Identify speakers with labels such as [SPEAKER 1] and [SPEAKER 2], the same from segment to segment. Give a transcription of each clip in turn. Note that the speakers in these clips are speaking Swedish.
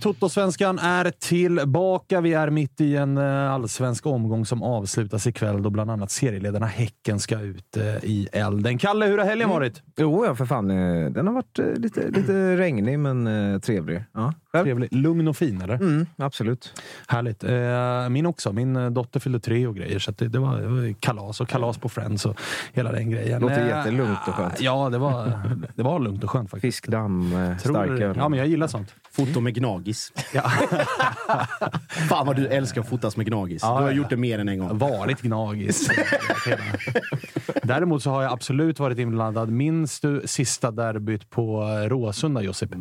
[SPEAKER 1] Toto-svenskan är tillbaka. Vi är mitt i en eh, allsvensk omgång som avslutas ikväll då bland annat serieledarna Häcken ska ut eh, i elden. Kalle, hur har helgen varit?
[SPEAKER 2] Jo, ja, för fan. eh, Den har varit lite, lite regnig, men trevlig. Ja?
[SPEAKER 1] Trevlig. Lugn och fin, eller?
[SPEAKER 2] Mm, absolut.
[SPEAKER 1] Härligt. Min också. Min dotter fyllde tre och grejer, så det, det, var, det var kalas och kalas på Friends och hela den grejen.
[SPEAKER 2] Låter jättelugnt och skönt.
[SPEAKER 1] Ja, det var, det var lugnt och skönt faktiskt.
[SPEAKER 2] Fiskdamm, starköl.
[SPEAKER 1] Ja, men jag gillar sånt.
[SPEAKER 3] Foto med gnagis.
[SPEAKER 1] Ja.
[SPEAKER 3] Fan vad du älskar att fotas med gnagis.
[SPEAKER 1] Ja,
[SPEAKER 3] du har
[SPEAKER 1] ja.
[SPEAKER 3] gjort det mer än en gång.
[SPEAKER 1] varit gnagis. Däremot så har jag absolut varit inblandad. Minns du sista derbyt på Råsunda, Josip?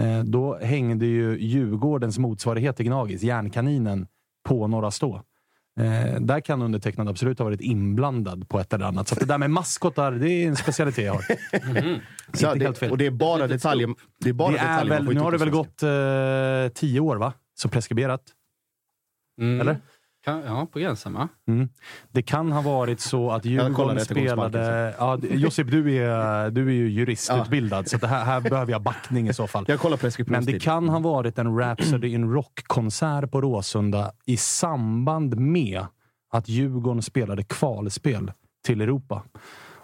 [SPEAKER 1] Eh, Då hängde ju Djurgårdens motsvarighet till Gnagis, Järnkaninen, på Norra Stå. Eh, där kan undertecknad absolut ha varit inblandad på ett eller annat. Så att det där med maskotar, det är en specialitet jag har.
[SPEAKER 3] Så
[SPEAKER 1] Inte
[SPEAKER 3] det,
[SPEAKER 1] helt fel.
[SPEAKER 3] och det är bara detaljer. Det är bara
[SPEAKER 1] Det är
[SPEAKER 3] detaljer man
[SPEAKER 1] väl, nu har det väl gått eh, tio år, va? Så preskriberat.
[SPEAKER 4] Mm.
[SPEAKER 1] Eller?
[SPEAKER 4] Kan, ja, på gränsen va?
[SPEAKER 1] Mm. Det kan ha varit så att Djurgården spelade... Ja, Josip, du är, du är ju juristutbildad, så det här, här behöver jag backning i så fall.
[SPEAKER 3] Jag kollar
[SPEAKER 1] Men det kan ha varit en Rhapsody in Rock-konsert på Råsunda i samband med att Djurgården spelade kvalspel till Europa.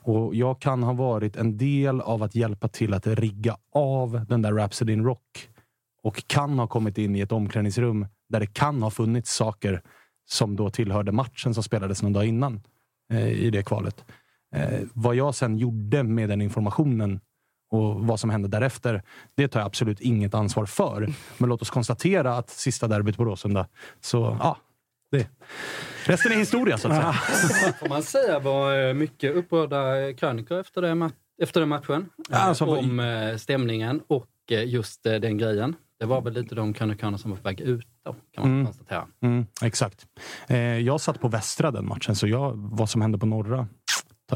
[SPEAKER 1] Och jag kan ha varit en del av att hjälpa till att rigga av den där Rhapsody in Rock och kan ha kommit in i ett omklädningsrum där det kan ha funnits saker som då tillhörde matchen som spelades någon dag innan eh, i det kvalet. Eh, vad jag sen gjorde med den informationen och vad som hände därefter, det tar jag absolut inget ansvar för. Men låt oss konstatera att sista derbyt på Råsunda, så ja, det. Resten är historia så att säga.
[SPEAKER 4] Får man säga var eh, mycket upprörda krönikor efter, det efter den matchen.
[SPEAKER 1] Ja, alltså,
[SPEAKER 4] eh, om eh, stämningen och eh, just eh, den grejen. Det var väl lite de krönikorna som var på väg ut då, kan man
[SPEAKER 1] Mm.
[SPEAKER 4] konstatera.
[SPEAKER 1] Mm, exakt. Eh, jag satt på västra den matchen, så jag, vad som hände på norra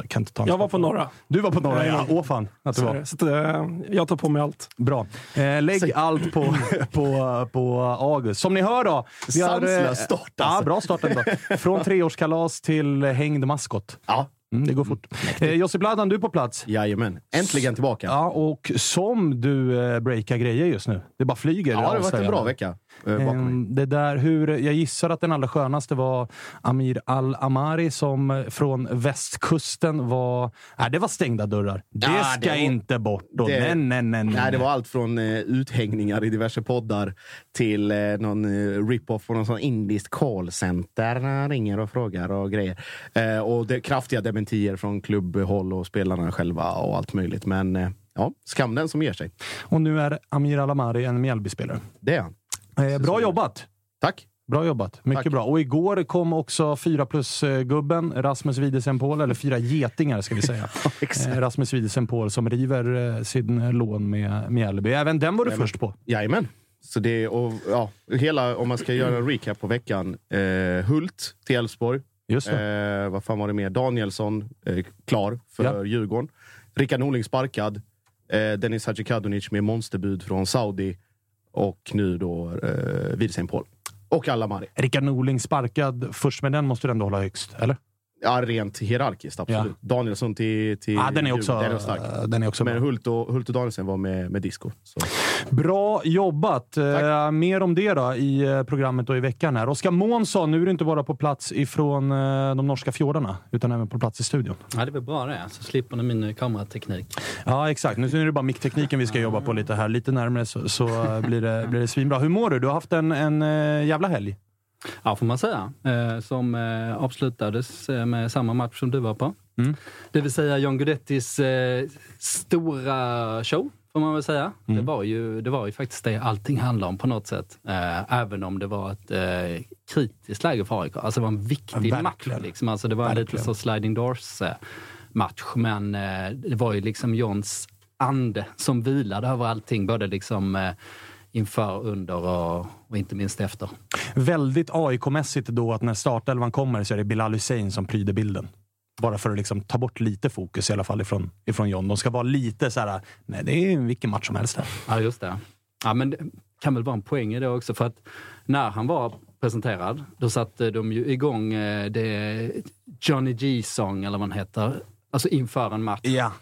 [SPEAKER 1] kan inte ta
[SPEAKER 5] Jag var på norra.
[SPEAKER 1] Du var på norra, ja. Åh fan att du
[SPEAKER 5] Så,
[SPEAKER 1] var.
[SPEAKER 5] så eh, jag tar på mig allt.
[SPEAKER 1] Bra. Eh, lägg allt på, på, på August. Som ni hör då. Vi har, eh,
[SPEAKER 3] Sanslös start,
[SPEAKER 1] Ja,
[SPEAKER 3] alltså.
[SPEAKER 1] bra start ändå. Från treårskalas till hängd maskot.
[SPEAKER 3] Ja,
[SPEAKER 1] Mm, det går fort. Eh, Josip Ladan, du är på plats.
[SPEAKER 3] jajamän. Äntligen tillbaka.
[SPEAKER 1] Ja, och som du eh, breakar grejer just nu. Det bara flyger.
[SPEAKER 3] Ja, det har varit en bra vecka. Eh.
[SPEAKER 1] Ehm, Det där, hur, jag gissar att den allra skönaste var Amir Al-Amari som eh, från västkusten var... Nej, det var stängda dörrar. Det
[SPEAKER 3] Ja,
[SPEAKER 1] ska
[SPEAKER 3] det
[SPEAKER 1] inte bort. Då.
[SPEAKER 3] det-
[SPEAKER 1] nej, nej, nej, nej.
[SPEAKER 3] Nej, det var allt från eh, uthängningar i diverse poddar till eh, någon eh, rip-off från någon sån indiskt callcenter. när han ringer och frågar och grejer. Eh, och det, kraftiga dementier från klubbhåll och spelarna själva och allt möjligt. Men eh, ja, skam den som ger sig.
[SPEAKER 1] Och nu är Amir Al-Amari en Mjällbyspelare.
[SPEAKER 3] Det är han.
[SPEAKER 1] Eh, bra jobbat!
[SPEAKER 3] Tack!
[SPEAKER 1] Bra jobbat. Mycket
[SPEAKER 3] Tack.
[SPEAKER 1] bra. Och igår kom också fyra plus-gubben Rasmus Widesen Paul, eller fyra getingar ska vi säga. Eh, Rasmus Widesen Paul som river eh, sin lån med Mjällby. Även den var du
[SPEAKER 3] Jajamän.
[SPEAKER 1] först på.
[SPEAKER 3] Jajamän. Så det, och, ja, hela, om man ska göra en recap på veckan. Eh, Hult till Elfsborg.
[SPEAKER 1] Just.
[SPEAKER 3] Eh, vad fan var det mer? Danielsson, eh, klar för
[SPEAKER 1] Ja.
[SPEAKER 3] Djurgården. Rickard Norling sparkad. Eh, Dennis Hadzikadunic med monsterbud från Saudi. Och nu då eh, Widesen Paul. Och Alamari.
[SPEAKER 1] Rickard Norling sparkad först, men den måste du ändå hålla högst, eller?
[SPEAKER 3] Ja, rent hierarkiskt, absolut. Danielsson till, till
[SPEAKER 1] Ja, den är också.
[SPEAKER 3] Den är stark.
[SPEAKER 1] den är också
[SPEAKER 3] Men. Hult och, Hult och Danielsson var med, med disco. Så.
[SPEAKER 1] Bra jobbat! Eh, mer om det då i eh, programmet och i veckan. här. Oskar Månsson, nu är du inte bara på plats ifrån eh, de norska fjordarna, utan även på plats i studion.
[SPEAKER 4] Ja, det väl bra det. Så slipper ni min kamerateknik.
[SPEAKER 1] Ja, exakt. Nu är det bara micktekniken vi ska jobba på lite här. Lite närmare så, så blir, det, blir det svinbra. Hur mår du? Du har haft en, en jävla helg.
[SPEAKER 4] Ja, får man säga. Eh, som eh, avslutades eh, med samma match som du var på.
[SPEAKER 1] Mm.
[SPEAKER 4] Det vill säga John Guidettis eh, stora show, får man väl säga.
[SPEAKER 1] Mm.
[SPEAKER 4] Det, var ju, det var ju faktiskt det allting handlade om på något sätt. Även om det var ett kritiskt läge för AIK. Alltså det var en viktig
[SPEAKER 1] Ja,
[SPEAKER 4] match.
[SPEAKER 1] verkligen.
[SPEAKER 4] Liksom. Alltså det var en lite
[SPEAKER 1] Verkligen.
[SPEAKER 4] så sliding doors eh, match. Men det var ju liksom Johns ande som vilade över allting. Både liksom inför, under och, och inte minst efter.
[SPEAKER 1] Väldigt AIK-mässigt då att när startelvan kommer så är det Bilal Hussein som pryder bilden. Bara för att liksom ta bort lite fokus i alla fall ifrån, ifrån John. De ska vara lite så här, nej det är vilken match som helst. Här.
[SPEAKER 4] Ja, just det. Ja, men det kan väl vara en poäng i det också. För att när han var presenterad, då satte de ju igång eh, det Johnny G-song, eller vad den heter, alltså inför en match.
[SPEAKER 1] Ja.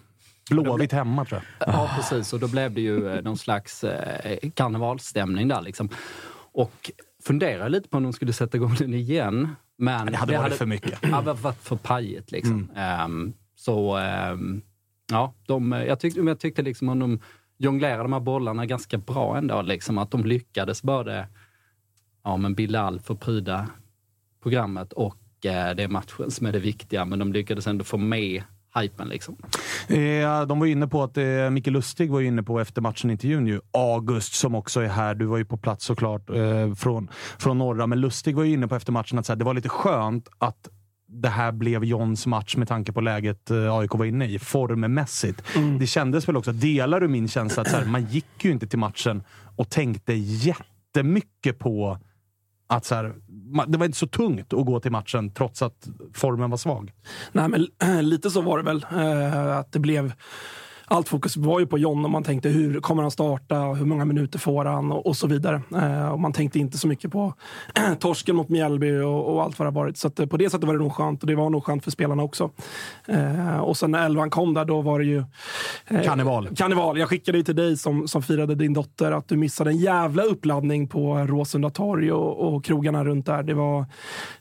[SPEAKER 1] Blåvitt hemma tror jag.
[SPEAKER 4] Ja, precis. Och då blev det ju eh, någon slags eh, karnevalsstämning där. Liksom. Och funderade lite på om de skulle sätta igång den igen. Men
[SPEAKER 1] det hade varit för mycket.
[SPEAKER 4] Det hade varit för pajigt. Liksom. Ehm, så ehm, ja, de, jag, tyckte, jag tyckte liksom om de jonglerade de här bollarna ganska bra ändå. Liksom, att de lyckades både ja, men Bilal få pryda programmet och eh, det är matchen som är det viktiga. Men de lyckades ändå få med hypen. Liksom.
[SPEAKER 1] Eh, de var inne på att eh, Micke Lustig var inne på efter matchen-intervjun ju. August som också är här. Du var ju på plats såklart eh, från, från norra. Men Lustig var ju inne på efter matchen att så här, det var lite skönt att det här blev Johns match med tanke på läget eh, AIK var inne i, formmässigt. Det kändes väl också, delar du min känsla att så här, man gick ju inte till matchen och tänkte jättemycket på att så här, det var inte så tungt att gå till matchen trots att formen var svag.
[SPEAKER 5] Nej, men lite så var det väl. Eh, att det blev... Allt fokus var ju på John och man tänkte hur kommer han starta hur många minuter får han och, och så vidare. Eh, och man tänkte inte så mycket på torsken mot Mjällby och, och allt vad det varit. Så att, eh, på det sättet var det nog skönt och det var nog skönt för spelarna också. Eh, och sen när elvan kom där, då var det ju... eh,
[SPEAKER 1] Karneval.
[SPEAKER 5] Karneval. Jag skickade ju till dig som, som firade din dotter att du missade en jävla uppladdning på Råsunda torg och, och krogarna runt där. Det var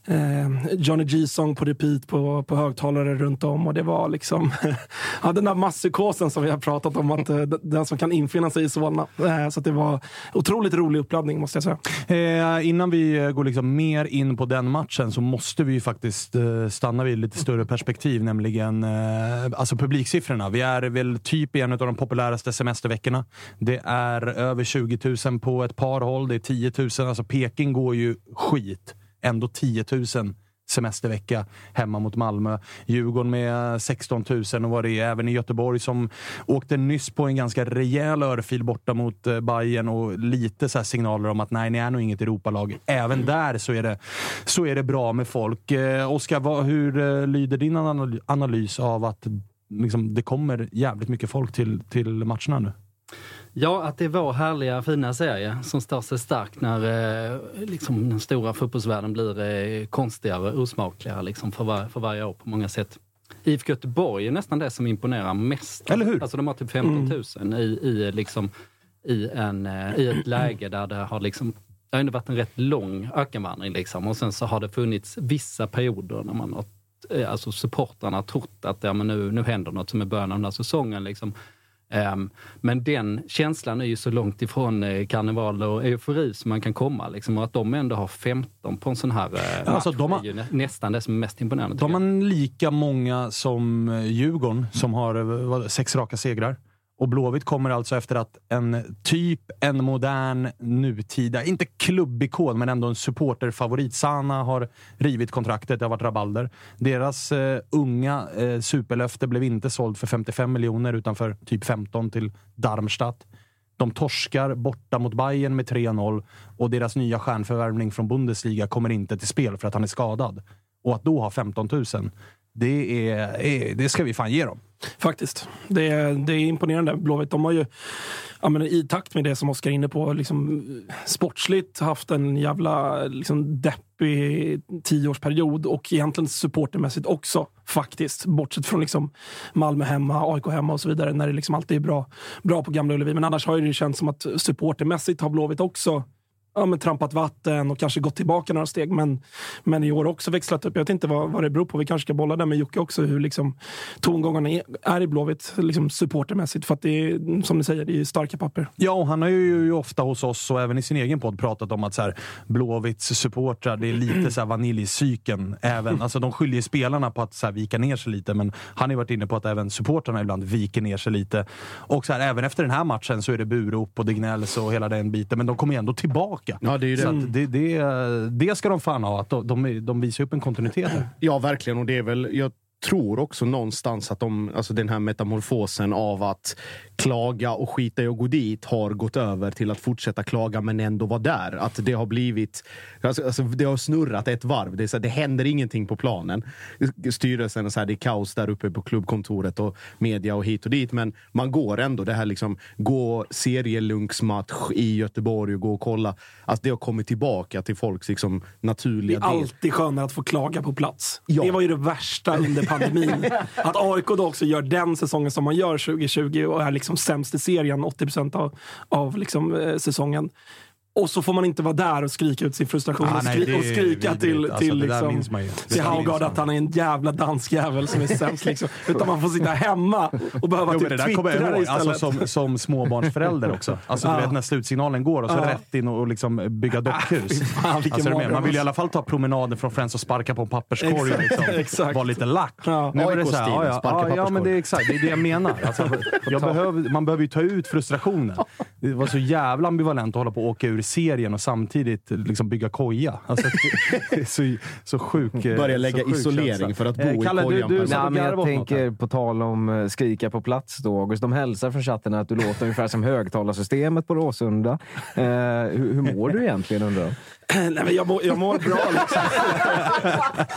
[SPEAKER 5] eh, Johnny G-song på repeat på, på högtalare runt om och det var liksom ja, den där masspsykosen som vi har pratat om, att eh, den som kan infinna sig i Solna. Eh, så att det var otroligt rolig uppladdning måste jag säga.
[SPEAKER 1] Eh, innan vi eh, går liksom mer in på den matchen så måste vi ju faktiskt stanna vid lite större perspektiv, nämligen eh, alltså publiksiffrorna. Vi är väl typ i en av de populäraste semesterveckorna. Det är över 20 000 på ett par håll. Det är 10 000. Alltså Peking går ju skit. Ändå 10 000 semestervecka hemma mot Malmö. Djurgården med 16 000 och vad det är. Även i Göteborg som åkte nyss på en ganska rejäl örfil borta mot eh, Bayern och lite så här signaler om att nej, ni är nog inget Europalag. Även där så är det, så är det bra med folk. Eh, Oskar, hur eh, lyder din analys av att liksom, det kommer jävligt mycket folk till, till matcherna nu?
[SPEAKER 4] Ja, att det är vår härliga fina serie som står sig stark när eh, liksom, den stora fotbollsvärlden blir eh, konstigare och osmakligare liksom, för, var, för varje år på många sätt. IFK Göteborg är nästan det som imponerar mest.
[SPEAKER 1] Eller hur?
[SPEAKER 4] Alltså de har typ 15 000 i, i, liksom, i, en, eh, i ett läge där det har liksom det har ändå varit en rätt lång ökenvandring. Liksom. Och sen så har det funnits vissa perioder när man har, eh, alltså supportrarna har trott att ja, men nu, nu händer något som är början av den här säsongen. Liksom. Um, men den känslan är ju så långt ifrån eh, karneval och eufori som man kan komma. Liksom, och att de ändå har 15 på en sån här eh, match
[SPEAKER 1] alltså, de har,
[SPEAKER 4] är ju nä nästan det som är mest imponerande.
[SPEAKER 1] De har lika många som eh, Djurgården som har sex raka segrar. Och Blåvitt kommer alltså efter att en typ, en modern, nutida, inte klubbikon, men ändå en supporterfavorit. Sana har rivit kontraktet, det har varit rabalder. Deras eh, unga eh, superlöfte blev inte såld för 55 miljoner, utan för typ 15 till Darmstadt. De torskar borta mot Bayern med 3-0 och deras nya stjärnförvärvning från Bundesliga kommer inte till spel för att han är skadad. Och att då ha 15 000, det, är, eh, det ska vi fan ge dem.
[SPEAKER 5] Faktiskt. Det är, det är imponerande. Blåvitt, de har ju ja, men i takt med det som Oskar är inne på, liksom, sportsligt haft en jävla liksom, deppig tioårsperiod och egentligen supportermässigt också faktiskt. Bortsett från liksom, Malmö hemma, AIK hemma och så vidare när det liksom alltid är bra, bra på Gamla Ullevi. Men annars har det känts som att supportermässigt har Blåvitt också ja, men trampat vatten och kanske gått tillbaka några steg. Men, men i år också växlat upp. Jag vet inte vad, vad det beror på. Vi kanske ska bolla där med Jocke också. Hur liksom, tongångarna är, är i Blåvitt liksom supportermässigt. För att det är, som ni säger, det är starka papper.
[SPEAKER 1] Ja, och han har ju ofta hos oss och även i sin egen podd pratat om att så här, Blåvitts supportrar, det är lite så här vaniljcykeln. Även, alltså, de skyller spelarna på att så här, vika ner sig lite, men han har varit inne på att även supportrarna ibland viker ner sig lite. Och så här, även efter den här matchen så är det burop och det gnälls och hela den biten, men de kommer ändå tillbaka tillbaka.
[SPEAKER 3] Ja, det, är det.
[SPEAKER 1] Så det, det, det ska de fan ha, att de, de, de visar upp en kontinuitet.
[SPEAKER 3] Ja, verkligen. Och det är väl, jag tror också någonstans att de, alltså den här metamorfosen av att klaga och skita i att gå dit har gått över till att fortsätta klaga men ändå vara där. Att det har blivit... Alltså, alltså det har snurrat ett varv. Det, är så här, det händer ingenting på planen. Styrelsen, så här, det är kaos där uppe på klubbkontoret och media och hit och dit. Men man går ändå. Det här liksom, gå serielunksmatch i Göteborg och gå och kolla. Alltså, det har kommit tillbaka till folks liksom, naturliga
[SPEAKER 5] Det är alltid skönare att få klaga på plats. Ja. Det var ju det värsta under pandemin. att AIK då också gör den säsongen som man gör 2020 och är liksom sämst i serien 80 procent av, av liksom, eh, säsongen. Och så får man inte vara där och skrika ut sin frustration ah, och, skri nej, och, skrika till, alltså, till, liksom, till Haugard att han är en jävla dansk jävel som är sämst. Liksom. Utan man får sitta hemma och behöva jo, typ det twittra
[SPEAKER 1] ihåg, alltså, som, som småbarnsförälder också. Alltså, ah. du vet när slutsignalen går och så ah. rätt in och, och liksom bygga dockhus. Ah, alltså, man vill i alla fall ta promenaden från Friends och sparka på en papperskorg och liksom, vara lite lack.
[SPEAKER 3] Ja. Nu är det så här, ja,
[SPEAKER 1] ja, ja, men det är exakt det, är det jag menar. Alltså, jag behöver, man behöver ju ta ut frustrationen. Det var så jävla ambivalent att hålla på och åka ur serien och samtidigt liksom bygga koja. Alltså, det är så, så sjuk
[SPEAKER 3] Börja lägga
[SPEAKER 1] sjuk
[SPEAKER 3] isolering känsla. för att bo
[SPEAKER 2] eh, Kalle,
[SPEAKER 3] i kojan.
[SPEAKER 2] Du, du, Nej, men jag tänker på tal om uh, skrika på plats då, August. De hälsar från chatten att du låter ungefär som högtalarsystemet på Råsunda. Uh, hur, hur mår du egentligen undrar
[SPEAKER 5] Nej, men jag, mår, jag mår bra. Liksom.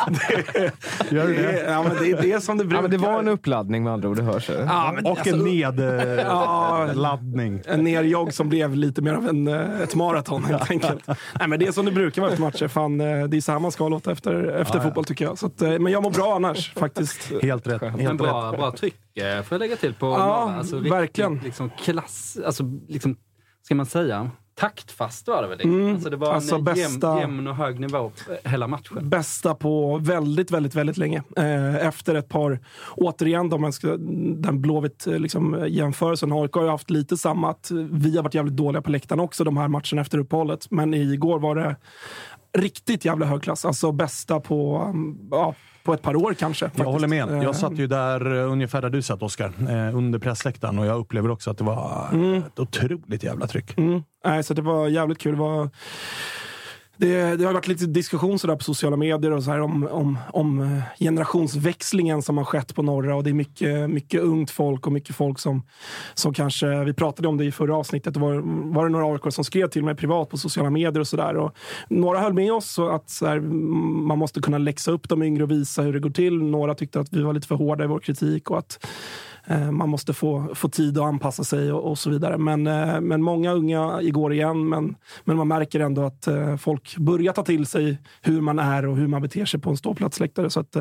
[SPEAKER 5] det, Gör det? Ja, men det är det som det brukar. Ja, men
[SPEAKER 2] det var en uppladdning med andra ord, det hörs.
[SPEAKER 1] Ja, men, och alltså, en nedladdning.
[SPEAKER 5] en nerjogg som blev lite mer av en, ett maraton helt enkelt. Nej, men det är som det brukar vara efter matcher. Fan, det är så här man ska låta efter, efter ja, fotboll tycker jag. Så att, men jag mår bra annars faktiskt.
[SPEAKER 1] Helt rätt. Helt
[SPEAKER 4] bra, rätt. bra tryck får jag lägga till på
[SPEAKER 5] Ja, alltså, verkligen.
[SPEAKER 4] Liksom klass, alltså, liksom, ska man säga? Taktfast var det väl? Mm. Alltså det var alltså en bästa, jämn, och hög nivå hela matchen.
[SPEAKER 5] Bästa på väldigt, väldigt, väldigt länge. Eh, efter ett par, återigen, ska, den Blåvitt eh, liksom, jämförelsen. AIK har ju haft lite samma, att vi har varit jävligt dåliga på läktaren också de här matcherna efter uppehållet. Men igår var det riktigt jävla hög klass. Alltså bästa på, um, ja, på ett par år kanske. Faktiskt.
[SPEAKER 1] Jag håller med. Jag satt ju där eh, ungefär där du satt Oskar, eh, under pressläktaren och jag upplever också att det var mm. ett otroligt jävla tryck.
[SPEAKER 5] Mm. Nej, så det var jävligt kul. Det var det, det, har varit lite diskussion sådär på sociala medier och så här om, om, om, eh, generationsväxlingen som har skett på norra. Och det är mycket, mycket ungt folk och mycket folk som, som kanske... Vi pratade om det i förra avsnittet. Det var, var det några AIK som skrev till mig privat på sociala medier och sådär. Några höll med oss att så här, man måste kunna läxa upp de yngre och visa hur det går till. Några tyckte att vi var lite för hårda i vår kritik och att Eh, man måste få, få tid att anpassa sig och, och så vidare. Men, eh, men många unga igår igen, men, men man märker ändå att eh, folk börjar ta till sig hur man är och hur man beter sig på en ståplatsläktare. Så att,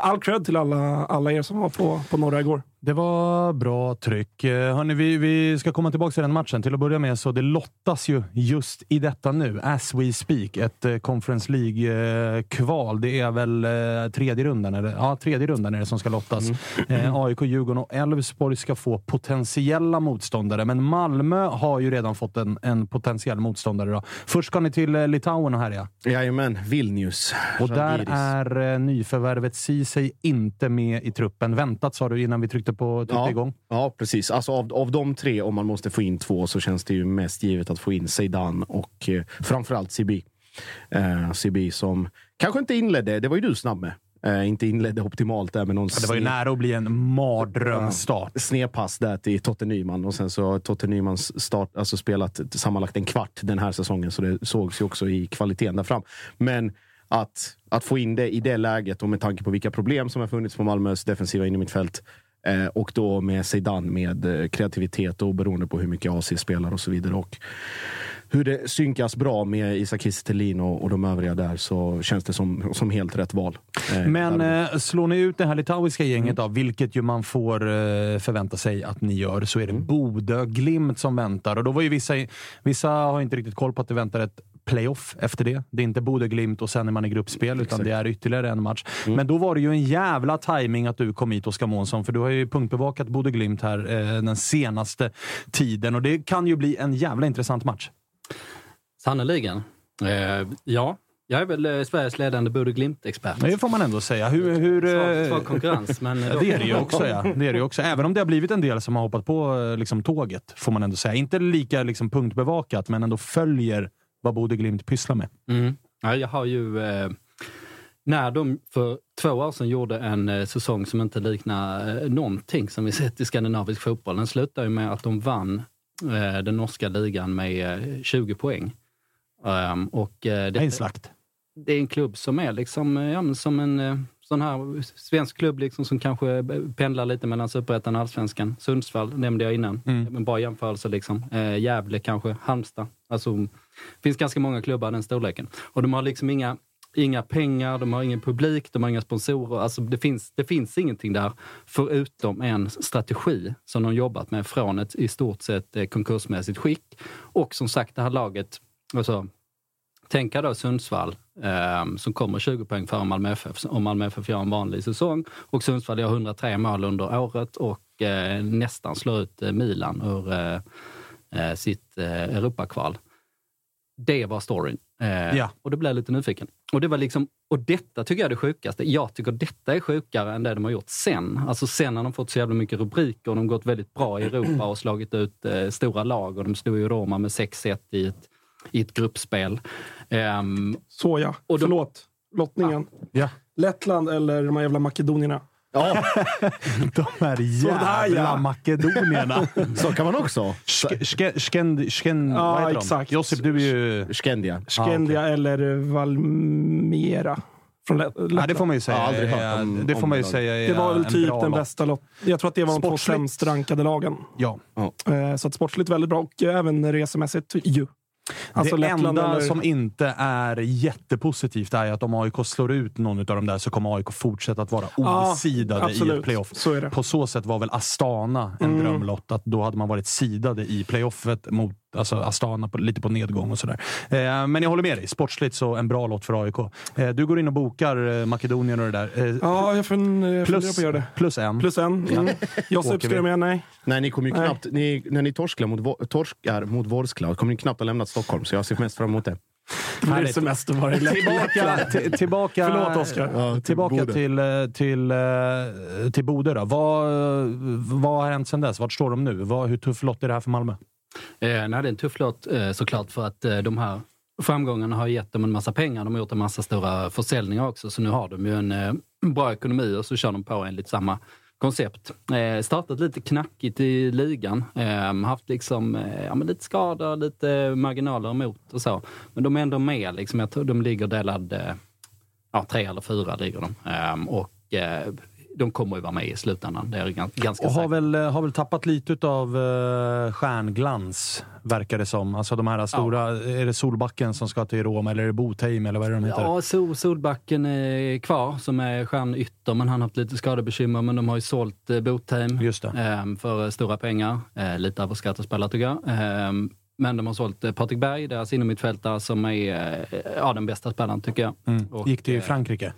[SPEAKER 5] all cred till alla, alla er som var på, på norra igår.
[SPEAKER 1] Det var bra tryck. Eh, Hörrni, vi, vi ska komma tillbaka till den matchen. Till att börja med så det lottas ju just i detta nu, as we speak, ett eh, Conference League-kval. Det är väl eh, tredje rundan, eller? Ja, tredje rundan är det som ska lottas. Eh, AIK, Djurgården och Elfsborg ska få potentiella motståndare, men Malmö har ju redan fått en, en potentiell motståndare. Då. Först ska ni till Litauen och härja.
[SPEAKER 3] Jajamän, Vilnius.
[SPEAKER 1] Och där är nyförvärvet Ceesay inte med i truppen. Väntat sa du innan vi tryckte på tryckte
[SPEAKER 3] Ja,
[SPEAKER 1] igång.
[SPEAKER 3] ja, precis. Alltså av, av de tre, om man måste få in två, så känns det ju mest givet att få in Zeidan och eh, framförallt Sibi. Eh, Sibi som kanske inte inledde, det var ju du snabb med. Eh, inte inledde optimalt där med någon
[SPEAKER 1] Det var ju nära att bli en mardrömsstart.
[SPEAKER 3] snedpass där till Totte Nyman och sen så har Totte Nymans start, alltså spelat sammanlagt en kvart den här säsongen så det sågs ju också i kvaliteten där fram. Men att, att få in det i det läget och med tanke på vilka problem som har funnits på Malmös defensiva innermittfält eh, och då med Zeidan med eh, kreativitet och beroende på hur mycket AC spelar och så vidare och hur det synkas bra med Isak Kiese och, och de övriga där så känns det som, som helt rätt val. Eh,
[SPEAKER 1] Men eh, slår ni ut det här litauiska gänget, då, vilket ju man får eh, förvänta sig att ni gör, så är det Bodö Glimt som väntar. Och då var ju vissa, vissa har inte riktigt koll på att det väntar ett playoff efter det. Det är inte Bodö Glimt och sen är man i gruppspel, utan det är ytterligare en match. Men då var det ju en jävla timing att du kom hit, Oskar Månsson, för du har ju punktbevakat Bodö Glimt här eh, den senaste tiden. Och det kan ju bli en jävla intressant match.
[SPEAKER 4] Sannerligen. Eh, ja, jag är väl eh, Sveriges ledande Bodö Glimt-expert.
[SPEAKER 1] Det får man ändå säga. Hur, hur,
[SPEAKER 4] Svag,
[SPEAKER 1] eh,
[SPEAKER 4] svag konkurrens, men...
[SPEAKER 1] Det är det ju också. Ja. Det är det ju också. Även om det har blivit en del som har hoppat på eh, liksom, tåget, får man ändå säga. Inte lika liksom, punktbevakat, men ändå följer vad Bodö Glimt pysslar med.
[SPEAKER 4] Mm. Ja, jag har ju... Eh, när de för två år sedan gjorde en eh, säsong som inte liknar eh, någonting som vi sett i skandinavisk fotboll. Den slutade ju med att de vann eh, den norska ligan med eh, 20 poäng. Ehm, och, eh,
[SPEAKER 1] Det är en slakt.
[SPEAKER 4] det är en klubb som är liksom, eh, ja, men som en eh, sån här svensk klubb liksom, som kanske eh, pendlar lite mellan superettan och allsvenskan. Sundsvall nämnde jag innan.
[SPEAKER 1] Mm.
[SPEAKER 4] En bra jämförelse. Liksom. Eh, Gävle kanske, Halmstad. Alltså, det finns ganska många klubbar i den storleken. Och de har liksom inga, inga pengar, de har ingen publik, de har inga sponsorer. Alltså, det, finns, det finns ingenting där förutom en strategi som de jobbat med från ett i stort sett eh, konkursmässigt skick. Och som sagt, det här laget, alltså, Tänka då Sundsvall eh, som kommer 20 poäng före Malmö FF om Malmö FF gör en vanlig säsong. Och Sundsvall gör 103 mål under året och eh, nästan slår ut eh, Milan ur eh, eh, sitt eh, Europakval. Det var storyn. Eh,
[SPEAKER 1] Ja.
[SPEAKER 4] Och då blev jag lite nyfiken. Och, det var liksom, och detta tycker jag är det sjukaste. Jag tycker detta är sjukare än det de har gjort sen. Alltså sen har de fått så jävla mycket rubriker och de har gått väldigt bra i Europa och slagit ut eh, stora lag. Och de slog ju Roma med 6-1 i ett, i ett gruppspel. Ehm,
[SPEAKER 5] Så ja.
[SPEAKER 4] Och de-
[SPEAKER 5] Förlåt. Lottningen.
[SPEAKER 1] Ja.
[SPEAKER 5] Lettland eller de här jävla makedonierna?
[SPEAKER 3] Ja,
[SPEAKER 1] De här jävla
[SPEAKER 5] ja.
[SPEAKER 1] makedonierna.
[SPEAKER 3] så kan man också.
[SPEAKER 1] Sk- sk- Skend, skend,
[SPEAKER 5] Ja,
[SPEAKER 1] vad heter de?
[SPEAKER 5] exakt.
[SPEAKER 1] Josip, du är ju...
[SPEAKER 3] Skendia.
[SPEAKER 5] Skendia eller Valmera. Från Let-
[SPEAKER 1] Ja, det får man ju säga.
[SPEAKER 3] Om-
[SPEAKER 1] det får man ju säga
[SPEAKER 5] Det var väl typ den bästa lott. Jag tror att det var de två sämst rankade lagen.
[SPEAKER 1] Ja.
[SPEAKER 5] Eh, Så att sportsligt väldigt bra och även resemässigt ju. Alltså
[SPEAKER 1] det
[SPEAKER 5] Lettland
[SPEAKER 1] enda
[SPEAKER 5] eller-
[SPEAKER 1] som inte är jättepositivt är att om AIK slår ut någon av de där så kommer AIK fortsätta att vara osidade i
[SPEAKER 5] absolut.
[SPEAKER 1] ett playoff.
[SPEAKER 5] Så.
[SPEAKER 1] På så sätt var väl Astana en
[SPEAKER 5] Mm.
[SPEAKER 1] drömlott. Att då hade man varit sidade i playoffet mot alltså Astana på, lite på nedgång och sådär. Eh, men jag håller med dig. Sportsligt så en bra lott för AIK. Eh, du går in och bokar eh, Makedonien och det där. Eh,
[SPEAKER 5] Ja, jag fun- jag funderar
[SPEAKER 1] plus,
[SPEAKER 5] på att göra det.
[SPEAKER 1] plus en.
[SPEAKER 5] Plus en. Mm. Ska du
[SPEAKER 1] vi.
[SPEAKER 5] med? Nej.
[SPEAKER 3] Nej, ni kommer ju
[SPEAKER 5] Nej.
[SPEAKER 3] knappt, ni, när ni torskar mot, torskar mot Vorskla kommer ni knappt ha lämnat Stockholm, så jag ser mest fram emot det.
[SPEAKER 5] Det blir semester var det.
[SPEAKER 1] Tillbaka, tillbaka,
[SPEAKER 5] Förlåt, Oskar.
[SPEAKER 3] Ja, till
[SPEAKER 1] tillbaka
[SPEAKER 3] Bodö.
[SPEAKER 1] till, eh, till, eh, till Bodö. Då. Vad, vad har hänt sedan dess? Vart står de nu? Vad, hur tuff lott är det här för Malmö?
[SPEAKER 4] Eh, nej, det är en tuff låt eh, såklart för att eh, de här framgångarna har gett dem en massa pengar. De har gjort en massa stora försäljningar också, så nu har de ju en eh, bra ekonomi och så kör de på enligt samma koncept. Eh, startat lite knackigt i ligan. Eh, haft liksom, eh, ja, men lite skador, lite marginaler emot och så. Men de är ändå med. Liksom. Jag tror de ligger delad, eh, ja, tre eller fyra ligger de. Eh, och eh, de kommer ju vara med i slutändan. Det är ganska
[SPEAKER 1] Och har väl, har väl tappat lite av uh, stjärnglans, verkar det som. Alltså de här stora, är det Solbacken som ska till Roma eller är det Botheim eller vad är det de heter?
[SPEAKER 4] Ja, Sol, Solbacken är kvar som är stjärnytter, men han har haft lite skadebekymmer. Men de har ju sålt eh, Botheim
[SPEAKER 1] Just det.
[SPEAKER 4] eh, för eh, stora pengar. Eh, lite överskattad spelare tycker jag. Eh, men de har sålt eh, Patrik Berg, deras innermittfältare, som är eh, ja, den bästa spelaren tycker jag.
[SPEAKER 1] Mm.
[SPEAKER 4] Och,
[SPEAKER 1] Gick till
[SPEAKER 4] eh,
[SPEAKER 1] Frankrike.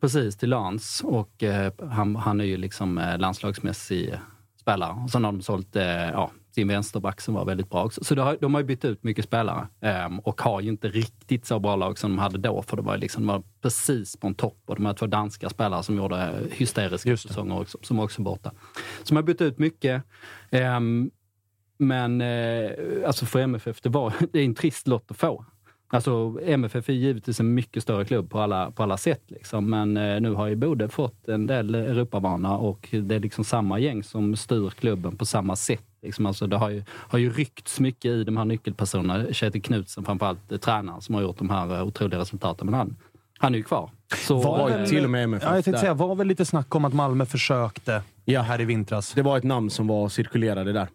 [SPEAKER 4] Precis, till Lans. Och eh, han, han är ju liksom eh, landslagsmässig spelare. Och sen har de sålt eh, ja, sin vänsterback som var väldigt bra också. Så de har, de har ju bytt ut mycket spelare ehm, och har ju inte riktigt så bra lag som de hade då. För det var, liksom, de var precis på en topp och de här två danska spelare som gjorde hysteriska säsonger också, som var också borta. Så de har bytt ut mycket. Ehm, men eh, alltså för MFF, det, var, det är en trist lott att få. Alltså MFF är givetvis en mycket större klubb på alla, på alla sätt. Liksom. Men eh, nu har ju Bode fått en del Europavana och det är liksom samma gäng som styr klubben på samma sätt. Liksom. Alltså, det har ju, har ju ryckts mycket i de här nyckelpersonerna. Kjetil Knutsen framförallt, eh, tränaren som har gjort de här eh, otroliga resultaten. Men han, han är ju kvar. Så,
[SPEAKER 1] Var
[SPEAKER 4] eh,
[SPEAKER 1] väl-
[SPEAKER 3] till och med MFF
[SPEAKER 1] Ja, jag tänkte säga, var väl lite snack om att Malmö försökte här i vintras.
[SPEAKER 3] Det var ett namn som var cirkulerade där.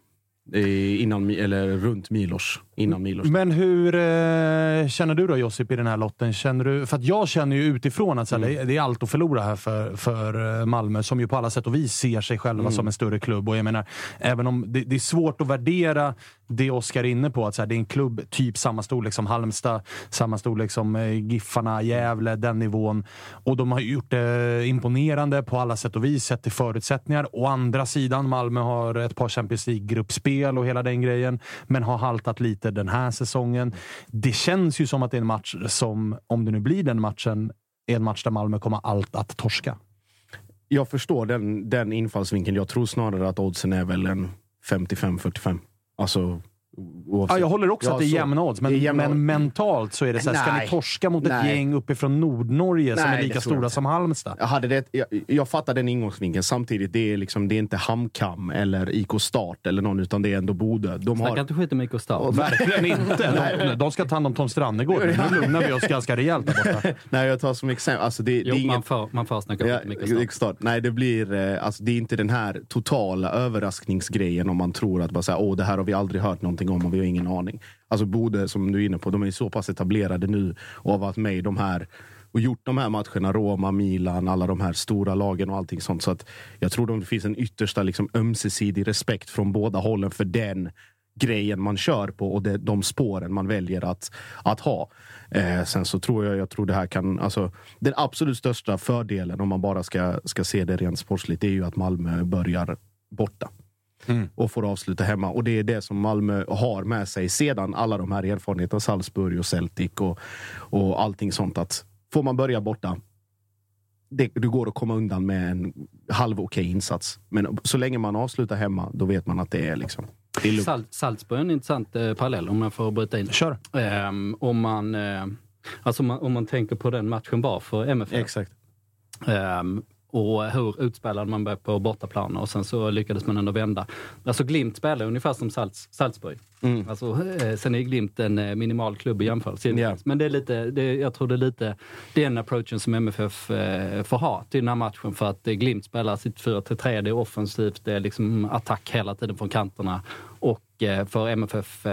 [SPEAKER 3] Innan, eller runt Milos. Innan Milos.
[SPEAKER 1] Men hur eh, känner du då Josip i den här lotten? Känner du, för att jag känner ju utifrån att så här,
[SPEAKER 3] Mm.
[SPEAKER 1] det, är allt att förlora här för, för eh, Malmö, som ju på alla sätt och vis ser sig själva
[SPEAKER 3] Mm.
[SPEAKER 1] som en större klubb. Och jag menar, även om det, det är svårt att värdera det Oskar är inne på, att så här, det är en klubb typ samma storlek som Halmstad, samma storlek som eh, Giffarna, Gävle, den nivån. Och de har gjort det imponerande på alla sätt och vis, sett till förutsättningar. Å andra sidan, Malmö har ett par Champions League-gruppspel och hela den grejen, men har haltat lite den här säsongen. Det känns ju som att det är en match som, om det nu blir den matchen, är en match där Malmö kommer allt att torska.
[SPEAKER 3] Jag förstår den, den infallsvinkeln. Jag tror snarare att oddsen är väl en 55-45. Alltså, oavsett.
[SPEAKER 1] Ja, jag håller också
[SPEAKER 3] Ja,
[SPEAKER 1] att det är
[SPEAKER 3] så-
[SPEAKER 1] jämna odds, men,
[SPEAKER 3] jämna
[SPEAKER 1] men mentalt så är det så här, ska ni torska mot ett
[SPEAKER 3] Nej.
[SPEAKER 1] gäng uppifrån Nordnorge som är lika stora som Halmstad?
[SPEAKER 3] Jag, hade det, jag, jag fattar den ingångsvinkeln. Samtidigt, det är, liksom, det är inte Hamkam eller IK Start eller någon, utan det är ändå Bode. De
[SPEAKER 4] Snacka
[SPEAKER 3] har,
[SPEAKER 4] inte skit om IK Start.
[SPEAKER 1] Verkligen inte. De, de ska ta hand om Tom Strannegård. Nu lugnar vi oss ganska rejält där borta.
[SPEAKER 3] Nej, jag tar som exempel. Alltså det,
[SPEAKER 4] Jo,
[SPEAKER 3] det är
[SPEAKER 4] man
[SPEAKER 3] inget,
[SPEAKER 4] får, man får snacka
[SPEAKER 3] Ja,
[SPEAKER 4] om IK Start.
[SPEAKER 3] Nej, det blir eh, alltså, det är inte den här totala överraskningsgrejen om man tror att bara säga, Åh, det här har vi aldrig hört någonting om och vi har ingen aning. Alltså Bode, som du är inne på, de är så pass etablerade nu och har varit med i de här och gjort de här matcherna, Roma, Milan, alla de här stora lagen och allting sånt. Så att jag tror det finns en yttersta liksom, ömsesidig respekt från båda hållen för den grejen man kör på och det, de spåren man väljer att, att ha. Eh, sen så tror jag, jag tror det här kan, alltså den absolut största fördelen om man bara ska, ska se det rent sportsligt, det är ju att Malmö börjar borta. Och får avsluta hemma. Och det är det som Malmö har med sig sedan alla de här erfarenheterna, Salzburg och Celtic och, och allting sånt. att Får man börja borta, det, det går att komma undan med en halv okej insats. Men så länge man avslutar hemma, då vet man att det är liksom... Det är lugnt.
[SPEAKER 4] Sal Salzburg är en intressant eh, parallell om jag får bryta in.
[SPEAKER 1] Kör.
[SPEAKER 4] Ehm, om, man, eh, alltså om, man, om man tänker på den matchen var för MFF.
[SPEAKER 3] Exakt.
[SPEAKER 4] Ehm, och hur utspelad man blev på bortaplan och sen så lyckades man ändå vända. Alltså Glimt spelar ungefär som Salz, Salzburg.
[SPEAKER 3] Mm.
[SPEAKER 4] Alltså, eh, sen är Glimt en eh, minimal klubb i jämförelse.
[SPEAKER 3] Ja.
[SPEAKER 4] Men det är lite, det, jag tror det är lite den approachen som MFF eh, får ha till den här matchen. För att eh, Glimt spelar sitt 4-3, det är offensivt, det är liksom attack hela tiden från kanterna. Och eh, för MFF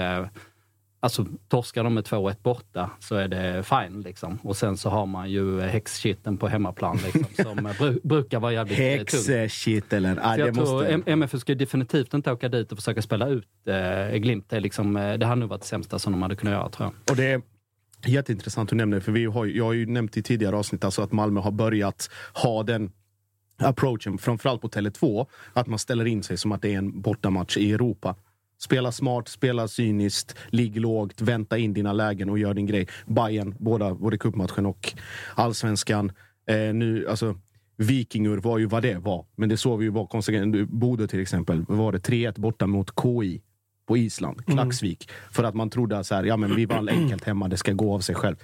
[SPEAKER 4] Alltså torskar de med 2-1 borta så är det fine liksom. Och sen så har man ju häxkitteln på hemmaplan liksom, som bru- brukar vara jävligt tung.
[SPEAKER 3] Häxkitteln. Ah,
[SPEAKER 4] jag tror
[SPEAKER 3] måste...
[SPEAKER 4] M- MFF ska definitivt inte åka dit och försöka spela ut eh, Glimt. Det, liksom, eh, det hade nog varit det sämsta som de hade kunnat göra tror jag.
[SPEAKER 3] Och det är jätteintressant du nämner för vi har, jag har ju nämnt i tidigare avsnitt alltså att Malmö har börjat ha den approachen, framförallt på Tele2, att man ställer in sig som att det är en bortamatch i Europa. Spela smart, spela cyniskt, ligg lågt, vänta in dina lägen och gör din grej. Bayern, båda, både cupmatchen och allsvenskan. Eh, nu, alltså, Vikingur var ju vad det var, men det såg vi ju var konsekvent. Bodö till exempel, var det 3-1 borta mot KI på Island, Klaxvik. För att man trodde att så här, ja, men vi vann enkelt hemma, det ska gå av sig själv.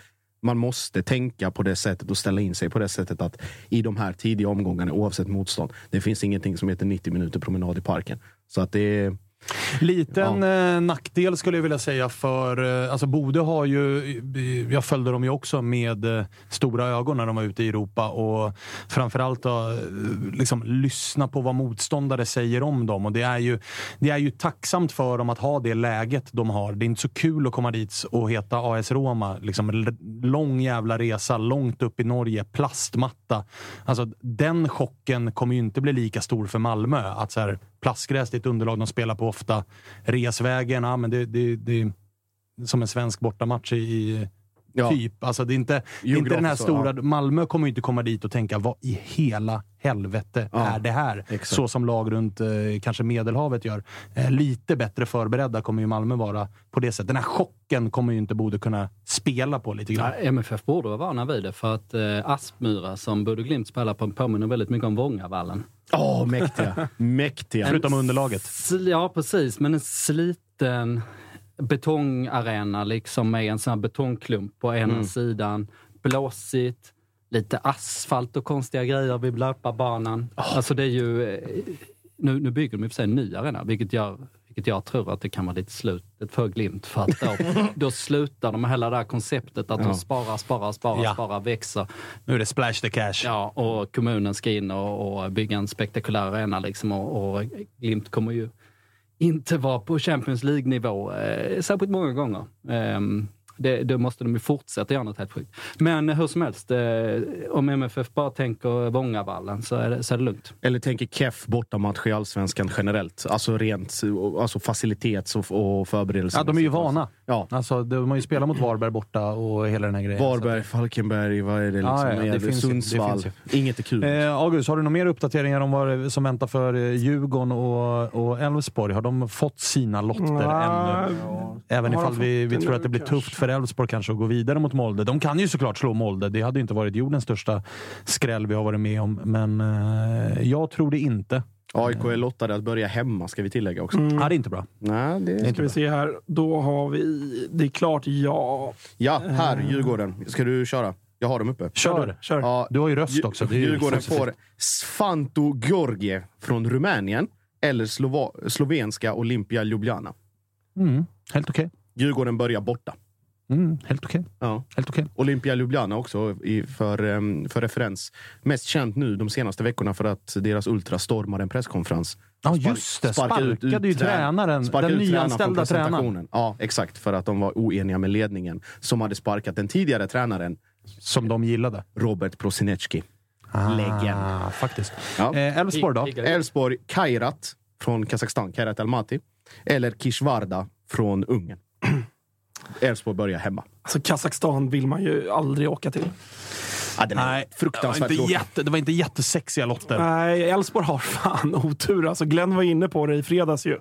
[SPEAKER 3] Man måste tänka på det sättet och ställa in sig på det sättet att i de här tidiga omgångarna, oavsett motstånd, det finns ingenting som heter 90 minuter promenad i parken. Så att det är,
[SPEAKER 1] Liten eh, nackdel skulle jag vilja säga för... Eh, alltså Bode har ju... eh, Jag följde dem ju också med stora ögon när de var ute i Europa och framförallt då, eh, liksom, lyssna på vad motståndare säger om dem. Och det är, ju, det är ju tacksamt för dem att ha det läget de har. Det är inte så kul att komma dit och heta AS Roma. Liksom, lång jävla resa, långt upp i Norge, plastmatta. Alltså, den chocken kommer ju inte bli lika stor för Malmö. Att så här, plastgräs det är ett underlag de spelar på ofta. Resvägen, ja, men det, det, det är som en svensk bortamatch i, i
[SPEAKER 3] Ja.
[SPEAKER 1] typ. Alltså, det är inte, det är inte den här stora...
[SPEAKER 3] ja.
[SPEAKER 1] Malmö kommer ju inte komma dit och tänka vad i hela helvete
[SPEAKER 3] Ja,
[SPEAKER 1] är det här?
[SPEAKER 3] exakt.
[SPEAKER 1] Så som lag runt eh, kanske Medelhavet gör. Eh, lite bättre förberedda kommer ju Malmö vara på det sättet. Den här chocken kommer ju inte Bode kunna spela på lite grann.
[SPEAKER 4] Ja, MFF borde vara vana vid det för att eh, Aspmyra som Bodø Glimt spelar på påminner väldigt mycket om Vångavallen.
[SPEAKER 3] Åh, mäktiga. mäktiga.
[SPEAKER 1] Förutom underlaget.
[SPEAKER 4] Ja, precis. Men en sliten betongarena liksom med en sån här betongklump på ena
[SPEAKER 3] Mm.
[SPEAKER 4] sidan. Blåsigt, lite asfalt och konstiga grejer vid löparbanan. Alltså det är ju... eh, Nu, nu bygger de i och för sig en ny arena, vilket gör vilket jag tror att det kan vara lite slutet för Glimt. För att då, då slutar de med hela det här konceptet att
[SPEAKER 3] Ja.
[SPEAKER 4] de sparar, sparar, sparar,
[SPEAKER 1] Ja.
[SPEAKER 4] sparar, växer.
[SPEAKER 1] Nu är det splash the cash.
[SPEAKER 4] Ja, och kommunen ska in och, och bygga en spektakulär arena. Liksom, och, och Glimt kommer ju inte vara på Champions League-nivå eh, särskilt många gånger. Ehm, det, det måste de ju fortsätta göra något helt sjukt. Men hur som helst, eh, om MFF bara tänker Vångavallen så är det, så är det lugnt.
[SPEAKER 3] Eller tänker keff bortamatch i allsvenskan generellt. Alltså rent alltså facilitets och, och förberedelse.
[SPEAKER 1] Ja, de är ju vana.
[SPEAKER 3] Ja.
[SPEAKER 1] Alltså, de har ju spelat mot Varberg borta och hela den här grejen.
[SPEAKER 3] Varberg, Falkenberg, vad är det? Liksom?
[SPEAKER 1] Ja, ja, det
[SPEAKER 3] Är
[SPEAKER 1] finns det
[SPEAKER 3] Sundsvall.
[SPEAKER 1] finns ju.
[SPEAKER 3] Inget är kul.
[SPEAKER 1] Eh, August, har du några mer uppdateringar om vad det- som väntar för eh, Djurgården och, och Elfsborg? Har de fått sina lotter
[SPEAKER 5] Ja,
[SPEAKER 1] ännu? Även
[SPEAKER 5] har de
[SPEAKER 1] ifall vi, vi
[SPEAKER 5] det
[SPEAKER 1] tror att det blir tufft för Elfsborg kanske att gå vidare mot Molde. De kan ju såklart slå Molde. Det hade inte varit jordens största skräll vi har varit med om. Men eh, jag tror det inte.
[SPEAKER 3] AIK är lottade att börja hemma, ska vi tillägga också.
[SPEAKER 5] Mm.
[SPEAKER 1] Ja, det är inte bra.
[SPEAKER 3] Nej, det...
[SPEAKER 5] Ska vi se här. Då har vi... Det är klart ja.
[SPEAKER 3] Ja, här, Djurgården. Ska du köra? Jag har dem uppe.
[SPEAKER 1] Kör.
[SPEAKER 5] Kör.
[SPEAKER 3] Ja,
[SPEAKER 1] Du har ju röst också. Det är ju
[SPEAKER 3] Djurgården får Svanto Georgie från Rumänien eller Slova- slovenska Olympia Ljubljana.
[SPEAKER 1] Mm, helt okej.
[SPEAKER 3] Djurgården börjar borta.
[SPEAKER 1] Mm, helt okej.
[SPEAKER 3] Ja.
[SPEAKER 1] Helt okej.
[SPEAKER 3] Olympia Ljubljana också i, för, em, för referens. Mest känt nu de senaste veckorna för att deras Ultra stormade en presskonferens.
[SPEAKER 1] Ja, just det.
[SPEAKER 3] Sparka ut-
[SPEAKER 1] Sparkade ju
[SPEAKER 3] ut-
[SPEAKER 1] tränaren.
[SPEAKER 3] sparka
[SPEAKER 1] Den
[SPEAKER 3] ut
[SPEAKER 1] nyanställda tränaren.
[SPEAKER 3] Ja, exakt. För att de var oeniga med ledningen som hade sparkat den tidigare tränaren
[SPEAKER 1] Som de gillade.
[SPEAKER 3] Robert Prosinecki.
[SPEAKER 1] Ah,
[SPEAKER 3] Legend.
[SPEAKER 1] Faktiskt.
[SPEAKER 3] Ja.
[SPEAKER 1] Eh, Elfsborg då?
[SPEAKER 3] Elfsborg Kairat från Kazakstan, Kairat Almaty. Eller Kishvarda från Ungern. Elfsborg börjar hemma.
[SPEAKER 5] Alltså Kazakstan vill man ju aldrig åka till.
[SPEAKER 3] Ja,
[SPEAKER 1] Nej, det var,
[SPEAKER 3] fruktansvärt
[SPEAKER 1] inte jätte, det var inte jättesexiga lotter.
[SPEAKER 5] Nej, Elfsborg har fan otur. Alltså Glenn var inne på det i fredags ju.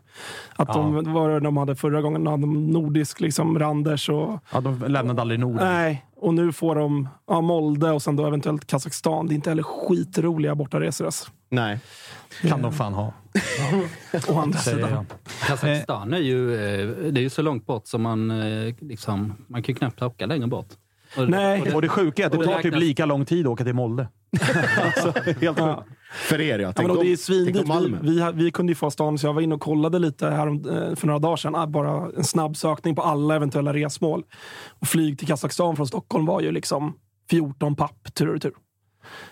[SPEAKER 5] Att de det var de hade förra gången. De hade nordisk liksom Randers och...
[SPEAKER 1] Ja, de lämnade aldrig Norden.
[SPEAKER 5] Nej, och nu får de ja, Molde och sen då eventuellt Kazakstan. Det är inte heller skitroliga bortaresor. Alltså.
[SPEAKER 3] Nej.
[SPEAKER 1] kan de fan ha.
[SPEAKER 5] Å andra sidan.
[SPEAKER 4] Kazakstan är ju, eh, det är ju så långt bort som man eh, liksom, man kan knappt åka längre bort. Och,
[SPEAKER 5] Nej.
[SPEAKER 4] och det-
[SPEAKER 1] Och det sjuka är att det tar typ lika lång tid att åka till Molde. alltså, helt sjukt.
[SPEAKER 5] Ja.
[SPEAKER 3] För er ja.
[SPEAKER 5] Ja,
[SPEAKER 3] Tänk
[SPEAKER 5] men och det är
[SPEAKER 3] Malmö.
[SPEAKER 5] Vi, vi, vi kunde ju få stan, så jag var inne och kollade lite här eh, för några dagar sedan. Ah, Bara en snabb sökning på alla eventuella resmål. Och flyg till Kazakstan från Stockholm var ju liksom 14 papp tur och retur.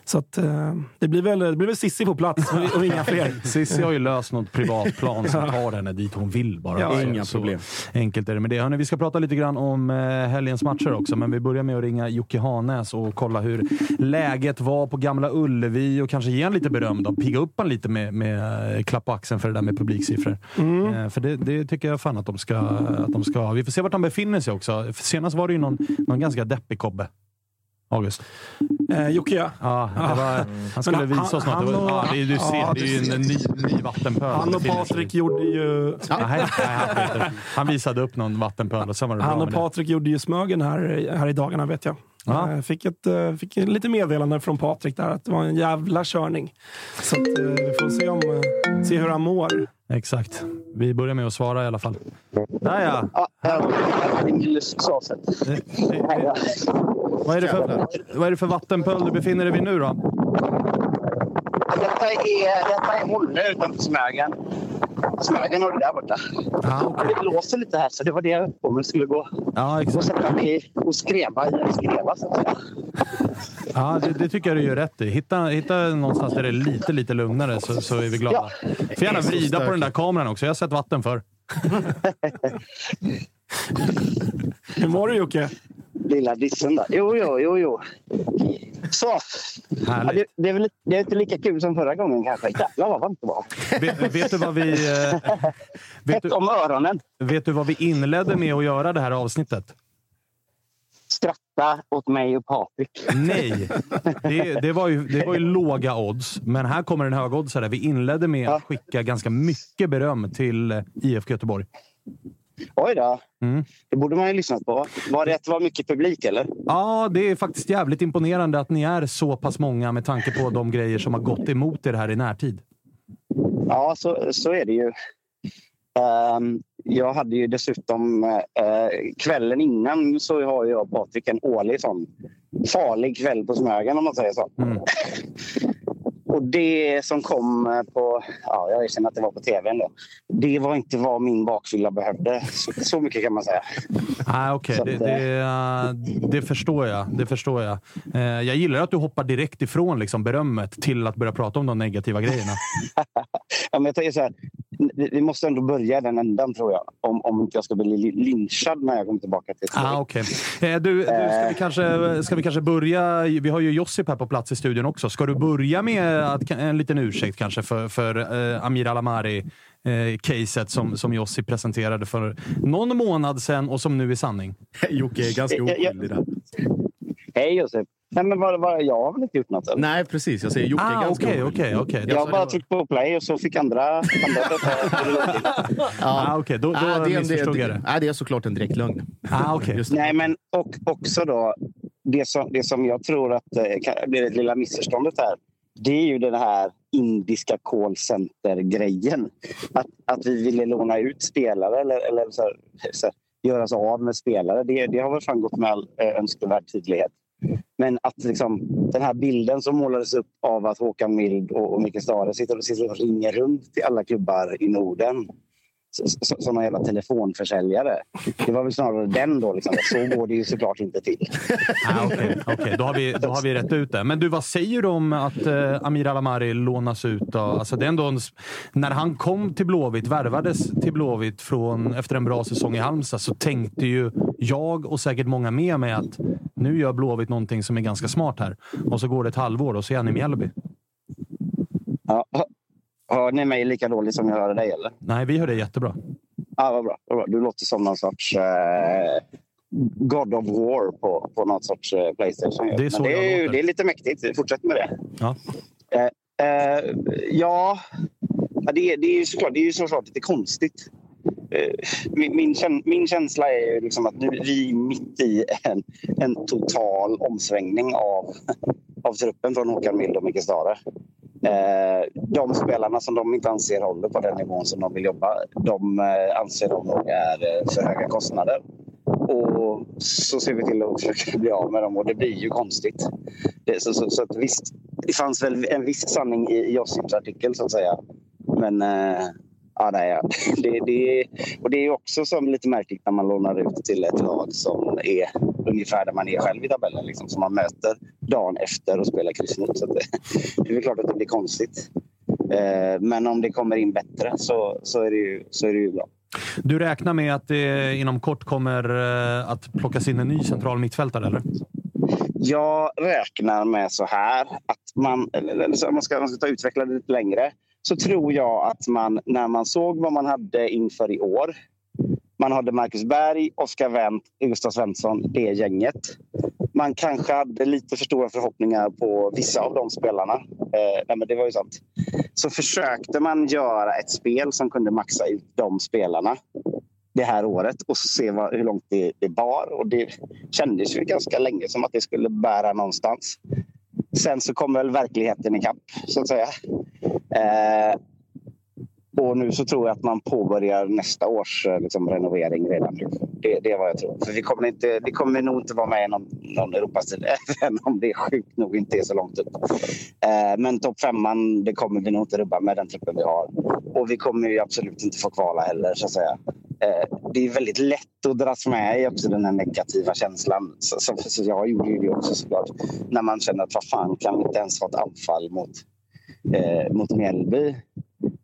[SPEAKER 5] Så att, eh, det, blir väl, det blir väl Sissi på plats och, inga fler.
[SPEAKER 1] Cissi har ju löst något privatplan som tar henne dit hon vill bara.
[SPEAKER 5] Ja,
[SPEAKER 3] inga
[SPEAKER 1] så
[SPEAKER 3] problem.
[SPEAKER 1] Enkelt är det med det. Hörrni, vi ska prata lite grann om eh, helgens matcher också, men vi börjar med att ringa Jocke Hanäs och kolla hur läget var på Gamla Ullevi och kanske ge en lite beröm då. Pigga upp han lite med, med eh, klapp på axeln för det där med publiksiffror. Eh, för det, det tycker jag fan att de, ska, att de ska ha. Vi får se vart han befinner sig också. Senast var det ju någon, någon ganska deppig kobbe. August.
[SPEAKER 5] Eh, Jocke, ja.
[SPEAKER 1] Ja, var, han skulle visa
[SPEAKER 5] han-
[SPEAKER 1] oss något.
[SPEAKER 5] han
[SPEAKER 1] var,
[SPEAKER 5] och-
[SPEAKER 1] ja, det, är- du ser,
[SPEAKER 5] ja,
[SPEAKER 1] det är ju en ny, ny vattenpöl.
[SPEAKER 5] Han och. Patrik gjorde ju...
[SPEAKER 1] Nej, nej, han, han visade upp någon vattenpöl och sen var det
[SPEAKER 5] Han och. Patrik gjorde ju Smögen här, här i dagarna vet jag.
[SPEAKER 1] Ja.
[SPEAKER 5] Eh, Fick, ett, eh, fick lite meddelande från Patrik där att det var en jävla körning. Så att, eh, vi får se, om, se hur han mår.
[SPEAKER 1] Exakt. Vi börjar med att svara i alla fall. Där ja! Eh, eh, eh, Vad är, det för, vad är det för vattenpöl du befinner dig vid nu då?
[SPEAKER 6] Detta är, detta är Molle utanför Smögen. Smögen har det där borta.
[SPEAKER 1] Ah, okay.
[SPEAKER 6] Det blåser lite här, så det var det jag höll på med. skulle gå
[SPEAKER 1] ja, exakt.
[SPEAKER 6] och sätta mig och skreva i en skreva, så att säga.
[SPEAKER 1] Ja, det, det, tycker jag du gör rätt i. Hitta, hitta någonstans där det är lite, lite lugnare så, så är vi glada. Ja. Får gärna vrida på den där kameran också. Jag har sett vatten för.
[SPEAKER 5] Hur mår du Jocke?
[SPEAKER 6] Lilla dissen där. Jo, jo, jo, jo. Så. Ja, det, det, är väl, det är inte lika kul som förra gången kanske. Jävlar vad varmt det var.
[SPEAKER 1] Vet, vet, du vad vi... Eh,
[SPEAKER 6] vet du, om öronen.
[SPEAKER 1] Vet du vad vi inledde med att göra det här avsnittet?
[SPEAKER 6] Skratta åt mig och Patrik.
[SPEAKER 1] Nej, det, det, var ju, det var ju låga odds. Men här kommer en högoddsare. Vi inledde med att skicka ganska mycket beröm till IFK Göteborg.
[SPEAKER 6] Oj då. Mm. Det borde man ju lyssnat på. Var det att det var mycket publik eller?
[SPEAKER 1] Ja, det är faktiskt jävligt imponerande att ni är så pass många med tanke på de grejer som har gått emot er här i närtid.
[SPEAKER 6] Ja, så, så är det ju. Um, jag hade ju dessutom uh, kvällen innan så har jag och Patrik en årlig sån farlig kväll på Smögen om man säger så. Mm. Och det som kom på, ja, jag erkänner att det var på tv ändå. Det var inte vad min bakfylla behövde. Så, så mycket kan man säga.
[SPEAKER 1] Ah, Okej, okay. det, det, uh, det, förstår jag. Det förstår jag. Uh, jag gillar att du hoppar direkt ifrån liksom, berömmet till att börja prata om de negativa grejerna.
[SPEAKER 6] ja, men jag tänker så här, vi måste ändå börja den ändan tror jag. Om, om inte jag ska bli lynchad när jag kommer tillbaka till
[SPEAKER 1] ah, okay. eh, du, du, ska, vi kanske, ska vi kanske börja... Vi har ju Josip här på plats i studion också. Ska du börja med att, en liten ursäkt kanske för, för eh, Amir Alamari? Eh, caset som, som Jossi presenterade för någon månad sedan och som nu är sanning.
[SPEAKER 3] Jocke är ganska oskyldig där.
[SPEAKER 6] Hej Josip! Nej, men vad, vad, jag har väl inte gjort något? Eller?
[SPEAKER 3] Nej, precis. Jag säger Jocke ah, är ganska
[SPEAKER 1] okay, okay, okay.
[SPEAKER 6] Jag har bara tryckt på play och så fick andra... andra
[SPEAKER 1] ja. ah, okay. Då, då ah, det, missförstod jag det.
[SPEAKER 3] Ah, det är såklart en direkt lögn.
[SPEAKER 1] Ah, okay.
[SPEAKER 6] Nej, men och också då... Det som, det som jag tror att eh, blir det lilla missförståndet här det är ju den här indiska callcenter-grejen. Att, att vi ville låna ut spelare eller, eller så här, så här, göra sig av med spelare. Det, det har väl framgått med all eh, önskvärd tydlighet. Men att liksom, den här bilden som målades upp av att Håkan Mild och, och Micke Stare sitter, sitter och ringer runt till alla klubbar i Norden som någon jävla telefonförsäljare. Det var väl snarare den då. Liksom. Så går det ju såklart inte till.
[SPEAKER 1] ah, Okej, okay, okay. då, har vi, då har vi rätt ut det. Men du, vad säger du om att eh, Amir Alamari lånas ut? Då? Alltså, det är ändå en, när han kom till Blåvitt, värvades till Blåvitt från, efter en bra säsong i Halmstad, så tänkte ju jag och säkert många med mig att nu gör Blåvitt någonting som är ganska smart här. Och så går det ett halvår och så är han i Mjällby.
[SPEAKER 6] Ja, Hör ni mig lika dåligt som jag hör dig? Eller?
[SPEAKER 1] Nej, vi hör dig jättebra.
[SPEAKER 6] Ah, vad bra, vad bra. Du låter som någon sorts eh, God of War på, på något sorts eh, Playstation.
[SPEAKER 1] Det är, så
[SPEAKER 6] det, är, det är lite mäktigt. Fortsätt med det.
[SPEAKER 1] Ja,
[SPEAKER 6] eh, eh ja det, är, det är ju såklart, det är ju såklart lite konstigt. Eh, min, min, min, känsla är liksom att nu är vi mitt i en, en total omsvängning av, av truppen från Håkan Mild och Micke Stare. Eh, de spelarna som de inte anser håller på den nivån som de vill jobba, de eh, anser de nog är eh, för höga kostnader. Och så ser vi till att försöka bli av med dem och det blir ju konstigt. Det, så, så, så att visst, det fanns väl en viss sanning i Jossims artikel så att säga. Men Ja, nej, det, det, och det är också som lite märkligt när man lånar ut till ett lag som är ungefär där man är själv i tabellen. Liksom, som man möter dagen efter och spelar kryss mot. Så det, det är klart att det blir konstigt. Eh, men om det kommer in bättre så, så, är, det ju, så är det ju bra.
[SPEAKER 1] Du räknar med att det inom kort kommer eh, att plockas in en ny central mittfältare, eller?
[SPEAKER 6] Jag räknar med så här att man, eller man ska, man ska ta utveckla det lite längre så tror jag att man när man såg vad man hade inför i år. Man hade Marcus Berg, Oskar Wendt, Gustav Svensson, det gänget. Man kanske hade lite för stora förhoppningar på vissa av de spelarna. Eh, nej, men det var ju sant. Så försökte man göra ett spel som kunde maxa ut de spelarna det här året och se vad, hur långt det, det bar. Och det kändes ju ganska länge som att det skulle bära någonstans. Sen så kom väl verkligheten ikapp, så att säga. Eh, och nu så tror jag att man påbörjar nästa års eh, liksom, renovering redan. Det, det är vad jag tror. För vi kommer, inte, vi kommer nog inte vara med i någon, någon Europastid, även om det sjukt nog inte är så långt upp. Eh, men topp femman, det kommer vi nog inte rubba med den truppen vi har. Och vi kommer ju absolut inte få kvala heller, så att säga. Eh, det är väldigt lätt att dras med i också den här negativa känslan. Så, så, så jag gjorde ju det också såklart. När man känner att vad fan, kan vi inte ens få ett anfall mot, eh, mot Mjällby?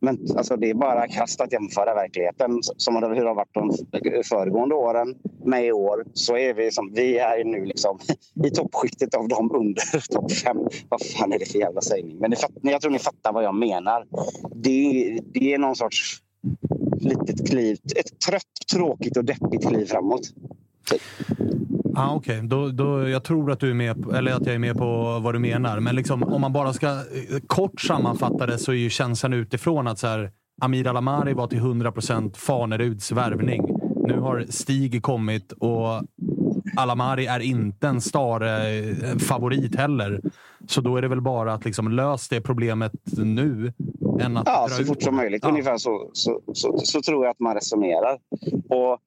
[SPEAKER 6] Men alltså, det är bara krasst att jämföra verkligheten som hur det har varit de föregående åren med i år. Så är vi, som, vi är nu liksom i toppskiktet av de under topp fem. Vad fan är det för jävla sägning? Men ni, jag tror ni fattar vad jag menar. Det, det är någon sorts litet kliv. Ett trött, tråkigt och deppigt kliv framåt. Typ.
[SPEAKER 1] Ah, Okej, okay. då, då, jag tror att du är med på, eller att jag är med på vad du menar. Men liksom, om man bara ska eh, kort sammanfatta det så är ju känslan utifrån att så här, Amir Alamari var till 100 procent Faneruds värvning. Nu har Stig kommit och Alamari är inte en star-favorit heller. Så då är det väl bara att liksom lösa det problemet nu. Än att
[SPEAKER 6] ja, så fort som möjligt. Ja. Ungefär så, så, så, så, tror jag att man resonerar. Och,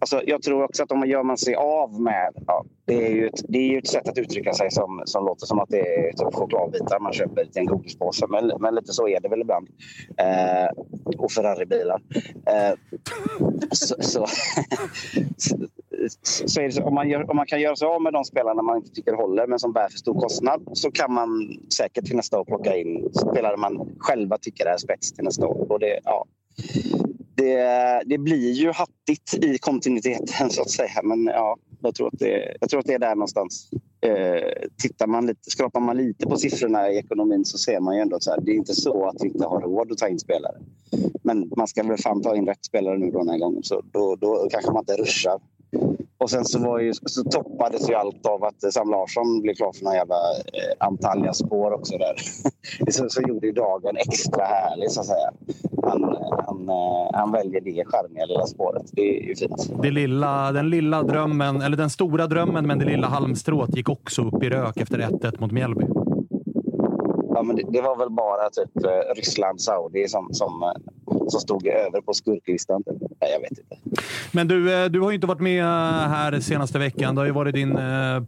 [SPEAKER 6] alltså, jag tror också att om man gör man sig av med... Ja, det, är ju ett, det är ju ett sätt att uttrycka sig som, som låter som att det är typ chokladbitar man köper i en godispåse. Men, men lite så är det väl ibland. Eh, och Ferrari-bilar. Eh, så, så, så, det så, om, man gör, om man kan göra sig av med de spelarna man inte tycker håller men som bär för stor kostnad så kan man säkert till nästa år plocka in spelare man själva tycker är spets till nästa år. Och det, ja, det, det blir ju hattigt i kontinuiteten så att säga. Men ja, jag tror att det, jag tror att det är där någonstans. Eh, tittar man lite, skrapar man lite på siffrorna i ekonomin så ser man ju ändå att så här, det är inte så att vi inte har råd att ta in spelare. Men man ska väl fan ta in rätt spelare nu då den här gången. Så då, då kanske man inte ruschar. Och sen så, var ju, så toppades ju allt av att Sam Larsson blev klar för några jävla eh, Antalya-spår också där. så, så gjorde ju dagen extra härlig så att säga. Han, han, eh, han väljer det charmiga lilla spåret. Det är ju fint.
[SPEAKER 1] Det lilla, den lilla drömmen, eller den stora drömmen, men det lilla halmstrået gick också upp i rök efter 1-1 mot Mjällby.
[SPEAKER 6] Ja, men det, det, var väl bara typ eh, Ryssland, Saudi som, som, eh, som stod över på skurklistan. Nej, jag vet inte.
[SPEAKER 1] Men du, eh, du har ju inte varit med här senaste veckan. Det har ju varit din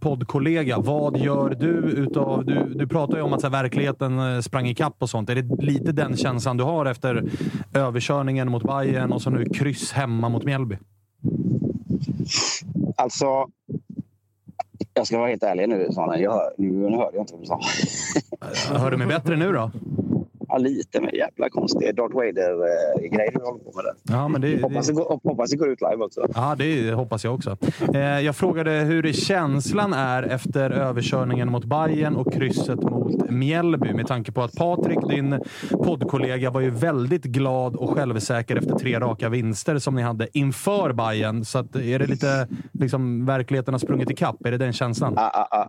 [SPEAKER 1] poddkollega. Vad gör du utav... Du, du pratar ju om att så här, verkligheten sprang ikapp och sånt. Är det lite den känslan du har efter överkörningen mot Bayern och så nu kryss hemma mot Mjällby?
[SPEAKER 6] Alltså, jag ska vara helt ärlig nu, Svanen. Jag, nu hörde jag inte vad du sa.
[SPEAKER 1] Hör du mig bättre nu då?
[SPEAKER 6] Ja, lite. Men jävla konstig Darth Vader-grej du håller på med där.
[SPEAKER 1] Ja, men det,
[SPEAKER 6] hoppas, det, går, hoppas det går ut live också.
[SPEAKER 1] Ja, det hoppas jag också. Eh, jag frågade hur känslan är efter överkörningen mot Bayern och krysset mot Mjällby med tanke på att Patrik, din poddkollega, var ju väldigt glad och självsäker efter tre raka vinster som ni hade inför Bayern. Så att, är det lite liksom, verkligheten har sprungit ikapp? Är det den känslan?
[SPEAKER 6] Ja, ja, ja.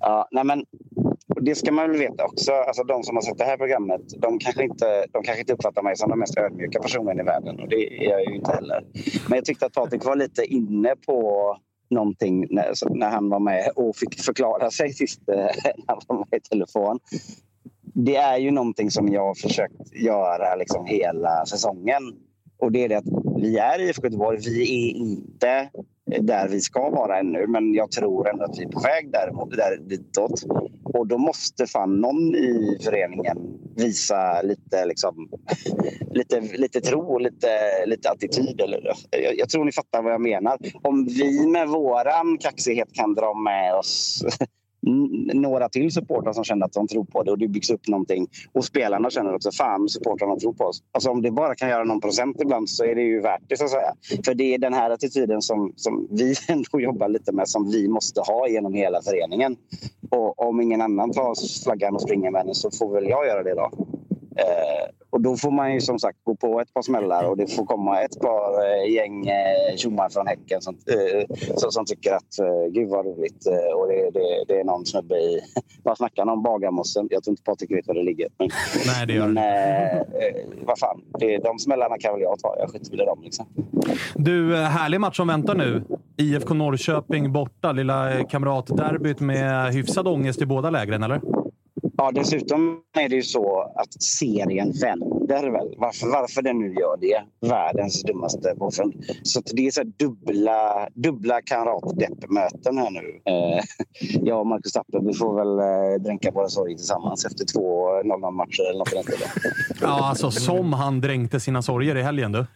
[SPEAKER 6] ja nej, men det ska man väl veta också. Alltså, de som har sett det här programmet de kanske, inte, de kanske inte uppfattar mig som den mest ödmjuka personen i världen. Och det är jag ju inte heller. Men jag tyckte att Patrik var lite inne på någonting när, när han var med och fick förklara sig sist eh, när han var med i telefon. Det är ju någonting som jag har försökt göra liksom hela säsongen. Och det är det att vi är i IFK Göteborg. Vi är inte där vi ska vara ännu. Men jag tror ändå att vi är på väg där, där ditåt. Och då måste fan någon i föreningen visa lite, liksom, lite, lite tro och lite, lite attityd. Eller, jag, jag tror ni fattar vad jag menar. Om vi med våran kaxighet kan dra med oss några till supportrar som känner att de tror på det och det byggs upp någonting. Och spelarna känner också fan supportrarna tror på oss. Alltså om det bara kan göra någon procent ibland så är det ju värt det så att säga. För det är den här attityden som, som vi ändå jobbar lite med som vi måste ha genom hela föreningen. Och om ingen annan tar flaggan och springer med den så får väl jag göra det då. Eh, och då får man ju som sagt gå på ett par smällar och det får komma ett par eh, gäng eh, tjommar från Häcken som, eh, som, som, tycker att gud vad roligt. Och det, det, det, är någon snubbe i... Vad snackar om Bagarmossen? Jag tror inte Patrik vet var det ligger. Men,
[SPEAKER 1] Nej, det gör
[SPEAKER 6] men, eh, vad fan, det, de smällarna kan väl jag ta. Jag skiter väl i dem. Liksom.
[SPEAKER 1] Du, härlig match som väntar nu. IFK Norrköping borta. Lilla kamratderbyt med hyfsad ångest i båda lägren, eller?
[SPEAKER 6] Ja, dessutom är det ju så att serien vänder väl. Varför, varför den nu gör det. Världens dummaste påfund. Så det är så dubbla, dubbla kamratdeppmöten här nu. Eh, jag och Marcus Tapper, vi får väl eh, dränka våra sorger tillsammans efter två 0-0-matcher eller något den.
[SPEAKER 1] Ja, alltså som han dränkte sina sorger i helgen du.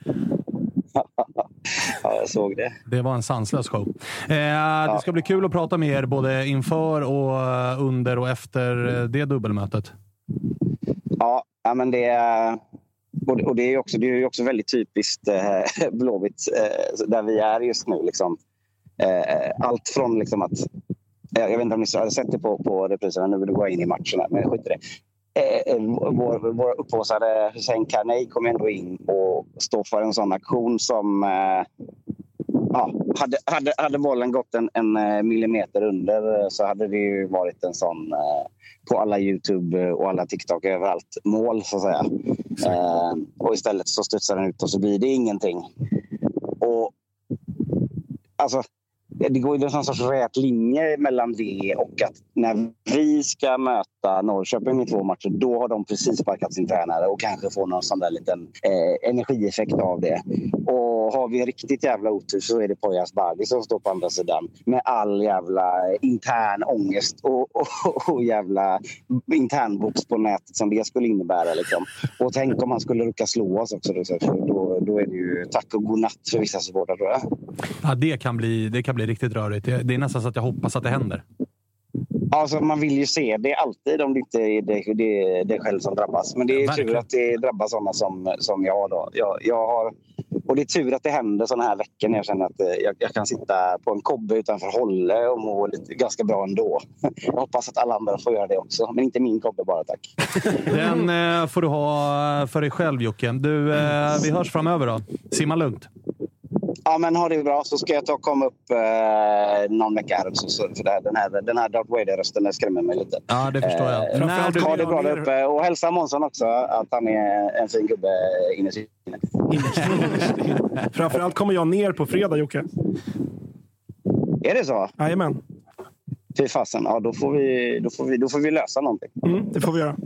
[SPEAKER 6] Ja, jag såg det.
[SPEAKER 1] Det var en sanslös show. Eh, det ska bli kul att prata med er både inför och eh, under och efter eh, det dubbelmötet.
[SPEAKER 6] Ja, men det. Och det- är ju också, det är också väldigt typiskt eh, Blåvitt, eh, där vi är just nu. Liksom. Eh, allt från liksom att... Jag vet inte om ni har sett det på, på repriserna, nu vill du gå in i matchen, här, men skit i det. Eh, vår, vår upphaussade Hussein Karnei kom ändå in och står för en sån aktion som... Eh, ja, hade, hade, hade bollen gått en, en eh, millimeter under eh, så hade det ju varit en sån eh, på alla Youtube och alla TikTok överallt mål så att säga. Eh, och istället så studsar den ut och så blir det ingenting. Och alltså, det går ju en sån sorts rät linje mellan det och att när vi ska möta Norrköping i två matcher, då har de precis sparkat sin tränare och kanske får någon sån där liten eh, energieffekt av det. Och har vi riktigt jävla otur så är det Poyas Bardi som står på andra sidan med all jävla intern ångest och, och, och jävla internbox på nätet som det skulle innebära. Liksom. Och tänk om han skulle råka slå oss också. Då, då, då är det ju tack och godnatt för vissa supportrar tror jag.
[SPEAKER 1] Ja, det, kan bli, det kan bli riktigt rörigt. Det är nästan så att jag hoppas att det händer.
[SPEAKER 6] Alltså, man vill ju se det alltid om det inte är det, det, det själv som drabbas. Men det är
[SPEAKER 1] Verkligen.
[SPEAKER 6] tur att det drabbar sådana som, som jag. Då. Jag, jag har, och det är tur att det händer sådana här veckor när jag känner att eh, jag, jag kan sitta på en kobbe utanför Hålle och må lite, ganska bra ändå. Jag hoppas att alla andra får göra det också. Men inte min kobbe bara, tack.
[SPEAKER 1] Den eh, får du ha för dig själv Jocke. Du, eh, vi hörs framöver då. Simma lugnt.
[SPEAKER 6] Ja, men ha det bra så ska jag ta och komma upp eh, någon vecka här också. Så, för det här, den här, den här Darth Vader-rösten skrämmer mig lite.
[SPEAKER 1] Ja, det förstår jag.
[SPEAKER 6] Eh,
[SPEAKER 1] När du-
[SPEAKER 6] ha det bra där uppe. Och hälsa Månsson också att han är en fin gubbe inne i sinne.
[SPEAKER 5] Framförallt kommer jag ner på fredag, Jocke.
[SPEAKER 6] Är det så?
[SPEAKER 5] Jajamän.
[SPEAKER 6] Fy fasen. Ja, då får, vi, då, får vi, då får vi lösa någonting.
[SPEAKER 5] Mm, det får vi göra.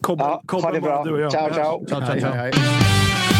[SPEAKER 5] Kobben,
[SPEAKER 6] Ja,
[SPEAKER 5] kobben
[SPEAKER 6] ha det bra.
[SPEAKER 5] du och jag.
[SPEAKER 6] Ciao, ciao.
[SPEAKER 1] Ciao, ciao, ciao.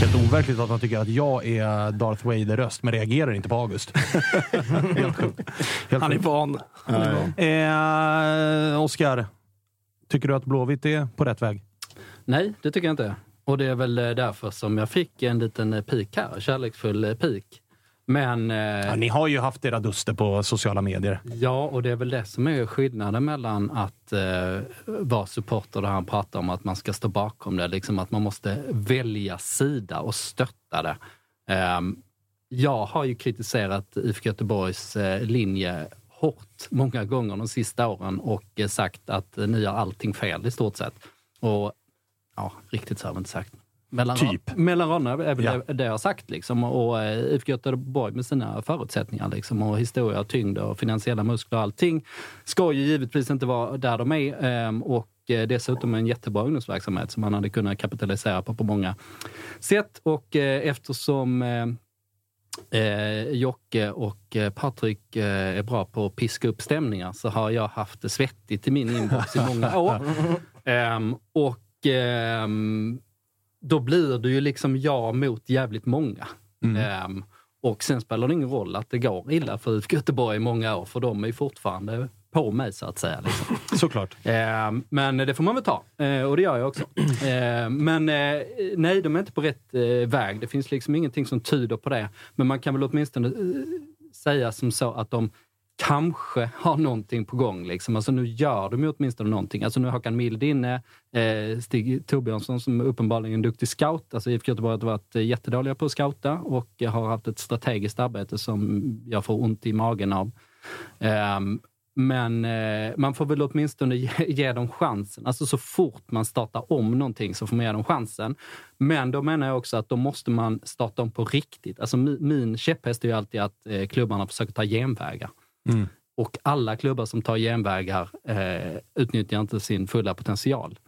[SPEAKER 1] Helt overkligt att han tycker att jag är Darth Vader-röst, men reagerar inte på August. Helt sjukt. Helt
[SPEAKER 5] Han är van. Han är van.
[SPEAKER 1] Eh, Oskar, tycker du att Blåvitt är på rätt väg?
[SPEAKER 4] Nej, det tycker jag inte. Och det är väl eh, därför som jag fick en liten eh, pik här, kärleksfull eh, pik. Men... eh,
[SPEAKER 1] Ja, ni har ju haft era duster på sociala medier.
[SPEAKER 4] Ja, och det är väl det som är skillnaden mellan att eh, vara supporter där han pratar om att man ska stå bakom det, liksom att man måste välja sida och stötta det. Ehm, jag har ju kritiserat IFK Göteborgs eh, linje hårt många gånger de sista åren och eh, sagt att eh, ni gör allting fel i stort sett. Och ja, riktigt så har jag inte sagt. Mellan,
[SPEAKER 1] Typ.
[SPEAKER 4] mellan raderna är väl
[SPEAKER 1] Ja.
[SPEAKER 4] det, jag har sagt. Liksom. Och eh, IFK Göteborg med sina förutsättningar liksom, och historia, och tyngd och finansiella muskler och allting ska ju givetvis inte vara där de är. ehm, och eh, dessutom en jättebra ungdomsverksamhet som man hade kunnat kapitalisera på på många sätt. Och eh, eftersom eh, eh, Jocke och eh, Patrik eh, är bra på att piska upp stämningar så har jag haft det svettigt i min inbox i många år. Ehm, och ehm, då blir det ju liksom jag mot jävligt många. Ehm, och sen spelar det ingen roll att det går illa för IFK Göteborg i många år, för de är fortfarande på mig så att säga. Liksom.
[SPEAKER 1] Såklart.
[SPEAKER 4] Eh, men det får man väl ta. Eh, och det gör jag också. Eh, men eh, nej, de är inte på rätt eh, väg. Det finns liksom ingenting som tyder på det. Men man kan väl åtminstone eh, säga som så att de kanske har någonting på gång. Liksom. Alltså nu gör de ju åtminstone någonting. Alltså nu har Håkan Mild inne, eh, Stig Torbjörnsson som uppenbarligen är en duktig scout. Alltså IFK Göteborg har varit eh, jättedåliga på att scouta och eh, har haft ett strategiskt arbete som jag får ont i magen av. Eh, men eh, man får väl åtminstone ge, ge dem chansen. Alltså så fort man startar om någonting så får man ge dem chansen. Men då menar jag också att då måste man starta om på riktigt. Alltså min, min käpphäst är ju alltid att eh, klubbarna försöker ta genvägar.
[SPEAKER 1] Mm.
[SPEAKER 4] Och alla klubbar som tar genvägar eh, utnyttjar inte sin fulla potential.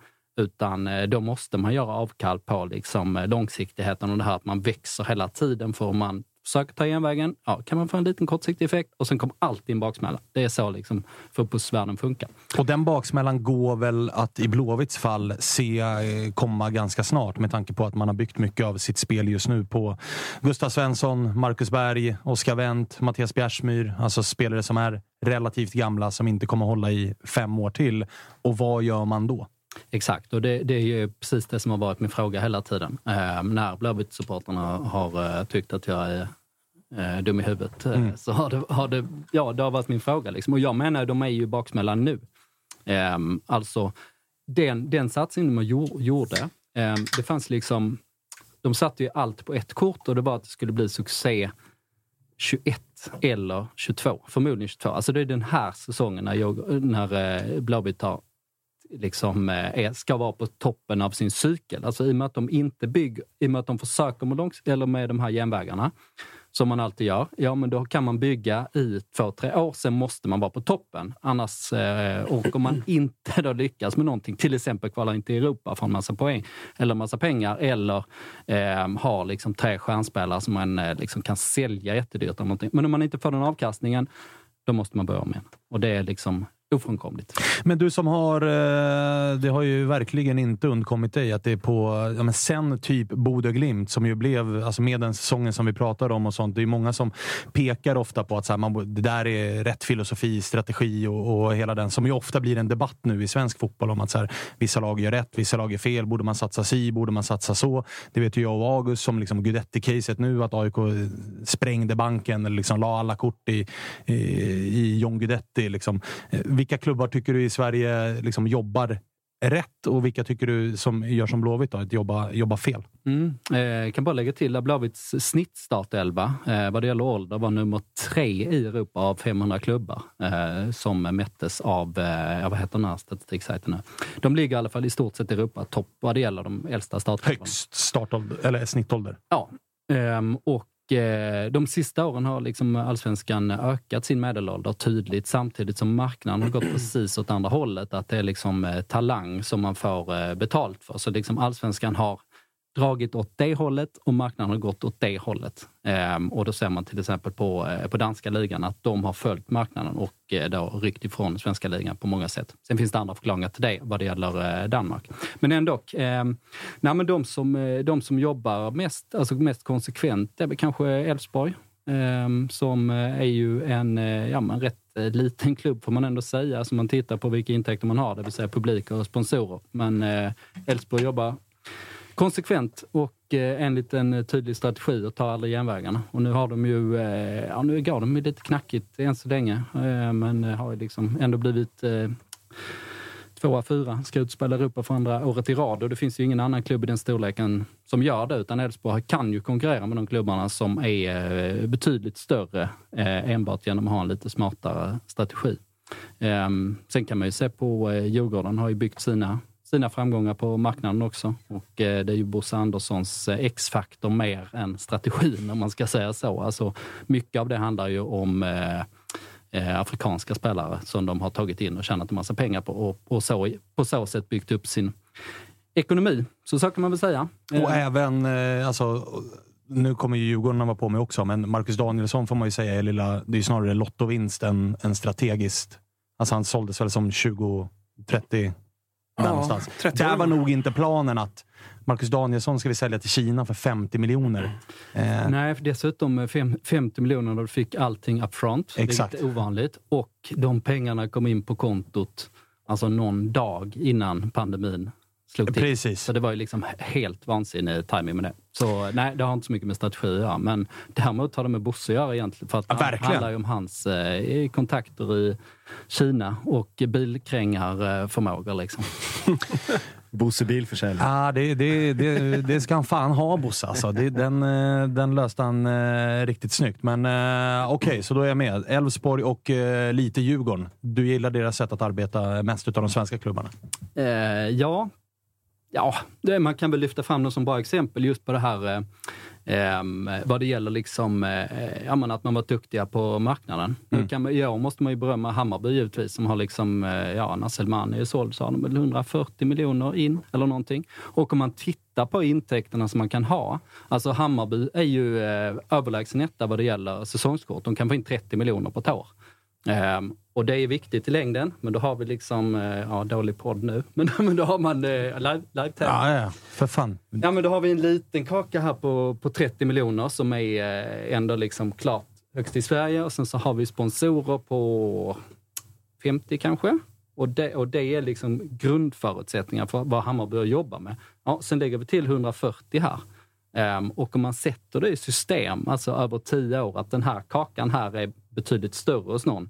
[SPEAKER 4] Utan eh, då måste man göra avkall på liksom, långsiktigheten och det här att man växer hela tiden. För man försöker ta genvägen, ja, kan man få en liten kortsiktig effekt och sen kommer alltid en baksmälla. Det är så liksom, fotbollsvärlden funkar.
[SPEAKER 1] Och den baksmällan går väl att i Blåvitts fall se eh, komma ganska snart med tanke på att man har byggt mycket av sitt spel just nu på Gustav Svensson, Marcus Berg, Oskar Wendt, Mattias Bjärsmyr. Alltså spelare som är relativt gamla som inte kommer hålla i fem år till. Och vad gör man då?
[SPEAKER 4] Exakt, och det, det är ju precis det som har varit min fråga hela tiden. Eh, när Blåvitt-supportrarna har eh, tyckt att jag är eh, dum i huvudet, eh, så har det, har det, ja, det har varit min fråga. Liksom. Och jag menar, de är ju baksmällan nu. Eh, alltså, den, den satsningen de gjorde, gjorde eh, det fanns liksom... De satte ju allt på ett kort och det var att det skulle bli succé 21 eller 22. Förmodligen 22. Alltså det är den här säsongen när, jag, när eh, Blåvitt har liksom, eh, är, ska vara på toppen av sin cykel. Alltså i och med att de inte bygger, i och med att de försöker med, långs, eller med de här genvägarna, som man alltid gör, ja men då kan man bygga i två, tre år, sen måste man vara på toppen. Annars, eh, och om man inte då lyckas med någonting, till exempel kvala in till Europa för en massa poäng, eller massa pengar, eller eh, har liksom tre stjärnspelare som man eh, liksom kan sälja jättedyrt. Eller någonting. Men om man inte får den avkastningen, då måste man börja om igen. Och det är liksom ofrånkomligt.
[SPEAKER 1] Men du som har... Eh, det har ju verkligen inte undkommit dig att det är på... Ja, men sen typ Bodö Glimt som ju blev, alltså med den säsongen som vi pratar om och sånt. Det är många som pekar ofta på att så här, man, det där är rätt filosofi, strategi och, och hela den som ju ofta blir en debatt nu i svensk fotboll om att så här, vissa lag gör rätt, vissa lag gör fel. Borde man satsa si? Borde man satsa så? Det vet ju jag och August som liksom Guidetti-caset nu, att AIK sprängde banken eller liksom la alla kort i, i, i John Guidetti. Liksom. Eh, vilka klubbar tycker du i Sverige liksom jobbar rätt och vilka tycker du som gör som Blåvitt, då, att jobba, jobba fel?
[SPEAKER 4] Mm. Eh, kan bara lägga till att Blåvitts snittstartelva eh, vad det gäller ålder var nummer tre i Europa av 500 klubbar eh, som mättes av, eh, vad heter den här statistiksajten nu? De ligger i alla fall i stort sett i Europa topp vad det gäller de äldsta startelvorna.
[SPEAKER 1] Högst startålder, eller snittålder.
[SPEAKER 4] Ja, ehm, och Eh, de sista åren har liksom allsvenskan ökat sin medelålder tydligt samtidigt som marknaden har gått precis åt andra hållet. Att det är liksom eh, talang som man får eh, betalt för. Så liksom allsvenskan har dragit åt det hållet och marknaden har gått åt det hållet. Ehm, och då ser man till exempel på, eh, på danska ligan att de har följt marknaden och eh, då ryckt ifrån svenska ligan på många sätt. Sen finns det andra förklaringar till det vad det gäller eh, Danmark. Men ändå, ehm, nej, men de, som, de som jobbar mest, alltså mest konsekvent det är kanske Elfsborg. ehm, som är ju en ja, men rätt liten klubb får man ändå säga, alltså man tittar på vilka intäkter man har, det vill säga publik och sponsorer. Men Elfsborg jobbar konsekvent och eh, enligt en eh, tydlig strategi och tar aldrig genvägarna. Och nu har de ju, eh, ja nu går de ju lite knackigt än så länge, eh, men eh, har ju liksom ändå blivit eh, tvåa, fyra, ska ut och spela Europa för andra året i rad. Och det finns ju ingen annan klubb i den storleken som gör det, utan Elfsborg kan ju konkurrera med de klubbarna som är betydligt större enbart genom att ha en lite smartare strategi. Ehm, sen kan man ju se på Djurgården har ju byggt sina sina framgångar på marknaden också. Och eh, det är ju Bosse Anderssons eh, X-faktor mer än strategin om man ska säga så. Alltså, mycket av det handlar ju om eh, eh, afrikanska spelare som de har tagit in och tjänat en massa pengar på och, och så, på så sätt byggt upp sin ekonomi. Så så kan man väl säga.
[SPEAKER 1] Och även, alltså, nu kommer ju Djurgården vara på mig också, men Marcus Danielsson får man ju säga är lilla, det är snarare lottovinst än, än strategiskt. Alltså han såldes väl som 20, 30,
[SPEAKER 5] Ja,
[SPEAKER 1] där någonstans.
[SPEAKER 5] 30
[SPEAKER 1] Där var nog inte planen att Marcus Danielsson ska vi sälja till Kina för 50 miljoner. Eh,
[SPEAKER 4] Nej, för dessutom eh, fem, 50 miljoner när du fick allting upfront.
[SPEAKER 1] Exakt.
[SPEAKER 4] Det är ovanligt. Och de pengarna kom in på kontot alltså någon dag innan pandemin slog till.
[SPEAKER 1] Precis.
[SPEAKER 4] Så det var ju liksom helt vansinnig timing med det. Så nej, det har inte så mycket med strategi att göra. Men däremot har det med Bosse att göra egentligen. För att
[SPEAKER 1] Ja,
[SPEAKER 4] det handlar ju om hans eh, kontakter i Kina och bilkrängarförmågor. Liksom.
[SPEAKER 3] Bosse bilförsäljning.
[SPEAKER 1] Ja, det, det, det, det ska han fan ha, Bosse. Alltså. Det, den, eh, den löste han eh, riktigt snyggt. Men eh, okej, så då är jag med. Elfsborg och eh, lite Djurgården. Du gillar deras sätt att arbeta mest utav de svenska klubbarna?
[SPEAKER 4] Eh, ja, ja det, man kan väl lyfta fram dem som bra exempel just på det här eh, ehm, vad det gäller liksom, eh, ja, men att man varit duktiga på marknaden.
[SPEAKER 1] Mm.
[SPEAKER 4] Nu kan man, ja, måste man ju berömma Hammarby givetvis som har liksom, eh, ja, när Selmani är såld så har de väl 140 miljoner in eller någonting. Och om man tittar på intäkterna som man kan ha, alltså Hammarby är ju eh, överlägsen etta vad det gäller säsongskort. De kan få in 30 miljoner på ett år. Ehm, och det är viktigt i längden, men då har vi liksom, eh, ja dålig podd nu, men, men då har man eh, live, live
[SPEAKER 1] Ja, ja, för fan.
[SPEAKER 4] Ja, men då har vi en liten kaka här på, på 30 miljoner som är eh, ändå liksom klart högst i Sverige. Och sen så har vi sponsorer på 50 kanske. Och det, och det är liksom grundförutsättningar för vad Hammarby jobbar med. Ja, sen lägger vi till 140 här. Ehm, och om man sätter det i system, alltså över 10 år, att den här kakan här är betydligt större hos någon,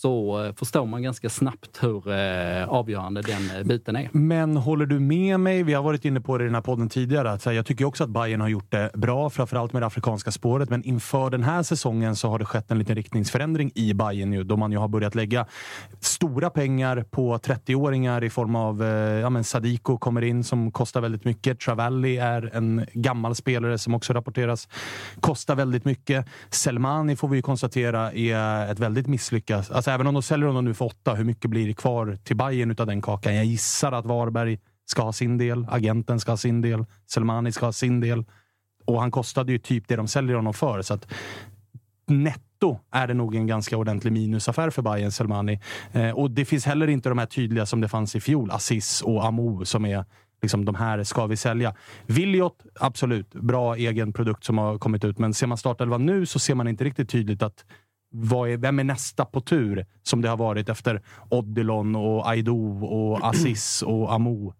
[SPEAKER 4] så eh, förstår man ganska snabbt hur eh, avgörande den eh, biten är.
[SPEAKER 1] Men håller du med mig? Vi har varit inne på det i den här podden tidigare. Att, jag tycker också att Bayern har gjort det bra, framförallt med det afrikanska spåret. Men inför den här säsongen så har det skett en liten riktningsförändring i Bayern ju, då man ju har börjat lägga stora pengar på 30-åringar i form av ja, men Sadiko kommer in som kostar väldigt mycket. Travalli är en gammal spelare som också rapporteras kosta väldigt mycket. Selmani får vi ju konstatera är ett väldigt misslyckat. Alltså även om de säljer honom nu för åtta, hur mycket blir det kvar till Bayern utav den kakan? Jag gissar att Varberg ska ha sin del, agenten ska ha sin del, Selmani ska ha sin del. Och han kostade ju typ det de säljer honom för. Så att netto är det nog en ganska ordentlig minusaffär för Bayern Selmani. Eh, och det finns heller inte de här tydliga som det fanns i fjol, Assis och Amo, som är liksom de här ska vi sälja. Williot, absolut, bra egen produkt som har kommit ut. Men ser man startelvan nu så ser man inte riktigt tydligt att vad är, vem är nästa på tur? Som det har varit efter Odilon och Aido och Assis och Amo.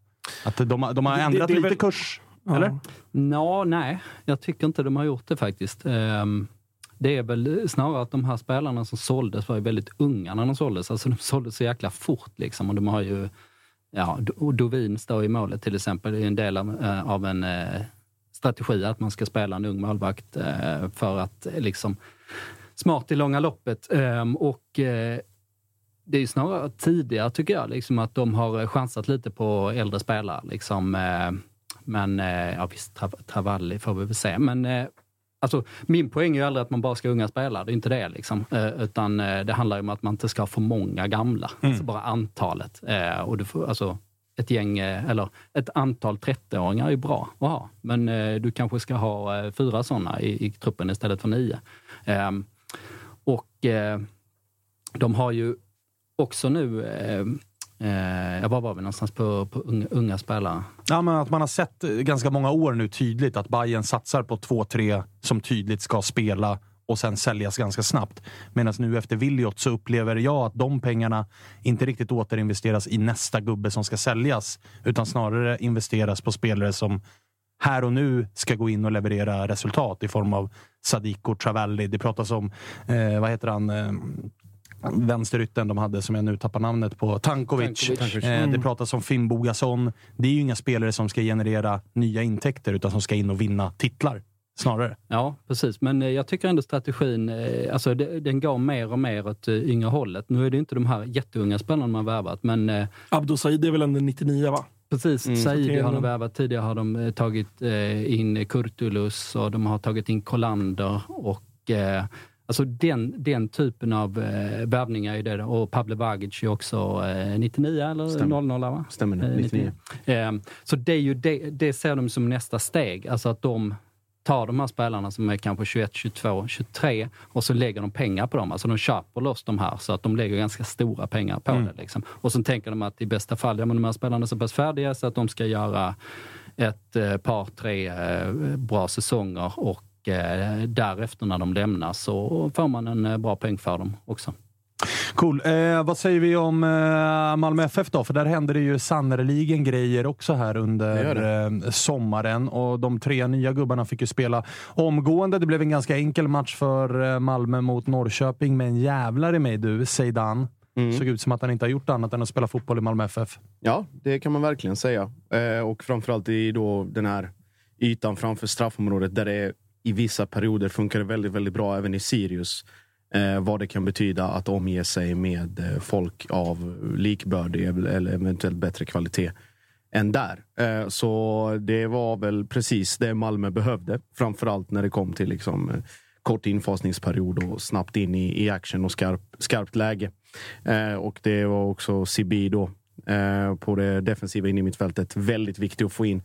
[SPEAKER 1] Att de, de har
[SPEAKER 4] Det- det-
[SPEAKER 1] ändrat
[SPEAKER 4] det är
[SPEAKER 1] lite
[SPEAKER 4] väl-
[SPEAKER 1] kurs,
[SPEAKER 4] Ja.
[SPEAKER 1] eller?
[SPEAKER 4] Nå, nej, jag tycker inte de har gjort det faktiskt. Ehm, Det är väl snarare att de här spelarna som såldes var ju väldigt unga när de såldes. Alltså de såldes så jäkla fort liksom. Och de har ju, ja, Dovin står i målet till exempel. Det är en del av, eh, av en eh, strategi att man ska spela en ung målvakt eh, för att eh, liksom smart i långa loppet. Ehm, Och eh, det är snarare tidigare tycker jag, liksom att de har chansat lite på äldre spelare. Liksom, eh, men eh, ja, visst, Tra- Travalli får vi väl se. Men alltså, min poäng är ju aldrig att man bara ska unga spelare, det är inte det. Liksom. Eh, utan eh, det handlar om att man inte ska ha för många gamla, alltså bara antalet. Eh, och du får, alltså, ett gäng, eller ett antal 30-åringar är bra att ha. Men du kanske ska ha fyra sådana i, i truppen istället för nio. Och eh, de har ju också nu, eh, eh, var var vi någonstans på, på unga, unga spelare?
[SPEAKER 1] Ja, men att man har sett eh, ganska många år nu tydligt att Bayern satsar på två, tre som tydligt ska spela och sen säljas ganska snabbt. Medan nu efter Williot så upplever jag att de pengarna inte riktigt återinvesteras i nästa gubbe som ska säljas, utan snarare investeras på spelare som här och nu ska gå in och leverera resultat i form av Sadiko Travalli. Det pratas om, eh, vad heter han, eh, vänsterytten de hade som jag nu tappar namnet på, Tankovic.
[SPEAKER 4] Tankovic.
[SPEAKER 1] Eh,
[SPEAKER 4] Mm.
[SPEAKER 1] Det pratas om Finn Bogason. Det är ju inga spelare som ska generera nya intäkter utan som ska in och vinna titlar snarare.
[SPEAKER 4] Ja, precis. Men eh, jag tycker ändå strategin, eh, alltså den går mer och mer åt eh, yngre hållet. Nu är det inte de här jätteunga spelarna man värvat, men
[SPEAKER 5] Abdo Said är väl ändå 99 va?
[SPEAKER 4] Precis,
[SPEAKER 5] Mm.
[SPEAKER 4] Saidi har de värvat. Tidigare har de eh, tagit eh, in Kurtulus och de har tagit in Kolander och eh, alltså den, den typen av eh, värvningar är det. Och Pavle Vagic är också eh, 99 eller
[SPEAKER 3] Stämmer.
[SPEAKER 4] 00 va?
[SPEAKER 3] Stämmer det,
[SPEAKER 4] Eh,
[SPEAKER 3] 99.
[SPEAKER 4] Eh, så det, är ju det, det ser de som nästa steg, alltså att de tar de här spelarna som är kanske 21, 22, 23 och så lägger de pengar på dem. Alltså de köper loss de här så att de lägger ganska stora pengar på
[SPEAKER 1] Mm.
[SPEAKER 4] det. Liksom. Och sen tänker de att i bästa fall, ja men de här spelarna är så pass färdiga så att de ska göra ett eh, par, tre eh, bra säsonger och eh, därefter när de lämnar så får man en eh, bra peng för dem också.
[SPEAKER 1] Cool. Eh, vad säger vi om eh, Malmö FF då? För där händer det ju sannerligen grejer också här
[SPEAKER 3] Det
[SPEAKER 1] under
[SPEAKER 3] gör
[SPEAKER 1] eh, sommaren. Och de tre nya gubbarna fick ju spela omgående. Det blev en ganska enkel match för eh, Malmö mot Norrköping, men jävlar i mig du, Zeidan.
[SPEAKER 3] Mm.
[SPEAKER 1] Såg ut som att han inte har gjort annat än att spela fotboll i Malmö FF.
[SPEAKER 3] Ja, det kan man verkligen säga. Eh, och framförallt i då den här ytan framför straffområdet där det i vissa perioder funkar det väldigt, väldigt bra även i Sirius. Eh, vad det kan betyda att omge sig med eh, folk av likbördig eller eventuellt bättre kvalitet än där. Eh, så det var väl precis det Malmö behövde. Framförallt när det kom till liksom, eh, kort infasningsperiod och snabbt in i, i action och skarp, skarpt läge. Eh, och det var också Sibi då eh, på det defensiva in i mittfältet. Väldigt viktigt att få in.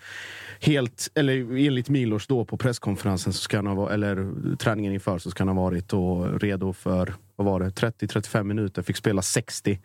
[SPEAKER 3] Helt, eller enligt Milos då på presskonferensen, så ska han ha, eller träningen inför, så ska han ha varit då redo för vad var det, 30-35 minuter. Fick spela 60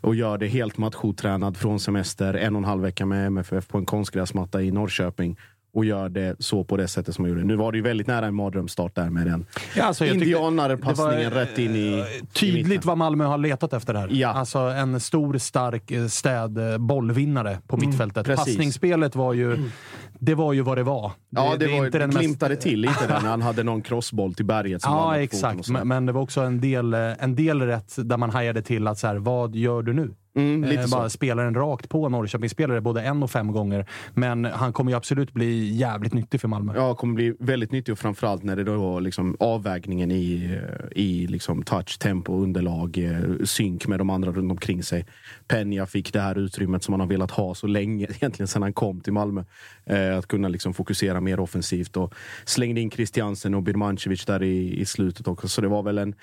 [SPEAKER 3] och gör det helt matchotränad från semester. En och en halv vecka med MFF på en konstgräsmatta i Norrköping och gör det så på det sättet som man gjorde. Nu var det ju väldigt nära en mardrömsstart där med den
[SPEAKER 1] Ja, alltså,
[SPEAKER 3] indianare-passningen
[SPEAKER 1] det
[SPEAKER 3] rätt in i...
[SPEAKER 1] eh, Tydligt vad Malmö har letat efter här.
[SPEAKER 3] Ja.
[SPEAKER 1] Alltså en stor, stark eh, städ eh, bollvinnare på
[SPEAKER 3] Mm,
[SPEAKER 1] mittfältet.
[SPEAKER 3] precis.
[SPEAKER 1] Passningsspelet var ju, det var ju vad det var.
[SPEAKER 3] Ja, det,
[SPEAKER 1] är
[SPEAKER 3] var,
[SPEAKER 1] inte
[SPEAKER 3] det
[SPEAKER 1] den mest-
[SPEAKER 3] glimtade till lite där när han hade någon crossboll till berget. Som
[SPEAKER 1] Ja, exakt. Men, men det var också en del, eh, en del rätt där man hajade till att så här, vad gör du nu?
[SPEAKER 3] Mm, lite
[SPEAKER 1] Eh, bara spelar den rakt på Norrköpingsspelare både en och fem gånger. Men han kommer ju absolut bli jävligt nyttig för Malmö.
[SPEAKER 3] Ja, kommer bli väldigt nyttig och framförallt när det då liksom avvägningen i, eh, i liksom touch, tempo, underlag, eh, synk med de andra runt omkring sig. Peña fick det här utrymmet som han har velat ha så länge, egentligen sedan han kom till Malmö. Eh, att kunna liksom fokusera mer offensivt och slängde in Christiansen och Birmancevic där i, i slutet också. Så det var väl en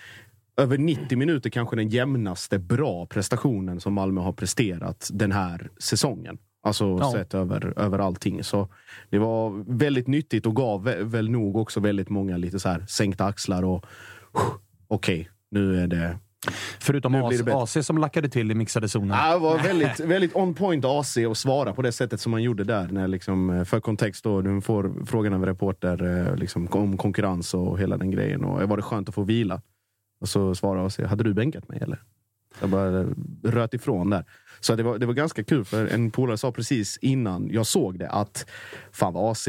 [SPEAKER 3] över 90 minuter kanske den jämnaste bra prestationen som Malmö har presterat den här säsongen. Alltså
[SPEAKER 1] Ja.
[SPEAKER 3] sett över, över allting. Så det var väldigt nyttigt och gav vä- väl nog också väldigt många lite så här sänkta axlar och okej, nu är det...
[SPEAKER 1] Förutom. AC, AC som lackade till i mixade zonen.
[SPEAKER 3] Ja, det var väldigt, väldigt on point AC att svara på det sättet som man gjorde där. När liksom, eh, för kontext då, du får frågan av en reporter eh, liksom, om konkurrens och hela den grejen. Och var det skönt att få vila? Och så svarade AC, hade du bänkat mig eller? Jag bara röt ifrån där. Så det var, det var ganska kul, för en polare sa precis innan jag såg det att fan vad AC,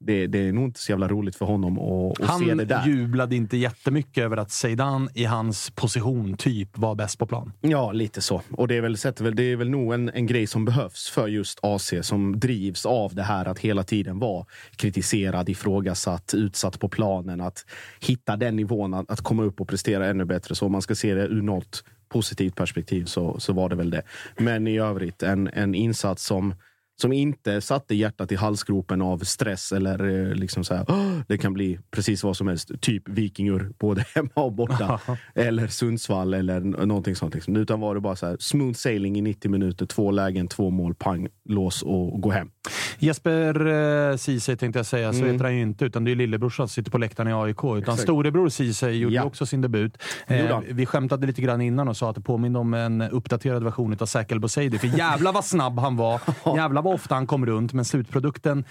[SPEAKER 3] det, det är nog inte så jävla roligt för honom att, att se det
[SPEAKER 1] Han
[SPEAKER 3] där.
[SPEAKER 1] jublade inte jättemycket över att Zeidan i hans position typ var bäst på plan.
[SPEAKER 3] Ja, lite så. Och det är väl, väl, det är väl nog en, en grej som behövs för just AC som drivs av det här att hela tiden vara kritiserad, ifrågasatt, utsatt på planen. Att hitta den nivån, att, att komma upp och prestera ännu bättre. Så om man ska se det ur något positivt perspektiv så, så var det väl det. Men i övrigt en, en insats som som inte satte hjärtat i halsgropen av stress eller eh, liksom så här, "Åh, det kan bli precis vad som helst. Typ vikingur, både hemma och borta. eller Sundsvall eller någonting sånt. Liksom. Utan var det bara så här, smooth sailing i 90 minuter, två lägen, två mål, pang, lås och gå hem.
[SPEAKER 1] Jesper eh, Ceesay tänkte jag säga, så
[SPEAKER 3] Mm.
[SPEAKER 1] heter han ju inte. Utan det är lillebrorsan som sitter på läktaren i AIK. Utan
[SPEAKER 3] Exakt.
[SPEAKER 1] storebror Ceesay gjorde
[SPEAKER 3] Ja.
[SPEAKER 1] också sin debut. Eh, vi skämtade lite grann innan och sa att det påminner om en uppdaterad version av Säkel Boseidi. För jävla vad snabb han var. jävla vad ofta han kom runt. Men slutprodukten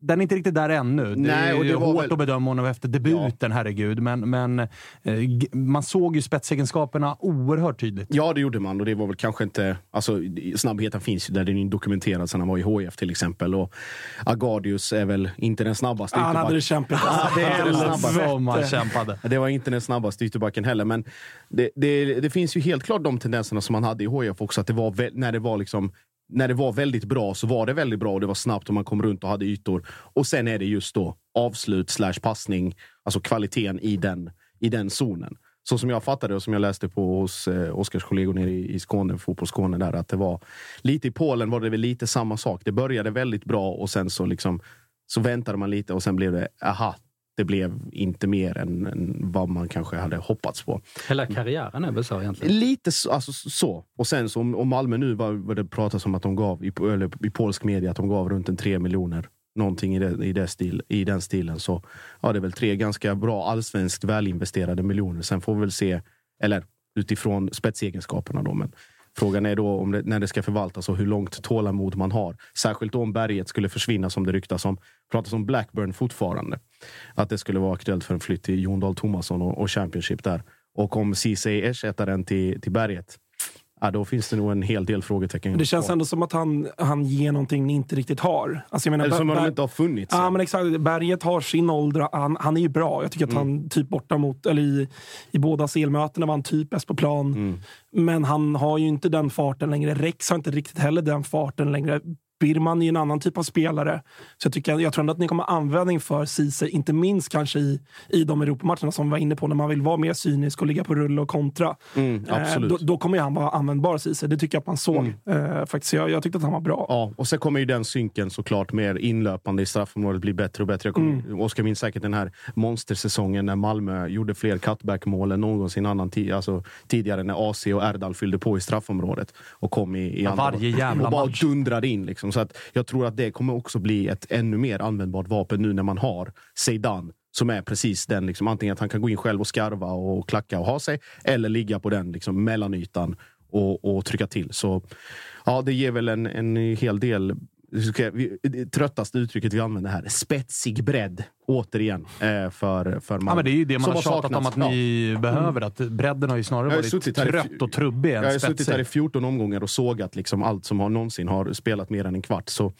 [SPEAKER 1] den är inte riktigt där ännu. Det
[SPEAKER 3] Nej,
[SPEAKER 1] är
[SPEAKER 3] och det var
[SPEAKER 1] hårt
[SPEAKER 3] väl-
[SPEAKER 1] att bedöma honom efter debuten, herregud. Men, men eh, man såg ju spetsegenskaperna oerhört tydligt.
[SPEAKER 3] Ja, det gjorde man och det var väl kanske inte... Alltså, snabbheten finns ju där, den är dokumenterad sen han var i HIF till exempel. Och Agardius är väl inte den snabbaste
[SPEAKER 5] Han
[SPEAKER 3] ytterback-
[SPEAKER 5] hade det kämpigt.
[SPEAKER 3] Ja, det är den snabbaste.
[SPEAKER 1] Som han kämpade.
[SPEAKER 3] Det var inte den snabbaste ytterbacken heller, men det, det, det finns ju helt klart de tendenserna som man hade i HIF också. Att det var när det var liksom när det var väldigt bra så var det väldigt bra och det var snabbt och man kom runt och hade ytor. Och sen är det just då avslut slash passning, alltså kvaliteten i den, i den zonen. Så som jag fattade och som jag läste på hos eh, Oskars kollegor nere i, i Skåne, fotbollsskåne där, att det var lite i Polen var det väl lite samma sak. Det började väldigt bra och sen så liksom så väntade man lite och sen blev det, aha, det blev inte mer än, än vad man kanske hade hoppats på.
[SPEAKER 4] Hela karriären är väl så egentligen?
[SPEAKER 3] Lite så. Alltså, så. Och sen så om, om Malmö nu var, var det pratas om att de gav i, eller, i polsk media att de gav runt en 3 miljoner någonting i, det, i, det stil, i den stilen. Så ja, det är väl tre ganska bra allsvenskt välinvesterade miljoner. Sen får vi väl se, eller utifrån spetsegenskaperna då. Men frågan är då om det, när det ska förvaltas och hur långt tålamod man har. Särskilt om berget skulle försvinna som det ryktas om. pratas om Blackburn fortfarande. Att det skulle vara aktuellt för en flytt till Jon Dahl Tomasson och, och Championship där. Och om Ceesay ersätter den till, till berget ja, då finns det nog en hel del frågetecken.
[SPEAKER 5] Det känns ändå som att han, han ger någonting ni inte riktigt har. Alltså jag menar,
[SPEAKER 3] Eller som
[SPEAKER 5] Ber-
[SPEAKER 3] de inte har funnits.
[SPEAKER 5] Ja, men exakt. Berget har sin ålder. Han, han är ju bra. Jag tycker att han typ borta mot, eller i, i båda CL-mötena var han typ bäst på plan. Men han har ju inte den farten längre. Rex har inte riktigt heller den farten längre. Birman är ju en annan typ av spelare. Så jag, tycker, jag tror ändå att ni kommer ha användning för Ceesay, inte minst kanske i, i de Europamatcherna som vi var inne på, när man vill vara mer cynisk och ligga på rulle och kontra.
[SPEAKER 3] Mm, absolut.
[SPEAKER 5] Eh, då, då kommer han vara användbar, Ceesay. Det tycker jag att man såg. Eh, faktiskt. Jag, jag tyckte att han var bra.
[SPEAKER 3] Ja, och sen kommer ju den synken såklart mer inlöpande i straffområdet bli bättre och bättre. Jag kommer, Oskar minns säkert den här monstersäsongen när Malmö gjorde fler cutback-mål än någonsin annan tid, alltså tidigare när AC och Erdal fyllde på i straffområdet och kom i, i
[SPEAKER 1] Ja,
[SPEAKER 3] andra-
[SPEAKER 1] varje jävla
[SPEAKER 3] och bara
[SPEAKER 1] match.
[SPEAKER 3] dundrade in. Liksom. Så att jag tror att det kommer också bli ett ännu mer användbart vapen nu när man har Zeidan som är precis den, liksom, antingen att han kan gå in själv och skarva och klacka och ha sig, eller ligga på den liksom, mellanytan och, och trycka till. Så ja, det ger väl en, en hel del det tröttaste uttrycket vi använder här. Spetsig bredd, återigen, eh, för, för
[SPEAKER 1] Ja, men det är ju det man
[SPEAKER 3] Som
[SPEAKER 1] har tjatat om
[SPEAKER 3] saknats.
[SPEAKER 1] att ni behöver. Att bredden har ju snarare varit
[SPEAKER 3] suttit i-
[SPEAKER 1] trött och trubbig än
[SPEAKER 3] Jag har suttit
[SPEAKER 1] spetsig.
[SPEAKER 3] här i 14 omgångar och sågat liksom allt som har någonsin har spelat mer än en kvart. Så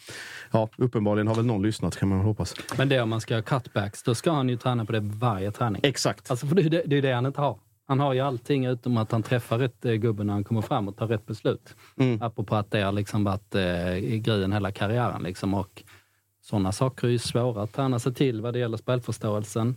[SPEAKER 3] ja, uppenbarligen har väl någon lyssnat kan man hoppas.
[SPEAKER 4] Men det om man ska ha cutbacks, då ska han ju träna på det varje träning.
[SPEAKER 3] Exakt.
[SPEAKER 4] Alltså, för det, är det, det är det han inte har. Han har ju allting utom att han träffar rätt eh, gubbe när han kommer fram och tar rätt beslut.
[SPEAKER 3] Mm.
[SPEAKER 4] Apropå att det har liksom varit eh, grejen hela karriären. Liksom. Och sådana saker är ju svåra att träna sig till vad det gäller spelförståelsen.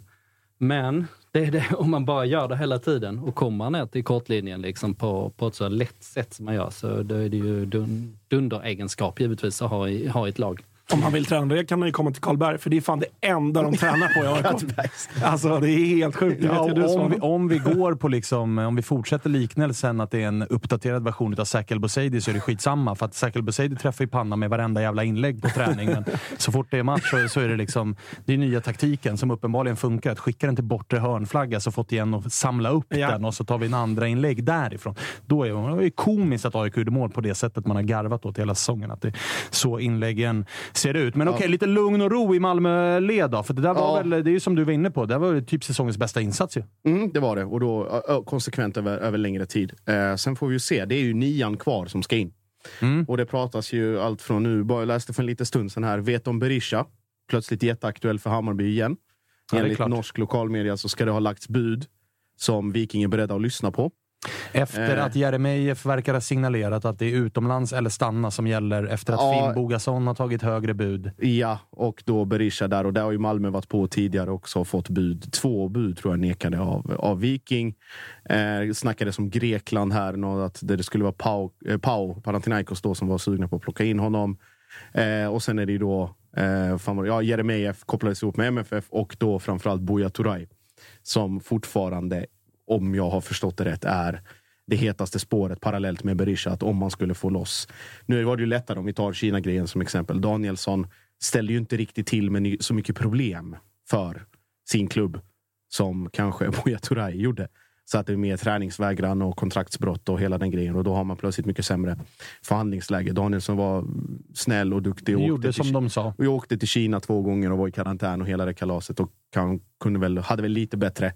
[SPEAKER 4] Men det är det, om man bara gör det hela tiden och kommer ner till kortlinjen liksom på, på ett så lätt sätt som man gör så då är det ju dun, dunderegenskap givetvis att ha i, ha i ett lag.
[SPEAKER 5] Om han vill träna det kan han ju komma till Karlberg, för det är fan det enda de tränar på i AIK. Alltså, det är helt sjukt.
[SPEAKER 1] Ja,
[SPEAKER 5] ju
[SPEAKER 1] om,
[SPEAKER 5] som
[SPEAKER 1] vi, om vi går på liksom, om vi fortsätter liknelsen att det är en uppdaterad version av Zakel Boseidi så är det skitsamma. För att Zakel Boseidi träffar i panna med varenda jävla inlägg på träning. Men så fort det är match så, så är det liksom, det är nya taktiken som uppenbarligen funkar. Att skicka den till bortre hörnflagga så fått igen och samla upp
[SPEAKER 5] Ja.
[SPEAKER 1] den och så tar vi en andra inlägg därifrån. Då är det, komiskt att AIK gjorde mål på det sättet man har garvat åt hela säsongen. Att det är så inläggen ser ut. Men okej, lite lugn och ro i Malmö-led då. För det där var
[SPEAKER 3] Ja.
[SPEAKER 1] väl, det är ju som du var inne på, det var typ säsongens bästa insats ju.
[SPEAKER 3] Mm, det var det. Och då ö, konsekvent över, över längre tid. Eh, sen får vi ju se. Det är ju nian kvar som ska in.
[SPEAKER 1] Mm.
[SPEAKER 3] Och det pratas ju allt från nu. Bara jag läste för en liten stund sedan här. Vet om Berisha. Plötsligt jätteaktuell för Hammarby igen.
[SPEAKER 1] Ja, det
[SPEAKER 3] Enligt norsk lokalmedia så ska det ha lagts bud som Viking är beredda att lyssna på.
[SPEAKER 1] Efter
[SPEAKER 3] Eh.
[SPEAKER 1] att Jeremejeff verkar ha signalerat att det är utomlands eller stanna som gäller efter att
[SPEAKER 3] Ja.
[SPEAKER 1] Finn Bogason har tagit högre bud.
[SPEAKER 3] Ja, och då Berisha där. Och där har ju Malmö varit på tidigare också och fått bud. Två bud tror jag nekade av, av Viking. Eh, snackades om Grekland här. Att det skulle vara Pau, eh, Pau Panathinaikos då som var sugna på att plocka in honom. Eh, och sen är det ju då eh, fan ja, Jeremejeff kopplades ihop med MFF och då framförallt Buya Turay. Som fortfarande, om jag har förstått det rätt, är det hetaste spåret parallellt med Berisha. Att om man skulle få loss. Nu var det ju lättare om vi tar Kina-grejen som exempel. Danielsson ställde ju inte riktigt till med så mycket problem för sin klubb som kanske Buya Turay gjorde. Så att det är mer träningsvägran och kontraktsbrott och hela den grejen. Och då har man plötsligt mycket sämre förhandlingsläge. Danielsson var snäll och duktig. och
[SPEAKER 1] gjorde
[SPEAKER 3] till
[SPEAKER 1] som de sa.
[SPEAKER 3] vi åkte till Kina två gånger och var i karantän och hela det kalaset. Och kan, kunde väl, hade väl lite bättre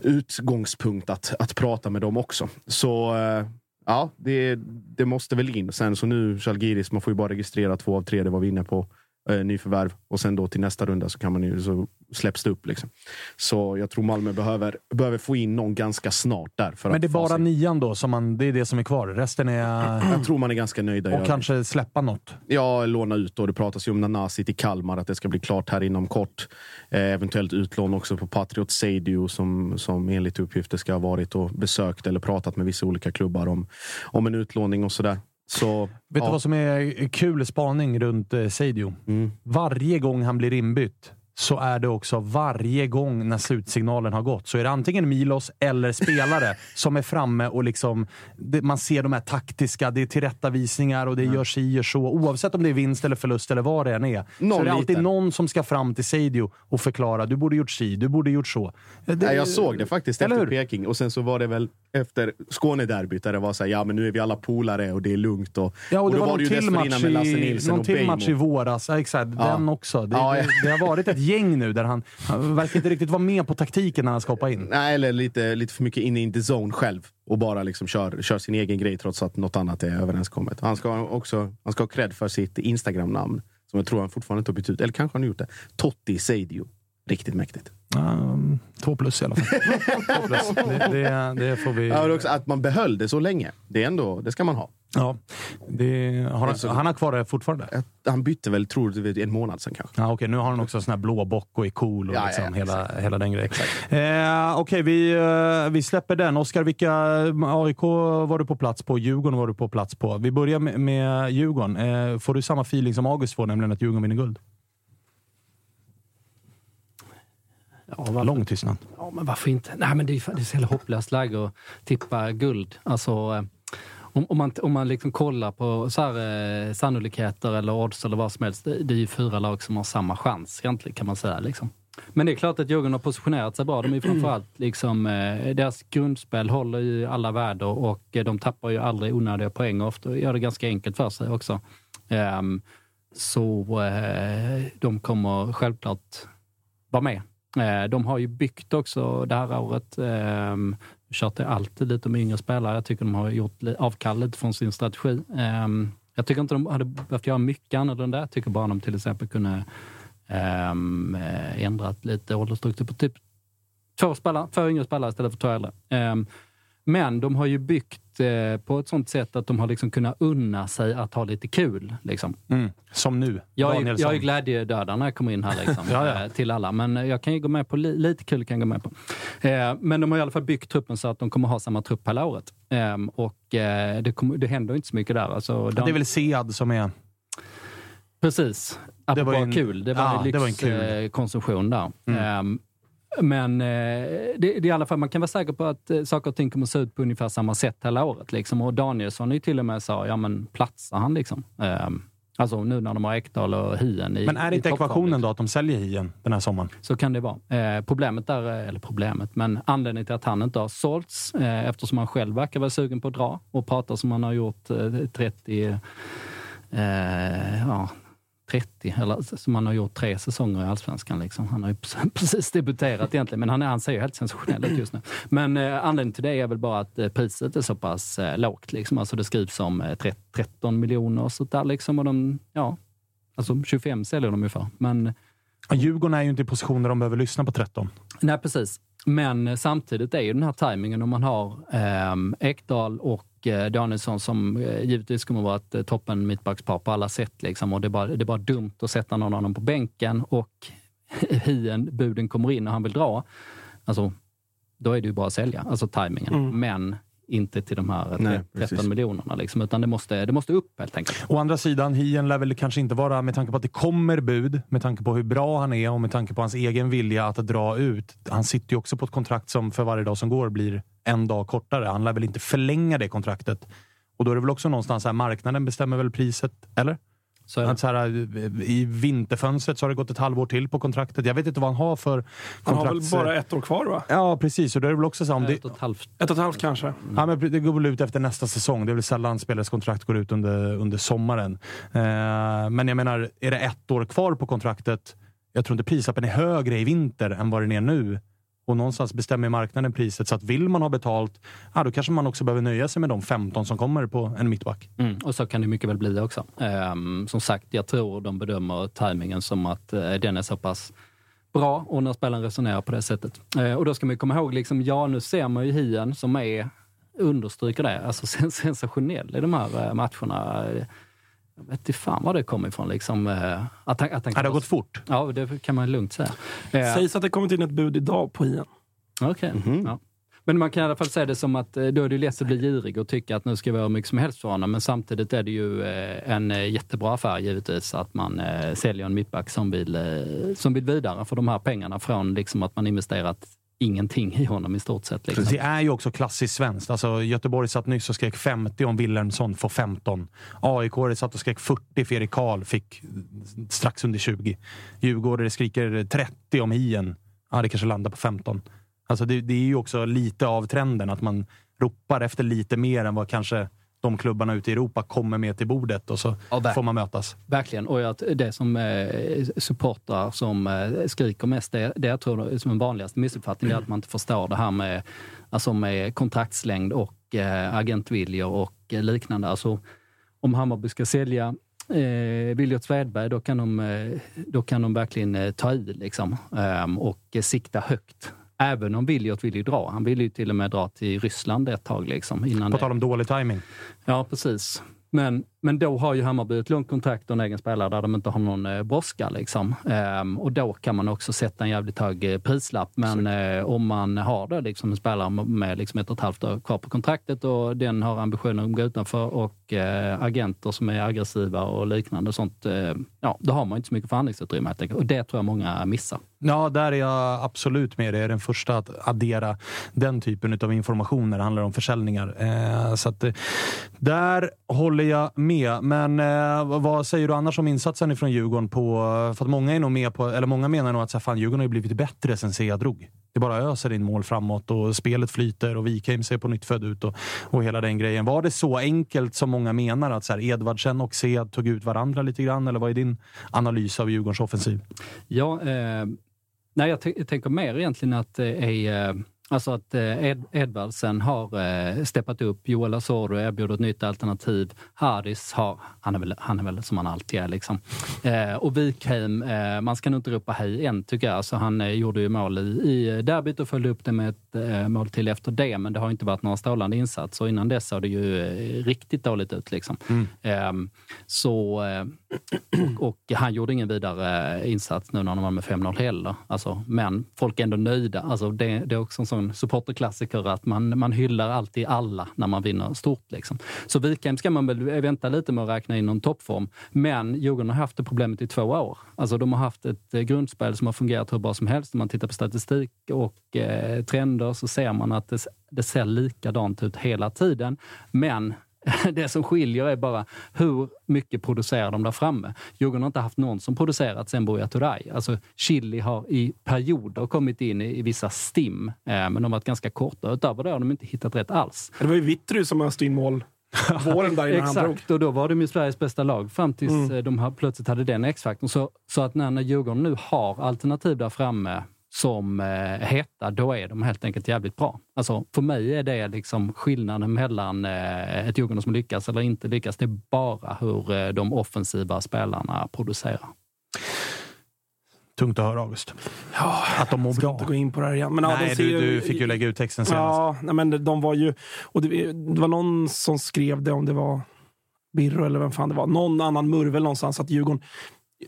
[SPEAKER 3] utgångspunkt att, att prata med dem också. Så eh, ja, det, det måste väl in. Sen så nu, Zalgiris, man får ju bara registrera två av tre, det var vi inne på. Eh, nyförvärv. Och sen då till nästa runda så, kan man ju, så släpps det upp. Liksom. Så jag tror Malmö behöver, behöver få in någon ganska snart där. För
[SPEAKER 1] Men det är bara nian då, som man, det är det som är kvar. Resten är...
[SPEAKER 3] Jag tror man är ganska nöjda. i
[SPEAKER 1] Och kanske släppa något.
[SPEAKER 3] Ja, låna ut. Då. Det pratas ju om Nanasi till Kalmar, att det ska bli klart här inom kort. Eh, eventuellt utlån också på Patriot Seidio som, som enligt uppgifter ska ha varit och besökt eller pratat med vissa olika klubbar om, om en utlåning och sådär. Så,
[SPEAKER 1] Vet
[SPEAKER 3] ja.
[SPEAKER 1] du vad som är kul spaning runt eh, Seidio?
[SPEAKER 3] Mm.
[SPEAKER 1] Varje gång han blir inbytt så är det också varje gång när slutsignalen har gått så är det antingen Milos eller spelare som är framme och liksom, det, man ser de här taktiska, det är tillrättavisningar och det
[SPEAKER 3] Mm.
[SPEAKER 1] gör si gör så. Oavsett om det är vinst eller förlust eller vad det än är.
[SPEAKER 3] Någon
[SPEAKER 1] så är det alltid
[SPEAKER 3] liten.
[SPEAKER 1] någon som ska fram till Seidio och förklara. Du borde gjort si, du borde gjort så. Det,
[SPEAKER 3] Nej, jag såg det faktiskt efter
[SPEAKER 1] hur?
[SPEAKER 3] Peking och sen så var det väl efter Skånederbyt där det var så här, ja men nu är vi alla polare och det är lugnt. Och,
[SPEAKER 1] Ja, och det, var
[SPEAKER 3] då
[SPEAKER 1] någon
[SPEAKER 3] ju
[SPEAKER 1] till match i, någon
[SPEAKER 3] och
[SPEAKER 1] till match i våras. Ja, exakt.
[SPEAKER 3] Ja.
[SPEAKER 1] Den också. Det,
[SPEAKER 3] ja.
[SPEAKER 1] Det, det har varit ett gäng nu där han, han verkar inte riktigt vara med på taktiken när han ska hoppa in.
[SPEAKER 3] Nej, eller lite, lite för mycket inne in the zone själv och bara liksom kör, kör sin egen grej trots att något annat är överenskommet. Han ska också han ska ha cred för sitt Instagram-namn som jag tror han fortfarande inte har bytt ut. Eller kanske han har gjort det. Totti Seidio. Riktigt mäktigt.
[SPEAKER 1] Um, två plus i alla fall. två plus. Det, det, det får vi...
[SPEAKER 3] Ja, också att man behöll det så länge. Det, är ändå, det ska man ha.
[SPEAKER 1] Ja, det, har
[SPEAKER 3] Alltså-
[SPEAKER 1] han, han har kvar det fortfarande?
[SPEAKER 3] Han bytte väl, tror du, en månad sedan kanske.
[SPEAKER 1] Ja, okej, nu har han också sån här blå bock och är cool och
[SPEAKER 3] Ja, ja,
[SPEAKER 1] liksom
[SPEAKER 3] ja,
[SPEAKER 1] hela, hela den grejen. Eh, okej, vi, eh, vi släpper den. Oskar, vilka AIK var du på plats på? Djurgården var du på plats på. Vi börjar med, med Djurgården. Eh, får du samma feeling som August får, nämligen att Djurgården vinner guld?
[SPEAKER 4] Ja,
[SPEAKER 1] Lång tystnad.
[SPEAKER 4] Ja, men varför inte? Nej, men det är, är så jävla hopplöst läge att tippa guld. Alltså, eh, om, om man, om man liksom kollar på så här, eh, sannolikheter eller odds eller vad som helst. Det, det är ju fyra lag som har samma chans egentligen kan man säga. Liksom. Men det är klart att Djurgården har positionerat sig bra. De är ju framförallt liksom, eh, deras grundspel håller ju alla väder och eh, de tappar ju aldrig onödiga poäng och ofta gör det ganska enkelt för sig också. Ehm, så eh, de kommer självklart vara med. Eh, De har ju byggt också det här året. Eh, kört det alltid lite med yngre spelare. Jag tycker de har gjort avkall lite från sin strategi. Eh, Jag tycker inte de hade behövt göra mycket annorlunda. Jag tycker bara de till exempel kunde ehm, eh, ändrat lite åldersstruktur på typ två, spelare, två yngre spelare istället för två äldre. Ehm, Ehm, Men de har ju byggt eh, på ett sånt sätt att de har liksom kunnat unna sig att ha lite kul. Liksom.
[SPEAKER 1] Mm. Som nu.
[SPEAKER 4] Jag är, jag är glädjedödare när jag kommer in här liksom,
[SPEAKER 1] Ja, ja.
[SPEAKER 4] eh, till alla. Men jag kan ju gå med på li, lite kul kan jag gå med på. Eh, men de har i alla fall byggt truppen så att de kommer ha samma trupp hela året. Eh, och det, kommer, det händer inte så mycket där. Alltså,
[SPEAKER 1] Det är väl Sead som är...
[SPEAKER 4] Precis.
[SPEAKER 1] Det
[SPEAKER 4] Apropå
[SPEAKER 1] var en-
[SPEAKER 4] kul. Det var
[SPEAKER 1] ja, det
[SPEAKER 4] lyxkonsumtion där.
[SPEAKER 1] Mm.
[SPEAKER 4] Men eh, det, det är i alla fall, man kan vara säker på att eh, saker och ting kommer se ut på ungefär samma sätt hela året. Liksom. Och Danielsson är ju till och med sa, ja men platsar han liksom? Ehm, alltså nu när de har Ekdal och Hien i
[SPEAKER 1] Men är det inte ekvationen då att de säljer Hien den här sommaren?
[SPEAKER 4] så kan det vara. Eh, problemet där, eh, eller problemet, men anledningen till att han inte har sålts, eh, eftersom han själv verkar vara sugen på att dra och pratar som han har gjort eh, 30, eh, ja, 30, eller som han har gjort tre säsonger i Allsvenskan. Liksom. Han har ju precis debuterat egentligen, men han, han ser ju helt sensationell ut just nu. Men eh, anledningen till det är väl bara att eh, priset är så pass eh, lågt. Liksom. Alltså det skrivs om eh, 13 13 miljoner och sånt där. Liksom. Och de, ja, alltså 25 säljer de ju för. Men
[SPEAKER 1] Djurgården är ju inte i position där de behöver lyssna på 13.
[SPEAKER 4] Nej, precis. Men samtidigt är ju den här tajmingen om man har eh, Ekdal och eh, Danielsson som eh, givetvis kommer att vara ett eh, toppen mittbackspar på alla sätt. Liksom. Och det, är bara, det är bara dumt att sätta någon av dem på bänken och hien, buden kommer in och han vill dra. Alltså, då är det ju bara att sälja, alltså tajmingen.
[SPEAKER 5] Mm.
[SPEAKER 4] Men inte till de här eh,
[SPEAKER 3] Nej,
[SPEAKER 4] 13
[SPEAKER 3] precis.
[SPEAKER 4] miljonerna. Liksom, utan det måste, det måste upp helt enkelt.
[SPEAKER 1] Å andra sidan, Hien lär väl kanske inte vara, med tanke på att det kommer bud, med tanke på hur bra han är och med tanke på hans egen vilja att dra ut. Han sitter ju också på ett kontrakt som för varje dag som går blir en dag kortare. Han lär väl inte förlänga det kontraktet. Och då är det väl också någonstans här, marknaden bestämmer väl priset, eller?
[SPEAKER 4] Så.
[SPEAKER 1] Att så här, I vinterfönstret så har det gått ett halvår till på kontraktet. Jag vet inte vad han har för
[SPEAKER 5] Han har väl bara ett år kvar va?
[SPEAKER 1] Ja, precis. Och då är det väl också så om det,
[SPEAKER 4] Ett och ett halvt.
[SPEAKER 5] Ett och ett halvt kanske.
[SPEAKER 1] Ja, men det går väl ut efter nästa säsong. Det är väl sällan spelares kontrakt går ut under, under sommaren. Eh, men jag menar, är det ett år kvar på kontraktet? Jag tror inte prislappen är högre i vinter än vad den är nu. Och någonstans bestämmer marknaden priset. Så att vill man ha betalt, ja, då kanske man också behöver nöja sig med de 15 som kommer på en mittback.
[SPEAKER 4] Mm, och så kan det mycket väl bli också. Ehm, som sagt, jag tror de bedömer tajmingen som att eh, den är så pass bra och när spelaren resonerar på det sättet. Ehm, och då ska man ju komma ihåg, liksom, ja nu ser man ju Hien som är, understryker det, alltså sensationell i de här eh, matcherna. Jag vet inte fan var det kommer ifrån. Liksom, eh, att han, att han
[SPEAKER 1] Ja, det har gått fort.
[SPEAKER 4] Ja, det kan man lugnt säga. Eh,
[SPEAKER 5] Sägs att det kommit in ett bud idag på Hien.
[SPEAKER 4] Okej.
[SPEAKER 3] Mhm.
[SPEAKER 4] Ja. Men man kan i alla fall säga det som att eh, då är det lätt att bli girig och tycka att nu ska vi ha hur mycket som helst för honom. Men samtidigt är det ju en jättebra affär givetvis att man säljer en mittback som vill, som vill vidare för de här pengarna från liksom att man investerat ingenting i honom i stort sett. Liksom.
[SPEAKER 1] Det är ju också klassiskt svenskt. Alltså, Göteborg satt nyss och skrek 50 om Wilhelmsson får 15. AIK satt och skrek 40 för Erik Karl, fick strax under 20. Djurgården skriker 30 om Hien. Ja, det kanske landar på 15. Alltså det, det är ju också lite av trenden att man ropar efter lite mer än vad kanske de klubbarna ute i Europa kommer med till bordet och så ja, får man mötas.
[SPEAKER 4] Verkligen. Och att det som eh, supportrar som eh, skriker mest, det, det jag tror som en vanligaste missuppfattning, är att man inte förstår det här med, alltså med kontraktslängd och eh, agentviljor och eh, liknande. Alltså, om Hammarby ska sälja eh, Viljot Svedberg, då kan de, eh, då kan de verkligen eh, ta i liksom, eh, och sikta högt. Även om Viljot vill ju dra. Han ville ju till och med dra till Ryssland ett tag. Liksom, innan
[SPEAKER 1] På tal om dålig timing.
[SPEAKER 4] Ja, precis. Men, men då har ju Hammarby ett långt kontrakt och en egen spelare där de inte har någon eh, brådska. Liksom. Ehm, och då kan man också sätta en jävligt hög eh, prislapp. Men eh, om man har då liksom en spelare med liksom ett och ett halvt år kvar på kontraktet och den har ambitionen att gå utanför och eh, agenter som är aggressiva och liknande sånt. Eh, ja, då har man inte så mycket förhandlingsutrymme helt enkelt. Och det tror jag många missar.
[SPEAKER 1] Ja, där är jag absolut med dig. Jag är den första att addera den typen av information när det handlar om försäljningar. Eh, så att, eh, där håller jag med. Men eh, vad säger du annars om insatsen från Djurgården? På, för att många, är nog med på, eller många menar nog att så här, fan, Djurgården har blivit bättre sen Sea drog. Det bara öser in mål framåt och spelet flyter och Wikheim ser på nytt född ut och, och hela den grejen. Var det så enkelt som många menar att så här, Edvardsen och Sead tog ut varandra lite grann? Eller vad är din analys av Djurgårdens offensiv?
[SPEAKER 4] Ja, eh, nej, jag, jag tänker mer egentligen att det är eh, Alltså att eh, Ed, Edvardsen har eh, steppat upp. Joel Asoro erbjuder ett nytt alternativ. Haris har, han är väl, han är väl som han alltid är liksom. Eh, och Wikheim, eh, man ska nog inte ropa hej än tycker jag. Alltså, han eh, gjorde ju mål i, i eh, derbyt och följde upp det med ett mål till efter det. Men det har inte varit några strålande insatser. Innan dess såg det ju eh, riktigt dåligt ut liksom. Mm. Ehm, så, och, och, han gjorde ingen vidare insats nu när de var med 5-0 heller. Alltså, men folk är ändå nöjda. Alltså, det, det är också en sån supporterklassiker att man, man hyllar alltid alla när man vinner stort. Liksom. Så Wikheim ska man väl vänta lite med att räkna in någon toppform. Men Djurgården har haft det problemet i två år. Alltså de har haft ett eh, grundspel som har fungerat hur bra som helst. Om man tittar på statistik och eh, trender så ser man att det, det ser likadant ut hela tiden. Men Det som skiljer är bara hur mycket producerar de där framme. Djurgården har inte haft någon som producerat sen Buya Turay. Alltså, Chili har i perioder kommit in i, i vissa stim, eh, men de har varit ganska korta. Utöver det har de inte hittat rätt alls.
[SPEAKER 5] Det var ju Vittry som öste in mål våren där innan
[SPEAKER 4] Exakt, och då var de ju Sveriges bästa lag fram tills mm. Eh, de plötsligt hade den X-faktorn. Så, så att när, när Djurgården nu har alternativ där framme som eh, heta, då är de helt enkelt jävligt bra. Alltså, för mig är det liksom skillnaden mellan eh, ett Djurgården som lyckas eller inte lyckas. Det är bara hur eh, de offensiva spelarna producerar.
[SPEAKER 1] Tungt att höra, August.
[SPEAKER 5] Ja, att de mår bra. inte gå in på det här igen. Men,
[SPEAKER 1] nej, ja, du, du, fick ju lägga ut texten senast.
[SPEAKER 5] Ja, nej, men de var ju... Och det, det, var någon som skrev det, om det var Birro eller vem fan det var. Någon annan murvel någonstans, att Djurgården...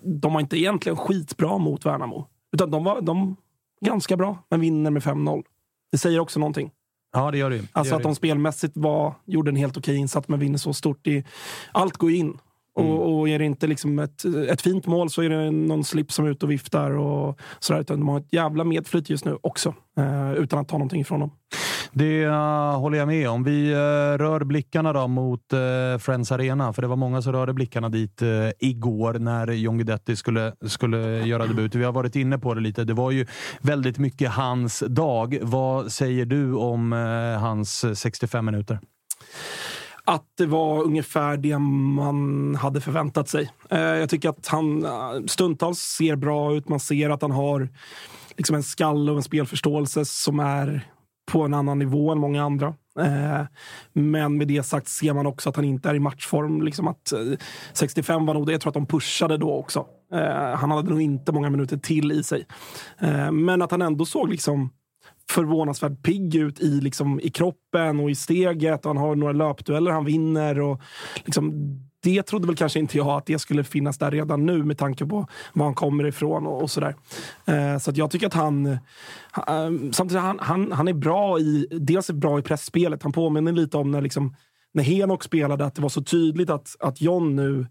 [SPEAKER 5] De var inte egentligen skitbra mot Värnamo. Utan de, var, de ganska bra, men vinner med 5-0. Det säger också någonting.
[SPEAKER 1] Ja, det gör det.
[SPEAKER 5] det alltså
[SPEAKER 1] gör
[SPEAKER 5] att de spelmässigt var, gjorde en helt okej insats, men vinner så stort. I, allt går in. Mm. Och, och, är det inte liksom ett, ett fint mål så är det någon slip som är ute och viftar. Och sådär, utan de har ett jävla medflyt just nu också, eh, utan att ta någonting ifrån dem.
[SPEAKER 1] Det uh, håller jag med om. Vi uh, rör blickarna då mot uh, Friends Arena, för det var många som rörde blickarna dit igår när John Guidetti skulle, skulle göra debut. Vi har varit inne på det lite. Det var ju väldigt mycket hans dag. Vad säger du om hans 65 minuter?
[SPEAKER 5] att det var ungefär det man hade förväntat sig. Jag tycker att han stundtals ser bra ut. Man ser att han har liksom en skalle och en spelförståelse som är på en annan nivå än många andra. Eh, men med det sagt ser man också att han inte är i matchform. Liksom att eh, 65 var nog det. Jag tror att de pushade då också. Eh, han hade nog inte många minuter till i sig. men att han ändå såg liksom förvånansvärt pigg ut i, liksom, i kroppen och i steget. Han har några löpdueller han vinner. Och liksom, det trodde väl kanske inte jag att det skulle finnas där redan nu med tanke på var han kommer ifrån och, och sådär. Eh, så att jag tycker att han... Eh, samtidigt, han, han, han är bra i... Dels är bra i pressspelet. Han påminner lite om när, liksom, när Henok spelade, att det var så tydligt att, att John nu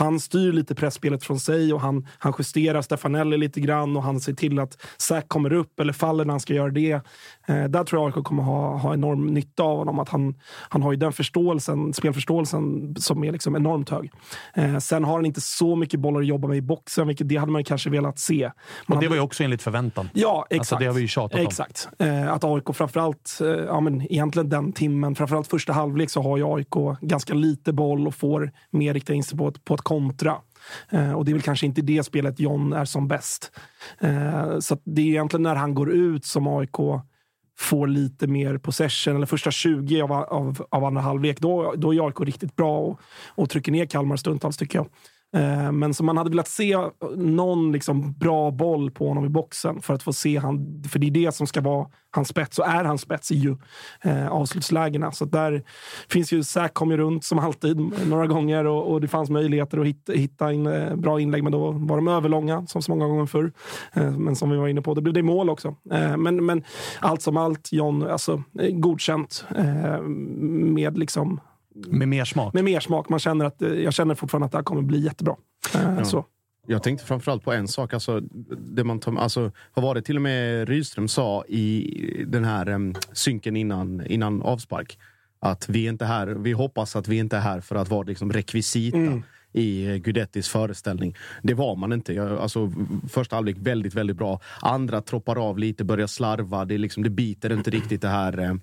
[SPEAKER 5] han styr lite pressspelet från sig och han, han justerar Stefanelli lite grann och han ser till att Zack kommer upp eller faller när han ska göra det. Eh, där tror jag AIK kommer ha, ha enorm nytta av honom. Att han, han har ju den förståelsen, spelförståelsen som är liksom enormt hög. Eh, sen har han inte så mycket bollar att jobba med i boxen, vilket det hade man kanske velat se.
[SPEAKER 1] Man och det var ju också enligt förväntan.
[SPEAKER 5] Ja, exakt. Alltså,
[SPEAKER 1] det har vi ju tjatat
[SPEAKER 5] om. Exakt. Eh, att AIK framförallt, eh, ja men egentligen den timmen, framförallt första halvlek så har ju AIK ganska lite boll och får mer rikta in sig på ett, på ett kontra. Eh, och det är väl kanske inte det spelet John är som bäst. Eh, så det är egentligen när han går ut som AIK får lite mer possession, eller första 20 av, av, av andra halvlek, då, då är AIK riktigt bra och, och trycker ner Kalmar stundtals tycker jag. Eh, men som man hade velat se eh, någon liksom bra boll på honom i boxen för att få se han, för det är det som ska vara hans spets och är hans spets i ju eh, avslutslägena. Så där finns ju Zack kom ju runt som alltid några gånger och, och det fanns möjligheter att hitta, hitta in, eh, bra inlägg, men då var de överlånga som så många gånger förr. Eh, men som vi var inne på, det blev det mål också. Eh, men, men allt som allt, John, alltså godkänt med liksom
[SPEAKER 1] med mer smak?
[SPEAKER 5] Med mer smak. Man känner att, jag känner fortfarande att det här kommer bli jättebra. Ja. Så.
[SPEAKER 3] Jag tänkte framförallt på en sak. Alltså, det man tar, alltså, vad var det till och med Rydström sa i den här um, synken innan, innan avspark? Att vi, är inte här, vi hoppas att vi inte är här för att vara liksom rekvisita. Mm i Gudettis föreställning. Det var man inte. Jag, alltså, första halvlek väldigt, väldigt bra. Andra troppar av lite, börjar slarva. Det, liksom, det biter inte riktigt det här, eh,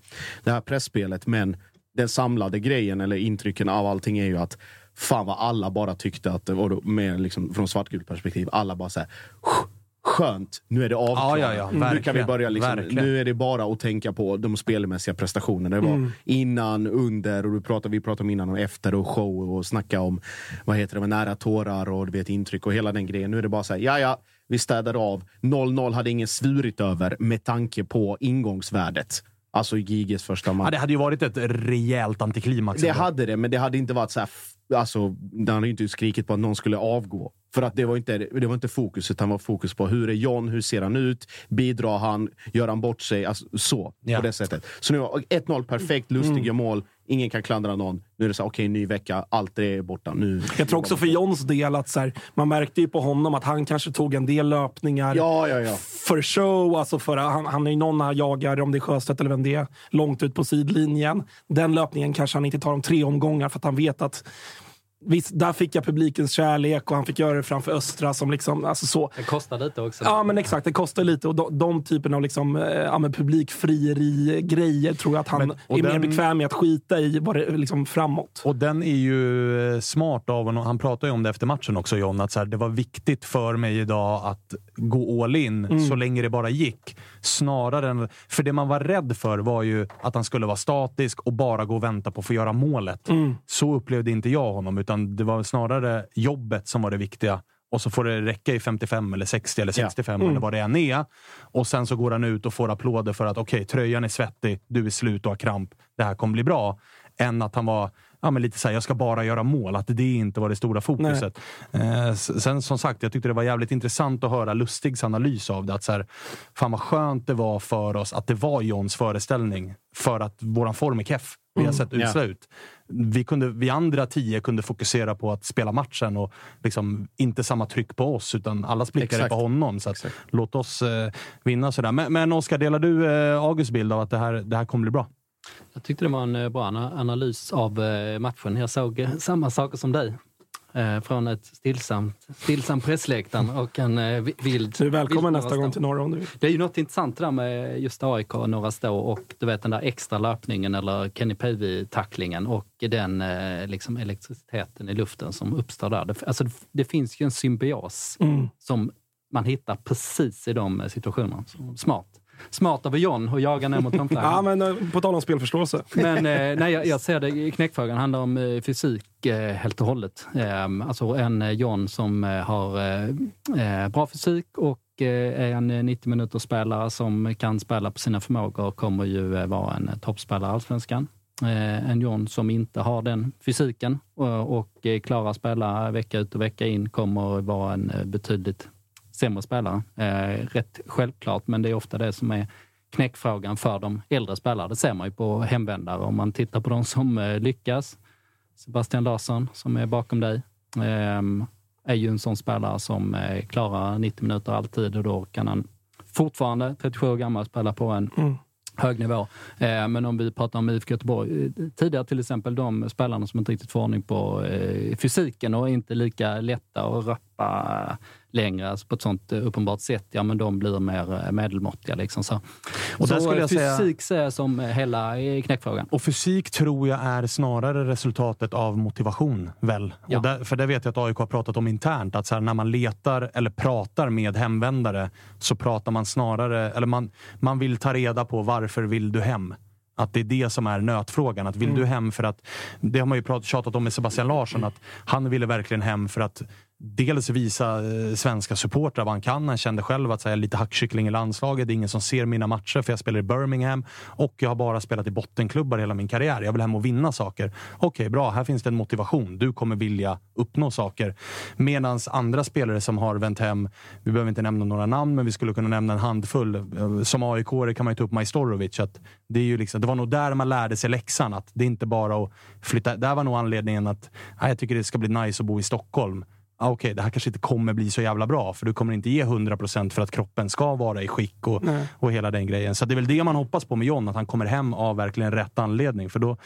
[SPEAKER 3] det här pressspelet. Men den samlade grejen eller intrycken av allting är ju att fan vad alla bara tyckte att, och med liksom, från svartgult perspektiv, alla bara såhär Skönt, nu är det avklarat.
[SPEAKER 1] Ja, ja, ja.
[SPEAKER 3] Nu kan vi börja liksom, Nu är det bara att tänka på de spelmässiga prestationerna. Det var mm. innan, under och du pratade, vi pratade om innan och efter och show och snacka om vad heter det, nära tårar och du vet, intryck och hela den grejen. Nu är det bara så här, ja ja, vi städar av. 0-0 hade ingen svurit över med tanke på ingångsvärdet. Alltså Giges första match.
[SPEAKER 1] Ja, det hade ju varit ett rejält antiklimax.
[SPEAKER 3] Det hade det, men det hade inte varit så här... Alltså, den hade inte skrikit på att någon skulle avgå. För att det var inte, det var inte fokus, utan var fokus på hur är John, hur ser han ut, bidrar han, gör han bort sig? Alltså, så, ja. på det sättet. Så nu 1-0, perfekt, lustiga mm. mål. Ingen kan klandra någon. Nu är det så okej, okay, ny vecka. Allt det är borta. Nu,
[SPEAKER 5] jag tror också för Johns del att så här, man märkte ju på honom att han kanske tog en del löpningar
[SPEAKER 3] ja, ja, ja.
[SPEAKER 5] för show. Alltså för, han, han är ju någon han jagar, om det är Sjöstedt eller vem det är, långt ut på sidlinjen. Den löpningen kanske han inte tar om tre omgångar för att han vet att Visst, där fick jag publikens kärlek och han fick göra det framför Östra. Som liksom, alltså så.
[SPEAKER 4] Det kostar lite också.
[SPEAKER 5] Ja, men exakt. Det kostar lite. Och de, de typen av liksom, eh, ja, publikfrieri-grejer tror jag att han men, är den, mer bekväm med att skita i var det, liksom, framåt.
[SPEAKER 1] Och den är ju eh, smart av honom. Han pratade ju om det efter matchen också, John. Att så här, det var viktigt för mig idag att gå all in mm. så länge det bara gick. Snarare än... För det man var rädd för var ju att han skulle vara statisk och bara gå och vänta på att få göra målet. Mm. Så upplevde inte jag honom utan det var snarare jobbet som var det viktiga. Och så får det räcka i 55 eller 60 eller 65 ja. mm. eller vad det än är. Och sen så går han ut och får applåder för att okej, okay, tröjan är svettig, du är slut och har kramp. Det här kommer bli bra. Än att han var ja, men lite så här, jag ska bara göra mål. Att det inte var det stora fokuset. Eh, sen som sagt, jag tyckte det var jävligt intressant att höra Lustigs analys av det. Att så här, fan vad skönt det var för oss att det var Johns föreställning. För att våran form är keff. Vi har mm. sett usla ut. Vi, kunde, vi andra tio kunde fokusera på att spela matchen och liksom inte samma tryck på oss, utan alla blickar på honom. Så att, låt oss eh, vinna. Sådär. Men, men Oskar, delar du eh, Augusts bild av att det här, det här kommer bli bra?
[SPEAKER 4] Jag tyckte det var en eh, bra analys av eh, matchen. Jag såg eh, samma saker som dig. Från ett stillsamt, stillsamt pressläktaren och en vild...
[SPEAKER 5] Du är välkommen nästa gång till norra om du vill.
[SPEAKER 4] Det är ju något intressant där med just AIK och Norra Stå och du vet den där extra löpningen eller Kenny Pavey-tacklingen och den liksom, elektriciteten i luften som uppstår där. Det, alltså, det finns ju en symbios mm. som man hittar precis i de situationerna. Smart smart av John att jaga ner mot hörnflaggan.
[SPEAKER 5] ja, men eh, på tal om spelförståelse.
[SPEAKER 4] men eh, nej, jag, jag ser det, knäckfrågan handlar om eh, fysik eh, helt och hållet. Eh, alltså en eh, John som har bra fysik och är en 90 minuters spelare som kan spela på sina förmågor kommer ju vara en toppspelare i Allsvenskan. Eh, en John som inte har den fysiken och, eh, klarar att spela vecka ut och vecka in kommer vara en eh, betydligt sämre spelare. Eh, rätt självklart, men det är ofta det som är knäckfrågan för de äldre spelare. Det ser man ju på hemvändare. Om man tittar på de som eh, lyckas. Sebastian Larsson, som är bakom dig, eh, är ju en sån spelare som eh, klarar 90 minuter alltid och då kan han fortfarande, 37 år gammal, spela på en
[SPEAKER 5] Mm.
[SPEAKER 4] hög nivå. Eh, men om vi pratar om IFK Göteborg, tidigare till exempel de spelarna som inte riktigt får ordning på fysiken och inte lika lätta att rappa längre alltså på ett sånt eh, uppenbart sätt, ja men de blir mer eh, medelmåttiga. Liksom, så
[SPEAKER 1] Och
[SPEAKER 4] så
[SPEAKER 1] skulle
[SPEAKER 4] eh,
[SPEAKER 1] jag säga-
[SPEAKER 4] fysik ser jag som hela knäckfrågan.
[SPEAKER 1] Och fysik tror jag är snarare resultatet av motivation, väl?
[SPEAKER 4] Ja.
[SPEAKER 1] Och där, för det vet jag att AIK har pratat om internt, att så här, när man letar eller pratar med hemvändare så pratar man snarare, eller man, man vill ta reda på varför vill du hem? Att det är det som är nötfrågan. Att vill
[SPEAKER 5] Mm.
[SPEAKER 1] du hem för att... Det har man ju pratat, tjatat om med Sebastian Larsson, att han ville verkligen hem för att dels visa eh, svenska supportrar vad han kan. Han kände själv att säga lite hackkyckling i landslaget. Det är ingen som ser mina matcher för jag spelar i Birmingham och jag har bara spelat i bottenklubbar hela min karriär. Jag vill hem och vinna saker. Okej, bra. Här finns det en motivation. Du kommer vilja uppnå saker. Medan andra spelare som har vänt hem, vi behöver inte nämna några namn, men vi skulle kunna nämna en handfull. Eh, som aik kan man ju ta upp Majstorovic. Att det, är ju liksom, det var nog där man lärde sig läxan. Att det är inte bara att flytta. Där var nog anledningen att "Nej, jag tycker det ska bli nice att bo i Stockholm. Ah, Okej, det här kanske inte kommer bli så jävla bra, för du kommer inte ge 100% för att kroppen ska vara i skick och,
[SPEAKER 5] Nej.
[SPEAKER 1] och hela den grejen. Så det är väl det man hoppas på med John, att han kommer hem av verkligen rätt anledning. För då,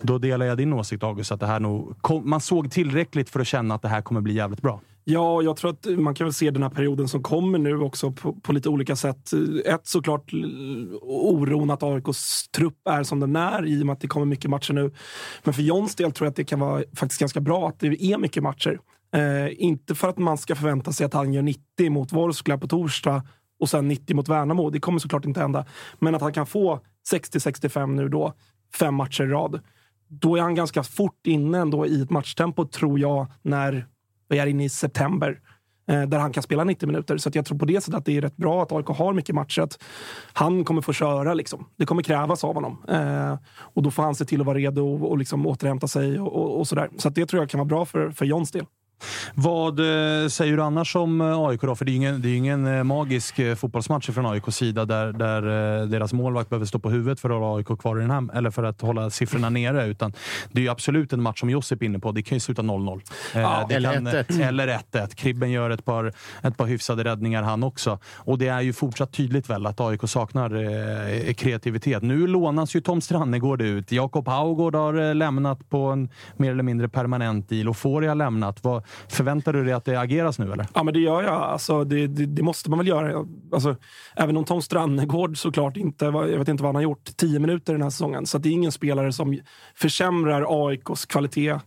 [SPEAKER 1] då delar jag din åsikt August, att det här nog, kom, man såg tillräckligt för att känna att det här kommer bli jävligt bra.
[SPEAKER 5] Ja, jag tror att man kan väl se den här perioden som kommer nu också på, på lite olika sätt. Ett såklart oron att AIKs trupp är som den är i och med att det kommer mycket matcher nu. Men för Johns del tror jag att det kan vara faktiskt ganska bra att det är mycket matcher. Eh, inte för att man ska förvänta sig att han gör 90 mot Vorskla på torsdag och sen 90 mot Värnamo. Det kommer såklart inte hända. Men att han kan få 60-65 nu då, fem matcher i rad. Då är han ganska fort inne ändå i ett matchtempo, tror jag, när vi är inne i september. Eh, där han kan spela 90 minuter. Så att jag tror på det sättet att det är rätt bra att AIK har mycket matcher. Att han kommer få köra. Liksom. Det kommer krävas av honom. Eh, och då får han se till att vara redo och, och liksom återhämta sig. Och, och, och sådär. Så att det tror jag kan vara bra för, för Johns del.
[SPEAKER 1] Vad eh, säger du annars om eh, AIK då? För det är ju ingen, det är ju ingen eh, magisk fotbollsmatch från AIKs sida där, där deras målvakt behöver stå på huvudet för att hålla AIK kvar i den här, eller för att hålla siffrorna nere. Utan det är ju absolut en match som Josip är inne på. Det kan ju sluta 0-0. Eh,
[SPEAKER 3] Ja,
[SPEAKER 1] det
[SPEAKER 3] eller
[SPEAKER 1] kan,
[SPEAKER 3] 1-1.
[SPEAKER 1] Eller 1-1. Kribben gör ett par, ett par hyfsade räddningar han också. Och det är ju fortsatt tydligt väl att AIK saknar kreativitet. Nu lånas ju Tom Strannegård ut. Jakob Haugård har lämnat på en mer eller mindre permanent deal. Och Fori har lämnat. Vad, förväntar du dig att det ageras nu eller?
[SPEAKER 5] Ja, men det gör jag. Alltså, det, det, det måste man väl göra. Alltså, även om Tom Strannegård såklart inte, jag vet inte vad han har gjort, 10 minuter den här säsongen. Så det är ingen spelare som försämrar AIKs kvalitet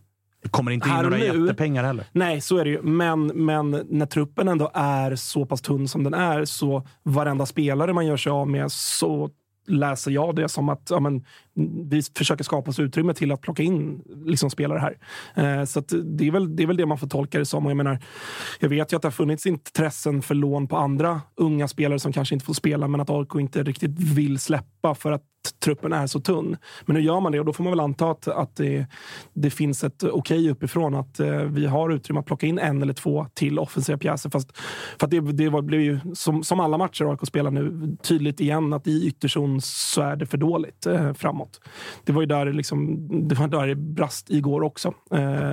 [SPEAKER 1] Det kommer inte in
[SPEAKER 5] Här
[SPEAKER 1] några
[SPEAKER 5] nu-
[SPEAKER 1] jättepengar heller.
[SPEAKER 5] Nej, så är det ju. Men, men när truppen ändå är så pass tunn som den är, så varenda spelare man gör sig av med, så läser jag det som att ja, men, vi försöker skapa oss utrymme till att plocka in liksom, spelare här. Eh, så att det, är väl, det är väl det man får tolka det som. Och jag, menar, jag vet ju att det har funnits intressen för lån på andra unga spelare som kanske inte får spela, men att AIK inte riktigt vill släppa för att truppen är så tunn. Men nu gör man det och då får man väl anta att, att det, det finns ett okej uppifrån. Att eh, vi har utrymme att plocka in en eller två till offensiva pjäser. Fast, för att det, det var, blev ju, som, som alla matcher AIK spelar nu, tydligt igen att i ytterzon så är det för dåligt eh, framåt. Det var ju där liksom, det, var där det brast igår också. Eh,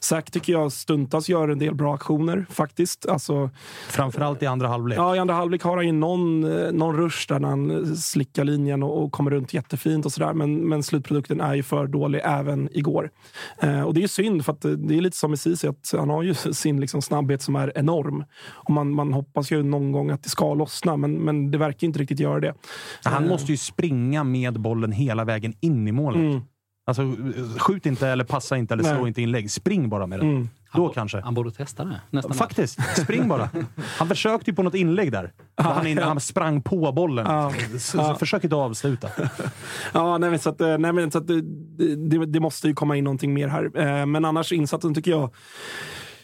[SPEAKER 5] Zack tycker jag stundtals gör en del bra aktioner faktiskt. Alltså,
[SPEAKER 1] Framförallt i andra halvlek.
[SPEAKER 5] Ja, i andra halvlek har han ju någon, eh, någon rush där när han slickar linjen och, och kommer runt jättefint och sådär. Men, men slutprodukten är ju för dålig även igår. Eh, och det är synd för att eh, det är lite som med Ceesay att han har ju sin liksom snabbhet som är enorm. Och man, man hoppas ju någon gång att det ska lossna, men, men det verkar inte riktigt göra det.
[SPEAKER 1] Han
[SPEAKER 5] Eh,
[SPEAKER 1] måste ju springa med bollen hela vägen in i målet.
[SPEAKER 5] Mm.
[SPEAKER 1] Alltså, skjut inte, eller passa inte, eller slå
[SPEAKER 5] Nej.
[SPEAKER 1] inte inlägg. Spring bara med den.
[SPEAKER 5] Mm.
[SPEAKER 1] Då kanske.
[SPEAKER 4] Han borde testa det. Nästan
[SPEAKER 1] Faktiskt. Spring bara. Han försökte ju på något inlägg där. Han, in, han sprang på bollen.
[SPEAKER 5] Ja.
[SPEAKER 1] S-
[SPEAKER 5] Ja.
[SPEAKER 1] Försök inte avsluta.
[SPEAKER 5] Ja, nej, så att, eh, nej, men så att det, det, det måste ju komma in någonting mer här. Eh, Men annars insatsen tycker jag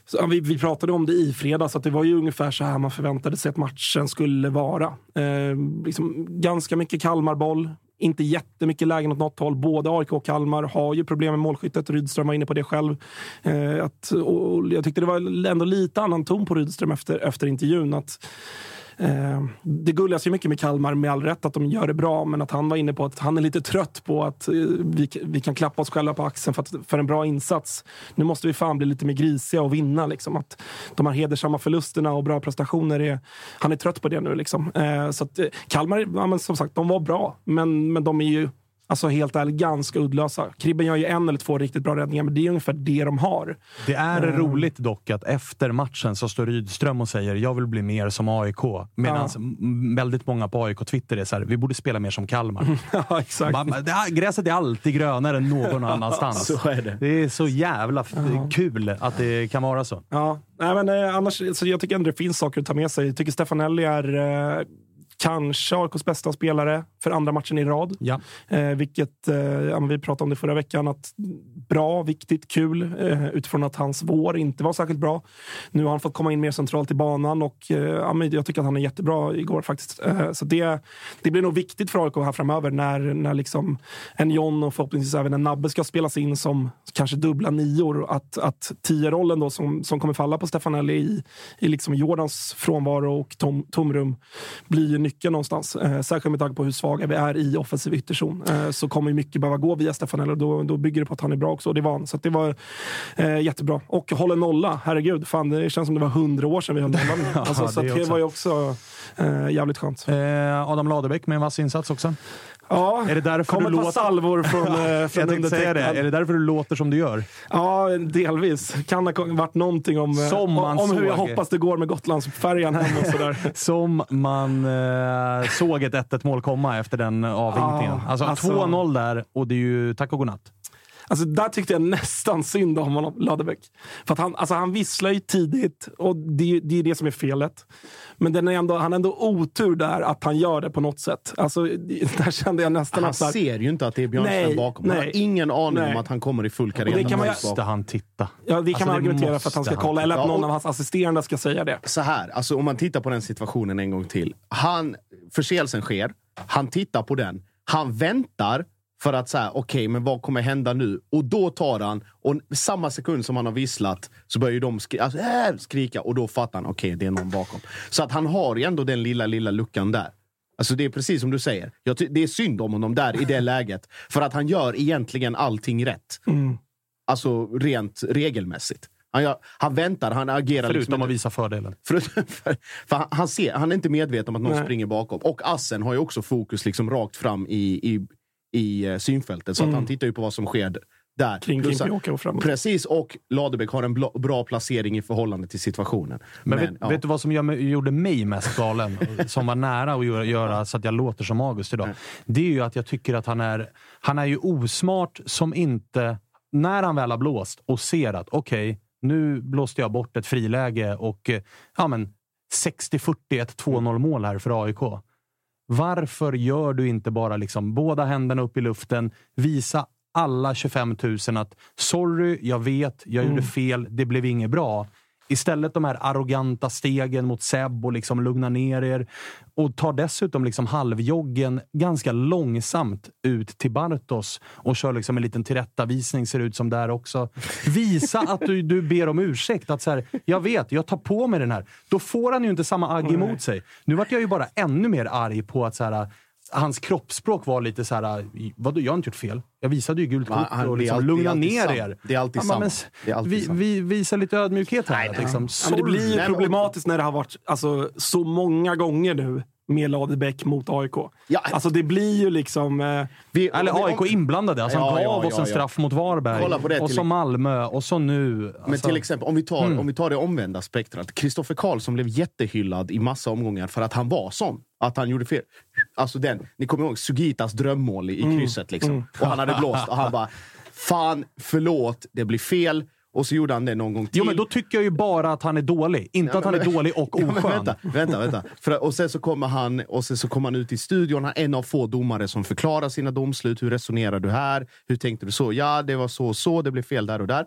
[SPEAKER 5] så, ja, vi, vi pratade om det i fredags, att det var ju ungefär så här man förväntade sig att matchen skulle vara. Eh, liksom, ganska mycket Kalmarboll, inte jättemycket lägen åt något håll. Både AIK och Kalmar har ju problem med målskyttet. Rydström var inne på det själv. Eh, att, och jag tyckte det var ändå lite annan ton på Rydström efter, efter intervjun. Att, Eh, det gullas ju mycket med Kalmar, med all rätt, att de gör det bra. Men att han var inne på att han är lite trött på att eh, vi, vi kan klappa oss själva på axeln för, att, för en bra insats. Nu måste vi fan bli lite mer grisiga och vinna. Liksom. Att de här hedersamma förlusterna och bra prestationer, är, han är trött på det nu. Liksom. Eh, så att, Kalmar, ja, men som sagt, de var bra. Men, men de är ju Alltså helt ärligt, ganska uddlösa. Kribben gör ju en eller två riktigt bra räddningar, men det är ungefär det de har.
[SPEAKER 1] Det är
[SPEAKER 5] Mm.
[SPEAKER 1] roligt dock att efter matchen så står Rydström och säger jag vill bli mer som AIK. Medan väldigt många på AIK-Twitter är så här, vi borde spela mer som Kalmar.
[SPEAKER 5] ja, exakt.
[SPEAKER 1] Man, det, gräset är alltid grönare än någon annanstans.
[SPEAKER 3] Så är det.
[SPEAKER 1] Det är så jävla f- kul att det kan vara så.
[SPEAKER 5] Ja, nej, men eh, annars, så jag tycker ändå det finns saker att ta med sig. Jag tycker Stefanelli är eh, kanske AIKs bästa spelare för andra matchen i rad.
[SPEAKER 1] Ja.
[SPEAKER 5] Eh, vilket, eh, ja, vi pratade om det förra veckan, att bra, viktigt, kul eh, utifrån att hans vår inte var särskilt bra. Nu har han fått komma in mer centralt i banan och eh, ja, jag tycker att han är jättebra igår faktiskt. Eh, så det, det blir nog viktigt för AIK här framöver när, när liksom en John och förhoppningsvis även en Nabbe ska spelas in som kanske dubbla nior. Att, att tio-rollen då som, som kommer falla på Stefanelli i, i liksom Jordans frånvaro och tom, tomrum blir nyckeln någonstans. Eh, särskilt med tanke på hur svaga vi är i offensiv ytterzon. Eh, så kommer mycket behöva gå via Stefanelli och då, då bygger det på att han är bra också. Och det var han. Så det var eh, jättebra. Och håller nolla. Herregud, fan, det känns som det var hundra år sedan vi höll nollan. alltså,
[SPEAKER 1] Ja,
[SPEAKER 5] så
[SPEAKER 1] det
[SPEAKER 5] det var ju också eh, jävligt skönt.
[SPEAKER 1] Eh, Adam Ladebäck med en vass insats också.
[SPEAKER 5] Ja,
[SPEAKER 1] Är det därför du låter-
[SPEAKER 5] salvor från, eh, från
[SPEAKER 1] Jag säga det. Är det därför du låter som du gör?
[SPEAKER 5] Ja, delvis. Kan ha varit någonting om, eh,
[SPEAKER 1] man
[SPEAKER 5] om hur jag hoppas det går med Gotlandsfärjan hem och sådär.
[SPEAKER 1] Som man eh, såg ett 1-1 mål komma efter den avvinkningen.
[SPEAKER 5] Ja,
[SPEAKER 1] alltså,
[SPEAKER 5] alltså-
[SPEAKER 1] 2-0 där och det är ju tack och godnatt.
[SPEAKER 5] Alltså, där tyckte jag nästan synd om honom, Ladebäck. För att han, alltså, han visslar ju tidigt och det, det är det som är felet. Men den är ändå, han har ändå otur där att han gör det på något sätt. Alltså, där kände jag nästan
[SPEAKER 3] Han
[SPEAKER 5] att... här-
[SPEAKER 3] ser ju inte att det är Björnström bakom. Han
[SPEAKER 5] nej.
[SPEAKER 3] har ingen aning
[SPEAKER 5] Nej.
[SPEAKER 3] om att han kommer i full karriär.
[SPEAKER 5] det kan man ju-
[SPEAKER 1] Måste han titta?
[SPEAKER 5] Ja, det kan
[SPEAKER 1] Alltså,
[SPEAKER 5] man
[SPEAKER 1] det
[SPEAKER 5] argumentera för att han ska
[SPEAKER 1] måste
[SPEAKER 5] kolla. Eller att
[SPEAKER 3] Ja,
[SPEAKER 5] någon av hans assisterande ska säga det.
[SPEAKER 3] så här, alltså om man tittar på den situationen en gång till. Han, förseelsen sker, han tittar på den, han väntar för att säga okej, men vad kommer hända nu? Och då tar han, och samma sekund som han har visslat så börjar ju de skri alltså, äh, skrika och då fattar han okej, det är någon bakom. Så att han har ju ändå den lilla, lilla luckan där. Alltså det är precis som du säger. Det är synd om honom där i det läget. För att han gör egentligen allting rätt.
[SPEAKER 5] Mm.
[SPEAKER 3] Alltså rent regelmässigt. Han, gör, han väntar, han agerar...
[SPEAKER 1] Förutom
[SPEAKER 3] liksom
[SPEAKER 1] att visa fördelen.
[SPEAKER 3] för, för, för han, han, ser, han är inte medveten om att någon
[SPEAKER 5] Nej.
[SPEAKER 3] springer bakom. Och Assen har ju också fokus liksom rakt fram i, i, i eh, synfältet. Så att han tittar ju på vad som sker där.
[SPEAKER 5] Mm. Kring Klimpioka och framåt.
[SPEAKER 3] Precis, och Ladebäck har en bra placering i förhållande till situationen.
[SPEAKER 1] Men,
[SPEAKER 3] Men,
[SPEAKER 1] vet,
[SPEAKER 3] ja.
[SPEAKER 1] vet du vad som mig, gjorde mig mest galen? som var nära att göra, göra så att jag låter som August idag. Det är ju att jag tycker att han är, han är ju osmart som inte... När han väl har blåst och ser att okej, nu blåste jag bort ett friläge och eh, ja, men 60-40, ett 2-0 mål här för AIK. Varför gör du inte bara liksom båda händerna upp i luften, visa alla 25 000 att sorry, jag vet, jag gjorde fel, det blev inget bra. Istället de här arroganta stegen mot Seb och liksom lugna ner er. Och tar dessutom liksom halvjoggen ganska långsamt ut till Bartos och kör liksom en liten tillrättavisning, ser ut som där också. Visa att du, du ber om ursäkt. Att så här, jag vet, jag tar på mig den här. Då får han ju inte samma agg emot sig. Nu vart jag ju bara ännu mer arg på att så här, hans kroppsspråk var lite så här, vadå, jag har inte gjort fel. Jag visade ju gult
[SPEAKER 3] Men
[SPEAKER 1] kort och liksom,
[SPEAKER 3] alltid-
[SPEAKER 1] lugna ner
[SPEAKER 3] sant.
[SPEAKER 1] er.
[SPEAKER 3] Det är alltid
[SPEAKER 1] Ja, men,
[SPEAKER 3] sant. Det är alltid
[SPEAKER 1] vi,
[SPEAKER 3] sant.
[SPEAKER 1] vi, visa lite ödmjukhet här. Liksom.
[SPEAKER 5] Ja, men det blir ju
[SPEAKER 3] Nej, men-
[SPEAKER 5] problematiskt när det har varit alltså, så många gånger nu med Ladebäck mot AIK.
[SPEAKER 3] Ja.
[SPEAKER 5] Alltså det blir ju liksom... Eh,
[SPEAKER 3] Vi-
[SPEAKER 1] Eller AIK inblandade. Alltså han
[SPEAKER 3] Ja,
[SPEAKER 1] gav
[SPEAKER 3] ja,
[SPEAKER 1] oss en
[SPEAKER 3] ja.
[SPEAKER 1] straff mot Varberg.
[SPEAKER 3] Kolla på det
[SPEAKER 1] och så Malmö och så nu.
[SPEAKER 3] Men
[SPEAKER 1] Alltså,
[SPEAKER 3] till exempel, om vi tar,
[SPEAKER 1] Mm.
[SPEAKER 3] om vi tar det omvända spektrat. Kristoffer Karlsson blev jättehyllad i massa omgångar för att han var sån. Att han gjorde fel. Alltså den, ni kommer ihåg Sugitas drömmål i
[SPEAKER 1] Mm.
[SPEAKER 3] krysset. Liksom. Och han hade blåst och han bara Fan, förlåt, det blir fel. Och så gjorde han det någon gång till.
[SPEAKER 1] Jo, men då tycker jag ju bara att han är dålig. Inte att han är dålig och
[SPEAKER 3] Ja,
[SPEAKER 1] oskön.
[SPEAKER 3] vänta, vänta. vänta. För, och sen så kommer han, och sen så kommer han ut i studion. Han är en av få domare som förklarar sina domslut. Hur resonerar du här? Hur tänkte du så? Ja, det var så och så. Det blev fel där och där.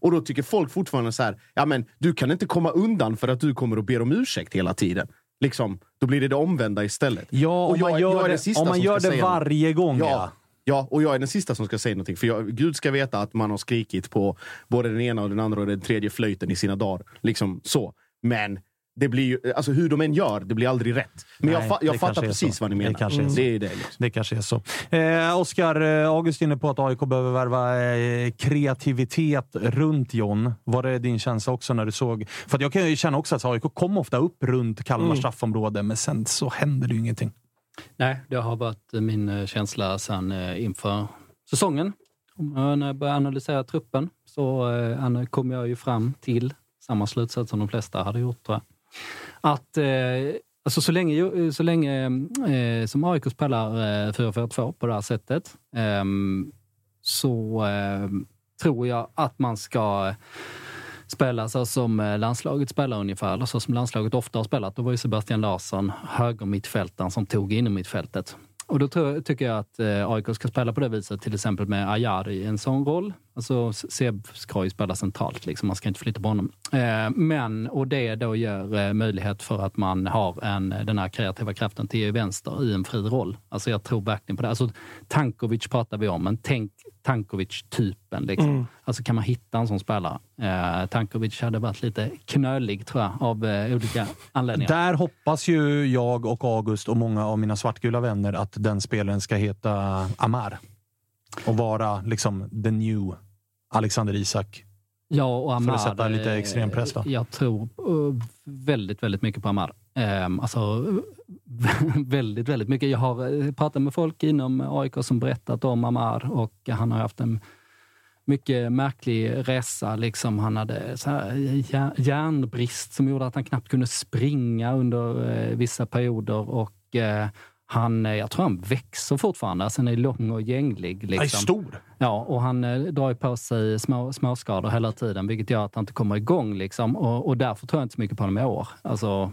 [SPEAKER 3] Och då tycker folk fortfarande så här, ja men du kan inte komma undan för att du kommer och ber om ursäkt hela tiden. Liksom, då blir det det omvända istället.
[SPEAKER 1] Ja, om
[SPEAKER 3] Och jag-
[SPEAKER 1] man gör
[SPEAKER 3] jag
[SPEAKER 1] det, om man gör det varje gång. Ja.
[SPEAKER 3] Ja, ja, och jag är den sista som ska säga någonting. För jag, Gud ska veta att man har skrikit på både den ena och den andra och den tredje flöjten i sina dagar. Liksom så. Men det blir ju, alltså hur de än gör, det blir aldrig rätt. Men
[SPEAKER 1] Nej,
[SPEAKER 3] jag, fa-
[SPEAKER 1] det
[SPEAKER 3] jag fattar precis vad ni
[SPEAKER 1] Det
[SPEAKER 3] menar.
[SPEAKER 1] kanske är så.
[SPEAKER 3] det är det. Liksom.
[SPEAKER 1] Det kanske är så. Eh, Oskar, eh, August är inne på att AIK behöver värva eh, kreativitet runt John. Var det din känsla också när du såg? För jag kan ju känna också att AIK kom ofta upp runt Kalmar
[SPEAKER 4] Mm.
[SPEAKER 1] straffområde, men sen så händer det ju ingenting.
[SPEAKER 4] Nej, det har varit min eh, känsla sen eh, inför säsongen. Eh, när jag började analysera truppen så kom jag ju fram till samma slutsats som de flesta hade gjort, tror jag. Att alltså så länge, så länge eh, som AIK spelar eh, 4-4-2 på det här sättet ehm, så eh, tror jag att man ska spela så alltså som eh, landslaget spelar ungefär, eller så som landslaget ofta har spelat. Då var ju Sebastian Larsson högermittfältaren som tog in i mittfältet. Och då tror, tycker jag att eh, AIK ska spela på det viset, till exempel med Ayari i en sån roll. Alltså Seb ska ju spela centralt, liksom. man ska inte flytta på honom. Eh, men, och det då ger eh, möjlighet för att man har en, den här kreativa kraften till vänster i en fri roll. Alltså jag tror verkligen på det. Alltså Tankovic pratar vi om, men tänk Tankovic-typen. Liksom.
[SPEAKER 5] Mm.
[SPEAKER 4] Alltså kan man hitta en sån spelare? Eh, Tankovic hade varit lite knölig, tror jag, av eh, olika anledningar.
[SPEAKER 1] Där hoppas ju jag och August och många av mina svartgula vänner att den spelaren ska heta Amar. Och vara liksom the new Alexander Isak.
[SPEAKER 4] Ja, och Amar.
[SPEAKER 1] För att sätta lite
[SPEAKER 4] eh,
[SPEAKER 1] extrem press då.
[SPEAKER 4] Jag tror eh, väldigt, väldigt mycket på Amar. Um, alltså, väldigt, väldigt mycket. Jag har eh, pratat med folk inom AIK som berättat om Amar och han har haft en mycket märklig resa. Liksom han hade så här järnbrist som gjorde att han knappt kunde springa under vissa perioder. Och han, eh, jag tror han växer fortfarande. Alltså, han är lång och gänglig. Liksom.
[SPEAKER 1] Han är stor.
[SPEAKER 4] Ja, och han eh, drar på sig små, småskador hela tiden, vilket gör att han inte kommer igång. Liksom. Och, och därför tror jag inte så mycket på honom i år. Alltså,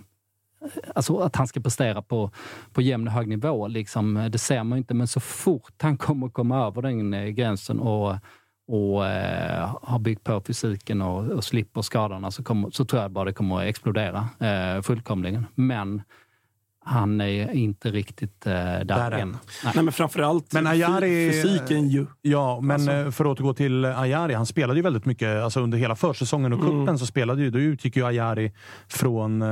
[SPEAKER 4] Alltså att han ska prestera på, på jämn och hög nivå, liksom, det ser man inte. Men så fort han kommer komma över den eh, gränsen och, och eh, har byggt på fysiken och, och slipper skadorna så, kommer, så tror jag bara det kommer att explodera eh, fullkomligen. Men han är inte riktigt eh, där,
[SPEAKER 1] Där
[SPEAKER 4] än.
[SPEAKER 1] än.
[SPEAKER 5] Nej, men framförallt
[SPEAKER 1] Men Ayari,
[SPEAKER 5] fysiken ju.
[SPEAKER 1] Ja, men
[SPEAKER 5] Alltså.
[SPEAKER 1] eh, för att återgå till Ayari. Han spelade ju väldigt mycket alltså under hela försäsongen och
[SPEAKER 5] Mm.
[SPEAKER 1] cupen så spelade ju, då utgick ju Ayari från eh,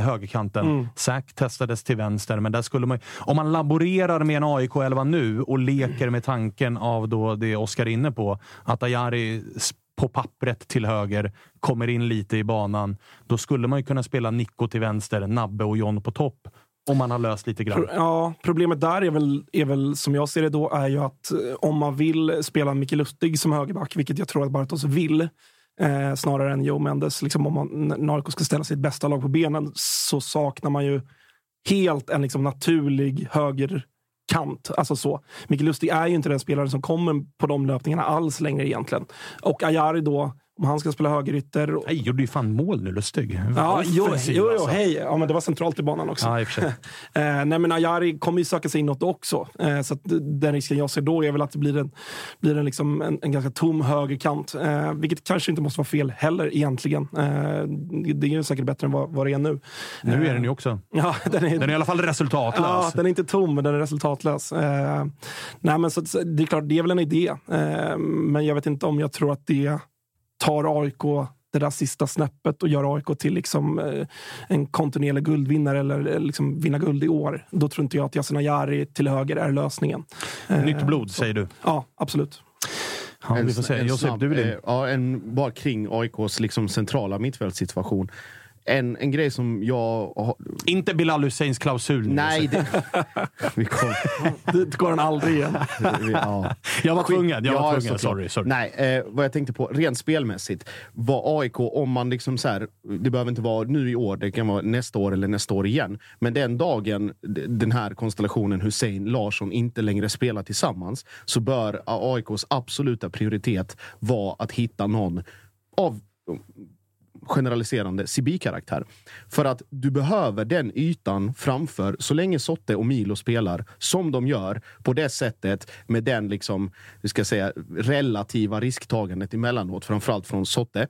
[SPEAKER 1] högerkanten.
[SPEAKER 5] Mm.
[SPEAKER 1] Zack testades till vänster, men där skulle man Om man laborerar med en AIK-11 nu och leker med tanken av då det Oskar är inne på, att Ayari på pappret till höger kommer in lite i banan. Då skulle man ju kunna spela Nico till vänster, Nabbe och John på topp. Om man har löst lite grann.
[SPEAKER 5] Ja, problemet där är väl, är väl, som jag ser det då, är ju att eh, om man vill spela Micke Lustig som högerback, vilket jag tror att Bartos vill, eh, snarare än Joe Mendes, liksom om man, när ska ställa sitt bästa lag på benen, så saknar man ju helt en liksom naturlig Kant, Alltså så. Mikael Lustig är ju inte den spelare som kommer på de löpningarna alls längre egentligen. Och Ayari då, om han ska spela högerytter... och-
[SPEAKER 1] Nej, gjorde ju fan mål nu, Lustig.
[SPEAKER 5] Ja, jo, jo, jo
[SPEAKER 1] alltså.
[SPEAKER 5] hej. Ja, men det var centralt i banan också.
[SPEAKER 1] Ja, i.
[SPEAKER 5] Eh, nej, men Ayari kommer ju söka sig inåt också. Eh, så den risken jag ser då är väl att det blir en, blir en, liksom en, en ganska tom högerkant. Eh, vilket kanske inte måste vara fel heller egentligen. Eh, det är ju säkert bättre än vad, vad det är nu.
[SPEAKER 1] Nu är
[SPEAKER 5] Eh,
[SPEAKER 1] den ju också.
[SPEAKER 5] Ja, den är,
[SPEAKER 1] Den är i alla fall resultatlös.
[SPEAKER 5] Ja, den är inte tom, men den är resultatlös. Eh, nej, men så det är klart, det är väl en idé. Eh, men jag vet inte om jag tror att det tar AIK det där sista snäppet och gör AIK till liksom, eh, en kontinuerlig guldvinnare eller eh, liksom vinna guld i år. Då tror inte jag att Yasin Ayari till höger är lösningen. Eh,
[SPEAKER 1] Nytt blod, säger du?
[SPEAKER 5] Ja, absolut.
[SPEAKER 1] Ja, vi får se.
[SPEAKER 3] en
[SPEAKER 1] Josef,
[SPEAKER 3] snabb,
[SPEAKER 1] du vill in.
[SPEAKER 3] eh, Ja, en, bara kring AIKs liksom centrala mittfältssituation. En, en grej som jag... har-
[SPEAKER 1] Inte Bilal Husseins klausul.
[SPEAKER 3] Nej, det, vi kom,
[SPEAKER 5] Det går han aldrig igen.
[SPEAKER 3] vi, ja.
[SPEAKER 1] Jag var tvungen. Jag var tvungen. Sorry, sorry.
[SPEAKER 3] Nej, eh, vad jag tänkte på, rent spelmässigt. Vad AIK, om man liksom så här, det behöver inte vara nu i år, det kan vara nästa år eller nästa år igen. Men den dagen den här konstellationen Hussein Larsson inte längre spelar tillsammans så bör AIKs absoluta prioritet vara att hitta någon av generaliserande CB-karaktär. För att du behöver den ytan framför, så länge Sotte och Milo spelar som de gör, på det sättet med den liksom, vi ska säga, relativa risktagandet emellanåt, framförallt från Sotte,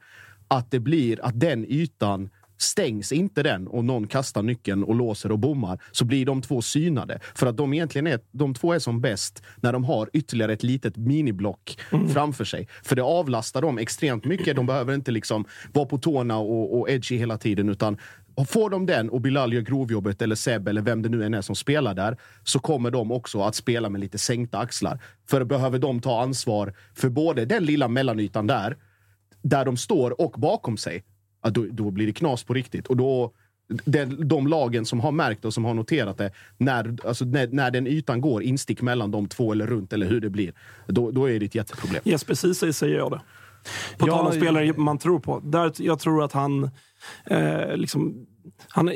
[SPEAKER 3] att det blir att den ytan Stängs inte den och någon kastar nyckeln och låser och bommar så blir de två synade. För att de egentligen är, de två är som bäst när de har ytterligare ett litet miniblock framför sig. För det avlastar dem extremt mycket. De behöver inte liksom vara på tårna och, och edgy hela tiden utan Får de den och Bilal gör grovjobbet, eller Seb eller vem det nu än är som spelar där, så kommer de också att spela med lite sänkta axlar. För behöver de ta ansvar för både den lilla mellanytan där, där de står, och bakom sig, ja, då, då blir det knas på riktigt. Och då, den, de lagen som har märkt och som har noterat det, när, alltså när, när den ytan går instick mellan de två eller runt eller hur det blir, då, då är det ett jätteproblem.
[SPEAKER 5] Yes, precis så säger jag det. På
[SPEAKER 1] Ja,
[SPEAKER 5] tal om spelare man tror på. Där, jag tror att han... Eh, liksom, han,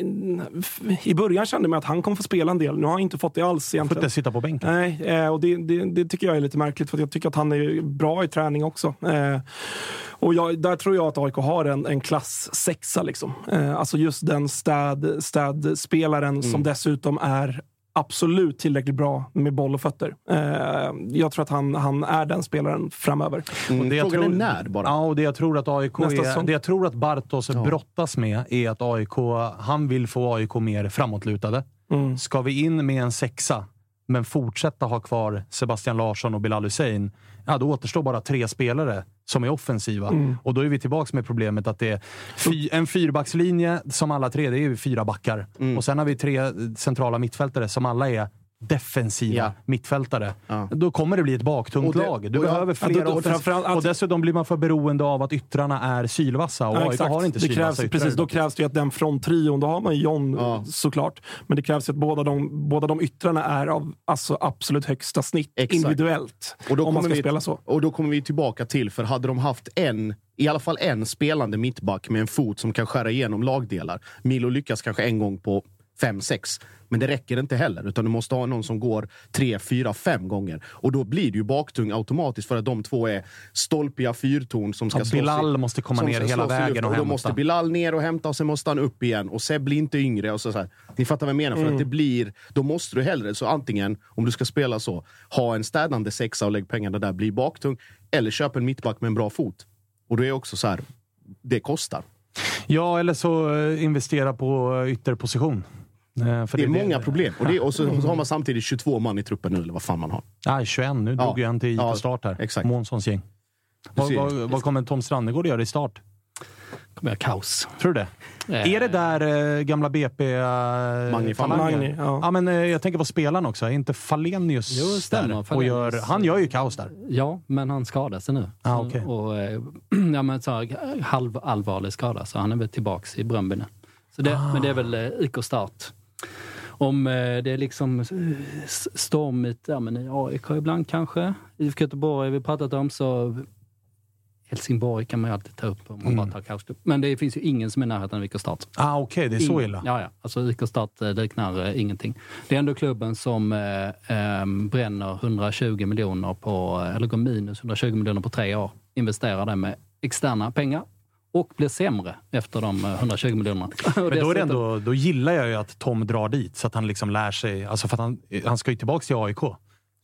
[SPEAKER 5] I början kände man att han kommer få spela en del. Nu har han inte fått det alls
[SPEAKER 1] Får
[SPEAKER 5] egentligen.
[SPEAKER 1] inte sitta på bänken.
[SPEAKER 5] Nej, eh, och det, det, det tycker jag är lite märkligt för jag tycker att han är bra i träning också. Eh, och jag, där tror jag att AIK har en, en klass sexa. Liksom. Eh, alltså just den städ, städspelaren som dessutom är absolut tillräckligt bra med boll och fötter. Eh, jag tror att han, han är den spelaren framöver.
[SPEAKER 1] Och det jag
[SPEAKER 3] Frågan
[SPEAKER 1] tror,
[SPEAKER 3] är när bara.
[SPEAKER 1] Ja, och det jag tror att AIK är, det jag tror att Bartos brottas med är att AIK, han vill få AIK mer framåtlutade.
[SPEAKER 5] Mm.
[SPEAKER 1] Ska vi in med en sexa, men fortsätta ha kvar Sebastian Larsson och Bilal Hussein, ja, då återstår bara tre spelare som är offensiva.
[SPEAKER 5] Mm.
[SPEAKER 1] Och då är vi tillbaka med problemet att det är fy, en fyrbackslinje som alla tre, det är ju fyra backar.
[SPEAKER 3] Mm.
[SPEAKER 1] Och sen har vi tre centrala mittfältare som alla är defensiva
[SPEAKER 3] Ja.
[SPEAKER 1] mittfältare.
[SPEAKER 3] Ja.
[SPEAKER 1] Då kommer det bli ett baktungt
[SPEAKER 3] det-
[SPEAKER 1] lag. Du behöver
[SPEAKER 5] Ja,
[SPEAKER 1] fler
[SPEAKER 5] då- då
[SPEAKER 1] offens-
[SPEAKER 5] framförallt att-
[SPEAKER 1] Och dessutom blir man för beroende av att yttrarna är sylvassa. Och
[SPEAKER 5] Ja,
[SPEAKER 1] AIK har inte
[SPEAKER 5] det
[SPEAKER 1] sylvassa
[SPEAKER 5] krävs,
[SPEAKER 1] yttrar.
[SPEAKER 5] precis, Då krävs det att den fronttrion, då har man John
[SPEAKER 3] Ja.
[SPEAKER 5] såklart, men det krävs att båda de, båda de yttrarna är av alltså, absolut högsta snitt
[SPEAKER 3] Exakt.
[SPEAKER 5] individuellt.
[SPEAKER 3] Och då
[SPEAKER 5] om man
[SPEAKER 3] kommer
[SPEAKER 5] ska
[SPEAKER 3] vi,
[SPEAKER 5] spela så.
[SPEAKER 3] Och då kommer vi tillbaka till, för hade de haft en, i alla fall en spelande mittback med en fot som kan skära igenom lagdelar. Milo lyckas kanske en gång på fem, sex. Men det räcker inte heller, utan du måste ha någon som går tre, fyra, fem gånger. Och då blir det ju baktung automatiskt för att de två är stolpiga fyrtorn som ska
[SPEAKER 1] Ja,
[SPEAKER 3] slåss i-
[SPEAKER 1] Bilal måste komma ner hela
[SPEAKER 3] i
[SPEAKER 1] vägen och
[SPEAKER 3] och då måste Bilal ner och hämta och sen måste han upp igen. Och Seb blir inte yngre. Och så, så här. Ni fattar vad jag menar? För
[SPEAKER 1] Mm.
[SPEAKER 3] att det blir, då måste du hellre, så antingen, om du ska spela så, ha en städande sexa och lägg pengarna där, bli baktung. Eller köp en mittback med en bra fot. Och då är också så här, det kostar.
[SPEAKER 1] Ja, eller så eh, investera på ytterposition. Eh, För
[SPEAKER 3] Det är många problem. Och, det, och så, så har man samtidigt 22 man i truppen nu, eller vad fan man har.
[SPEAKER 1] Nej, 21. Nu
[SPEAKER 3] Ja.
[SPEAKER 1] drog ju en till
[SPEAKER 3] Ja,
[SPEAKER 1] start här.
[SPEAKER 3] exakt.
[SPEAKER 1] Månssons gäng. Vad, vad, vad kommer Tom Strannegård göra i start?
[SPEAKER 4] kommer jag kaos.
[SPEAKER 1] Tror du det?
[SPEAKER 4] Eh,
[SPEAKER 1] Är det där eh, gamla BP... Eh,
[SPEAKER 3] Magni?
[SPEAKER 5] Magni, ja.
[SPEAKER 1] ja. men, eh, jag tänker på spelaren också. Är inte Falenius
[SPEAKER 4] Jo, stämmer.
[SPEAKER 1] där? Och
[SPEAKER 4] Falenius.
[SPEAKER 1] gör, han gör ju kaos där.
[SPEAKER 4] Ja, men han skadade sig nu.
[SPEAKER 1] Ah,
[SPEAKER 4] Så-
[SPEAKER 1] okej.
[SPEAKER 4] och, ja, men så halv allvarlig skada, så han är väl tillbaks i Bröndby nu. Så det, Men det är väl IK Start. Om eh, det är liksom eh, stormigt ja, men i AIK ibland kanske. IFK Göteborg har vi pratat om, så Helsingborg kan man ju alltid ta upp om man bara tar kaosgrupp. Men det finns ju ingen som är i närheten av IK Start.
[SPEAKER 1] Ah, Okej, det är så illa.
[SPEAKER 4] Ja, ja. Alltså IK Start eh, liknar eh, ingenting. Det är ändå klubben som eh, eh, bränner 120 miljoner på, eller går minus 120 miljoner på tre år. Investerar det med externa pengar och blir sämre efter de eh, 120 miljonerna. Och
[SPEAKER 1] Men då, är det ändå, då gillar jag ju att Tom drar dit så att han liksom lär sig. Alltså för att han, han ska ju tillbaka till AIK.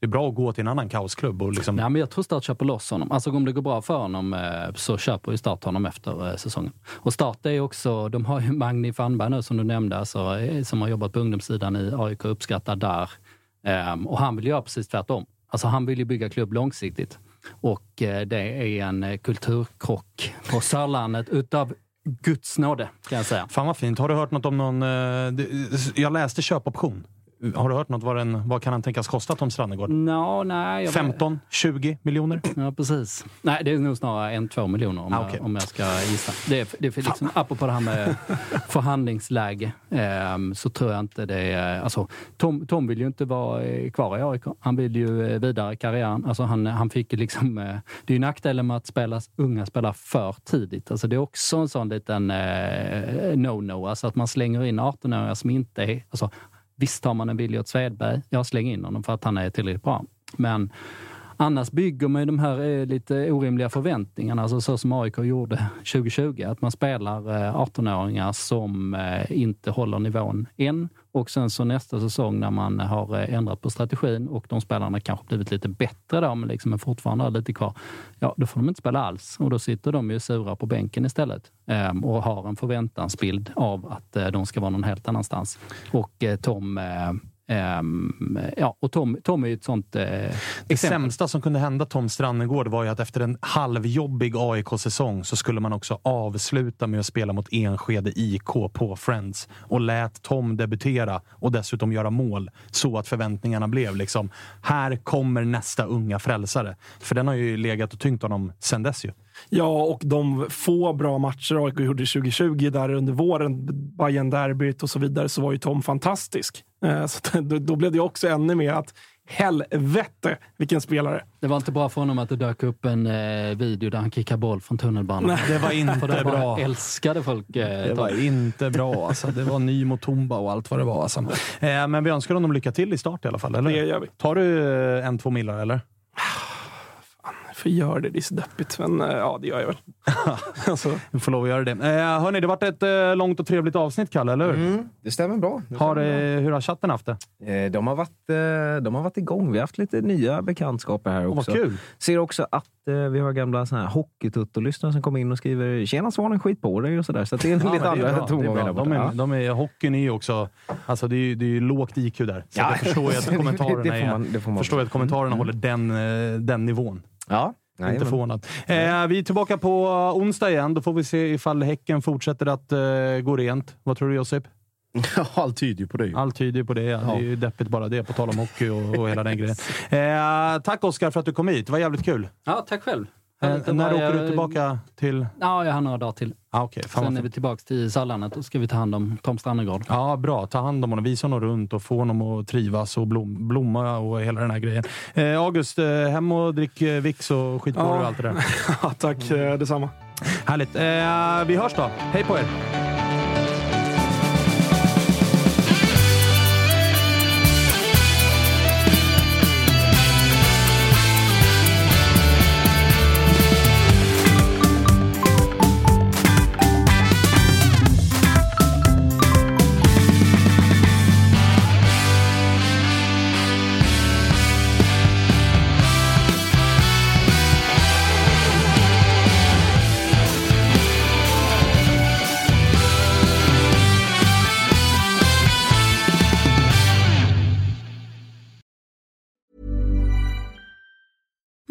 [SPEAKER 1] Det är bra att gå till en annan kaosklubb. Och liksom,
[SPEAKER 4] Nej, men jag tror Start köper loss honom. Alltså om det går bra för honom eh, så köper ju Start honom efter eh, säsongen. Och Start är också, de har ju Magni Fannberg nu som du nämnde, alltså, eh, som har jobbat på ungdomssidan i AIK, uppskattad där. Ehm, och han vill göra precis tvärtom. Alltså han vill ju bygga klubb långsiktigt. Och eh, det är en eh, kulturkrock på Sörlandet utav Guds nåde, kan jag säga.
[SPEAKER 1] Fan vad fint. Har du hört något om någon... Eh, jag läste köpoption. Har du hört något? Vad, den, vad kan han tänkas kosta, Tom Strannegård?
[SPEAKER 4] Nå, nej. jag-
[SPEAKER 1] 15? 20 miljoner?
[SPEAKER 4] Ja, precis. Nej, det är nog snarare en, två miljoner om,
[SPEAKER 1] Ah, okej.
[SPEAKER 4] jag, om jag ska gissa. Det är, det för liksom, apropå det här med förhandlingsläge, ehm, så tror jag inte det. Alltså, Tom, Tom vill ju inte vara eh, kvar i AIK. Han vill ju eh, vidare i karriären. Alltså, han, han fick liksom... Eh, det är ju nackdelen med att spela, unga spelar för tidigt. Alltså, det är också en sån liten eh, no-no. Alltså att man slänger in 18-åringar som inte är... Alltså, visst har man en vilja åt Svedberg. Jag slänger in honom för att han är tillräckligt bra. Men Annars bygger man ju de här eh, lite orimliga förväntningarna, alltså så som AIK gjorde 2020. Att man spelar eh, 18-åringar som eh, inte håller nivån än. Och sen så nästa säsong när man har eh, ändrat på strategin och de spelarna kanske blivit lite bättre då, men liksom fortfarande har lite kvar. Ja, då får de inte spela alls och då sitter de ju sura på bänken istället ehm, och har en förväntansbild av att eh, de ska vara någon helt annanstans. Och eh, Tom Um, ja, och Tom, Tom är ju ett sånt eh,
[SPEAKER 1] Det
[SPEAKER 4] exempel.
[SPEAKER 1] sämsta som kunde hända Tom Strannegård var ju att efter en halvjobbig AIK-säsong så skulle man också avsluta med att spela mot Enskede IK på Friends och lät Tom debutera och dessutom göra mål så att förväntningarna blev liksom här kommer nästa unga frälsare. För den har ju legat och tyngt honom sen dess ju.
[SPEAKER 5] Ja, och de få bra matcher AIK gjorde 2020 där under våren, bayern derbyt och så vidare, så var ju Tom fantastisk. Eh, så då blev det också ännu mer att helvete vilken spelare!
[SPEAKER 4] Det var inte bra för honom att det dök upp en eh, video där han kickar boll från tunnelbanan.
[SPEAKER 1] Nej, det var inte
[SPEAKER 4] för
[SPEAKER 1] bra.
[SPEAKER 4] älskade folk. Eh,
[SPEAKER 1] det var inte bra. Alltså. Det var ny mot Tomba och allt vad det var. Alltså. Eh, men vi önskar honom lycka till i start i alla fall. Eller?
[SPEAKER 5] Det gör vi.
[SPEAKER 1] Tar du en, två millar eller?
[SPEAKER 5] Varför gör det? Det är så deppigt. Men eh, ja, det gör jag väl.
[SPEAKER 1] alltså. Du får lov att göra det. Eh, hörni, det varit ett eh, långt och trevligt avsnitt, Kalle, eller hur?
[SPEAKER 2] Mm, det stämmer bra. Det
[SPEAKER 1] har,
[SPEAKER 2] stämmer
[SPEAKER 1] bra. Hur har chatten haft det?
[SPEAKER 2] Eh, de, har varit, eh, de har varit igång. Vi har haft lite nya bekantskaper här också.
[SPEAKER 1] Vad kul!
[SPEAKER 2] Ser också att eh, vi har gamla hockeytutto-lyssnare som kommer in och skriver “Tjena Svanen, skit på dig” och sådär. Så det är
[SPEAKER 1] ja,
[SPEAKER 2] lite andra tongångar.
[SPEAKER 1] De är, de är, hockeyn är ju också... Alltså det är ju det är lågt IQ där. Så ja. jag förstår ju att kommentarerna, det, det man, det förstår att kommentarerna mm. håller den, eh, den nivån.
[SPEAKER 2] Ja,
[SPEAKER 1] Nej, inte förvånad. Eh, vi är tillbaka på onsdag igen. Då får vi se ifall Häcken fortsätter att eh, gå rent. Vad tror du Josip?
[SPEAKER 3] Allt tyder ju på det.
[SPEAKER 1] Allt tyder på det. Ja. Det är ju deppigt bara det, på tal om hockey och, och hela den grejen. Eh, tack Oskar för att du kom hit. Det var jävligt kul.
[SPEAKER 4] Ja, tack själv.
[SPEAKER 1] Eh, när åker du tillbaka till...
[SPEAKER 4] Ja, jag har några dagar till.
[SPEAKER 1] Ah, okay.
[SPEAKER 4] Sen är vi tillbaka till Sallandet och ska vi ta hand om Tom Strannegård.
[SPEAKER 1] Ja, bra. Ta hand om honom, visa honom runt och få honom att trivas och blom, blomma och hela den här grejen. Eh, August, eh, hem och drick eh, Vicks och skit på ja. dig och allt det där.
[SPEAKER 5] ja, tack eh, detsamma.
[SPEAKER 1] Härligt. Eh, vi hörs då. Hej på er!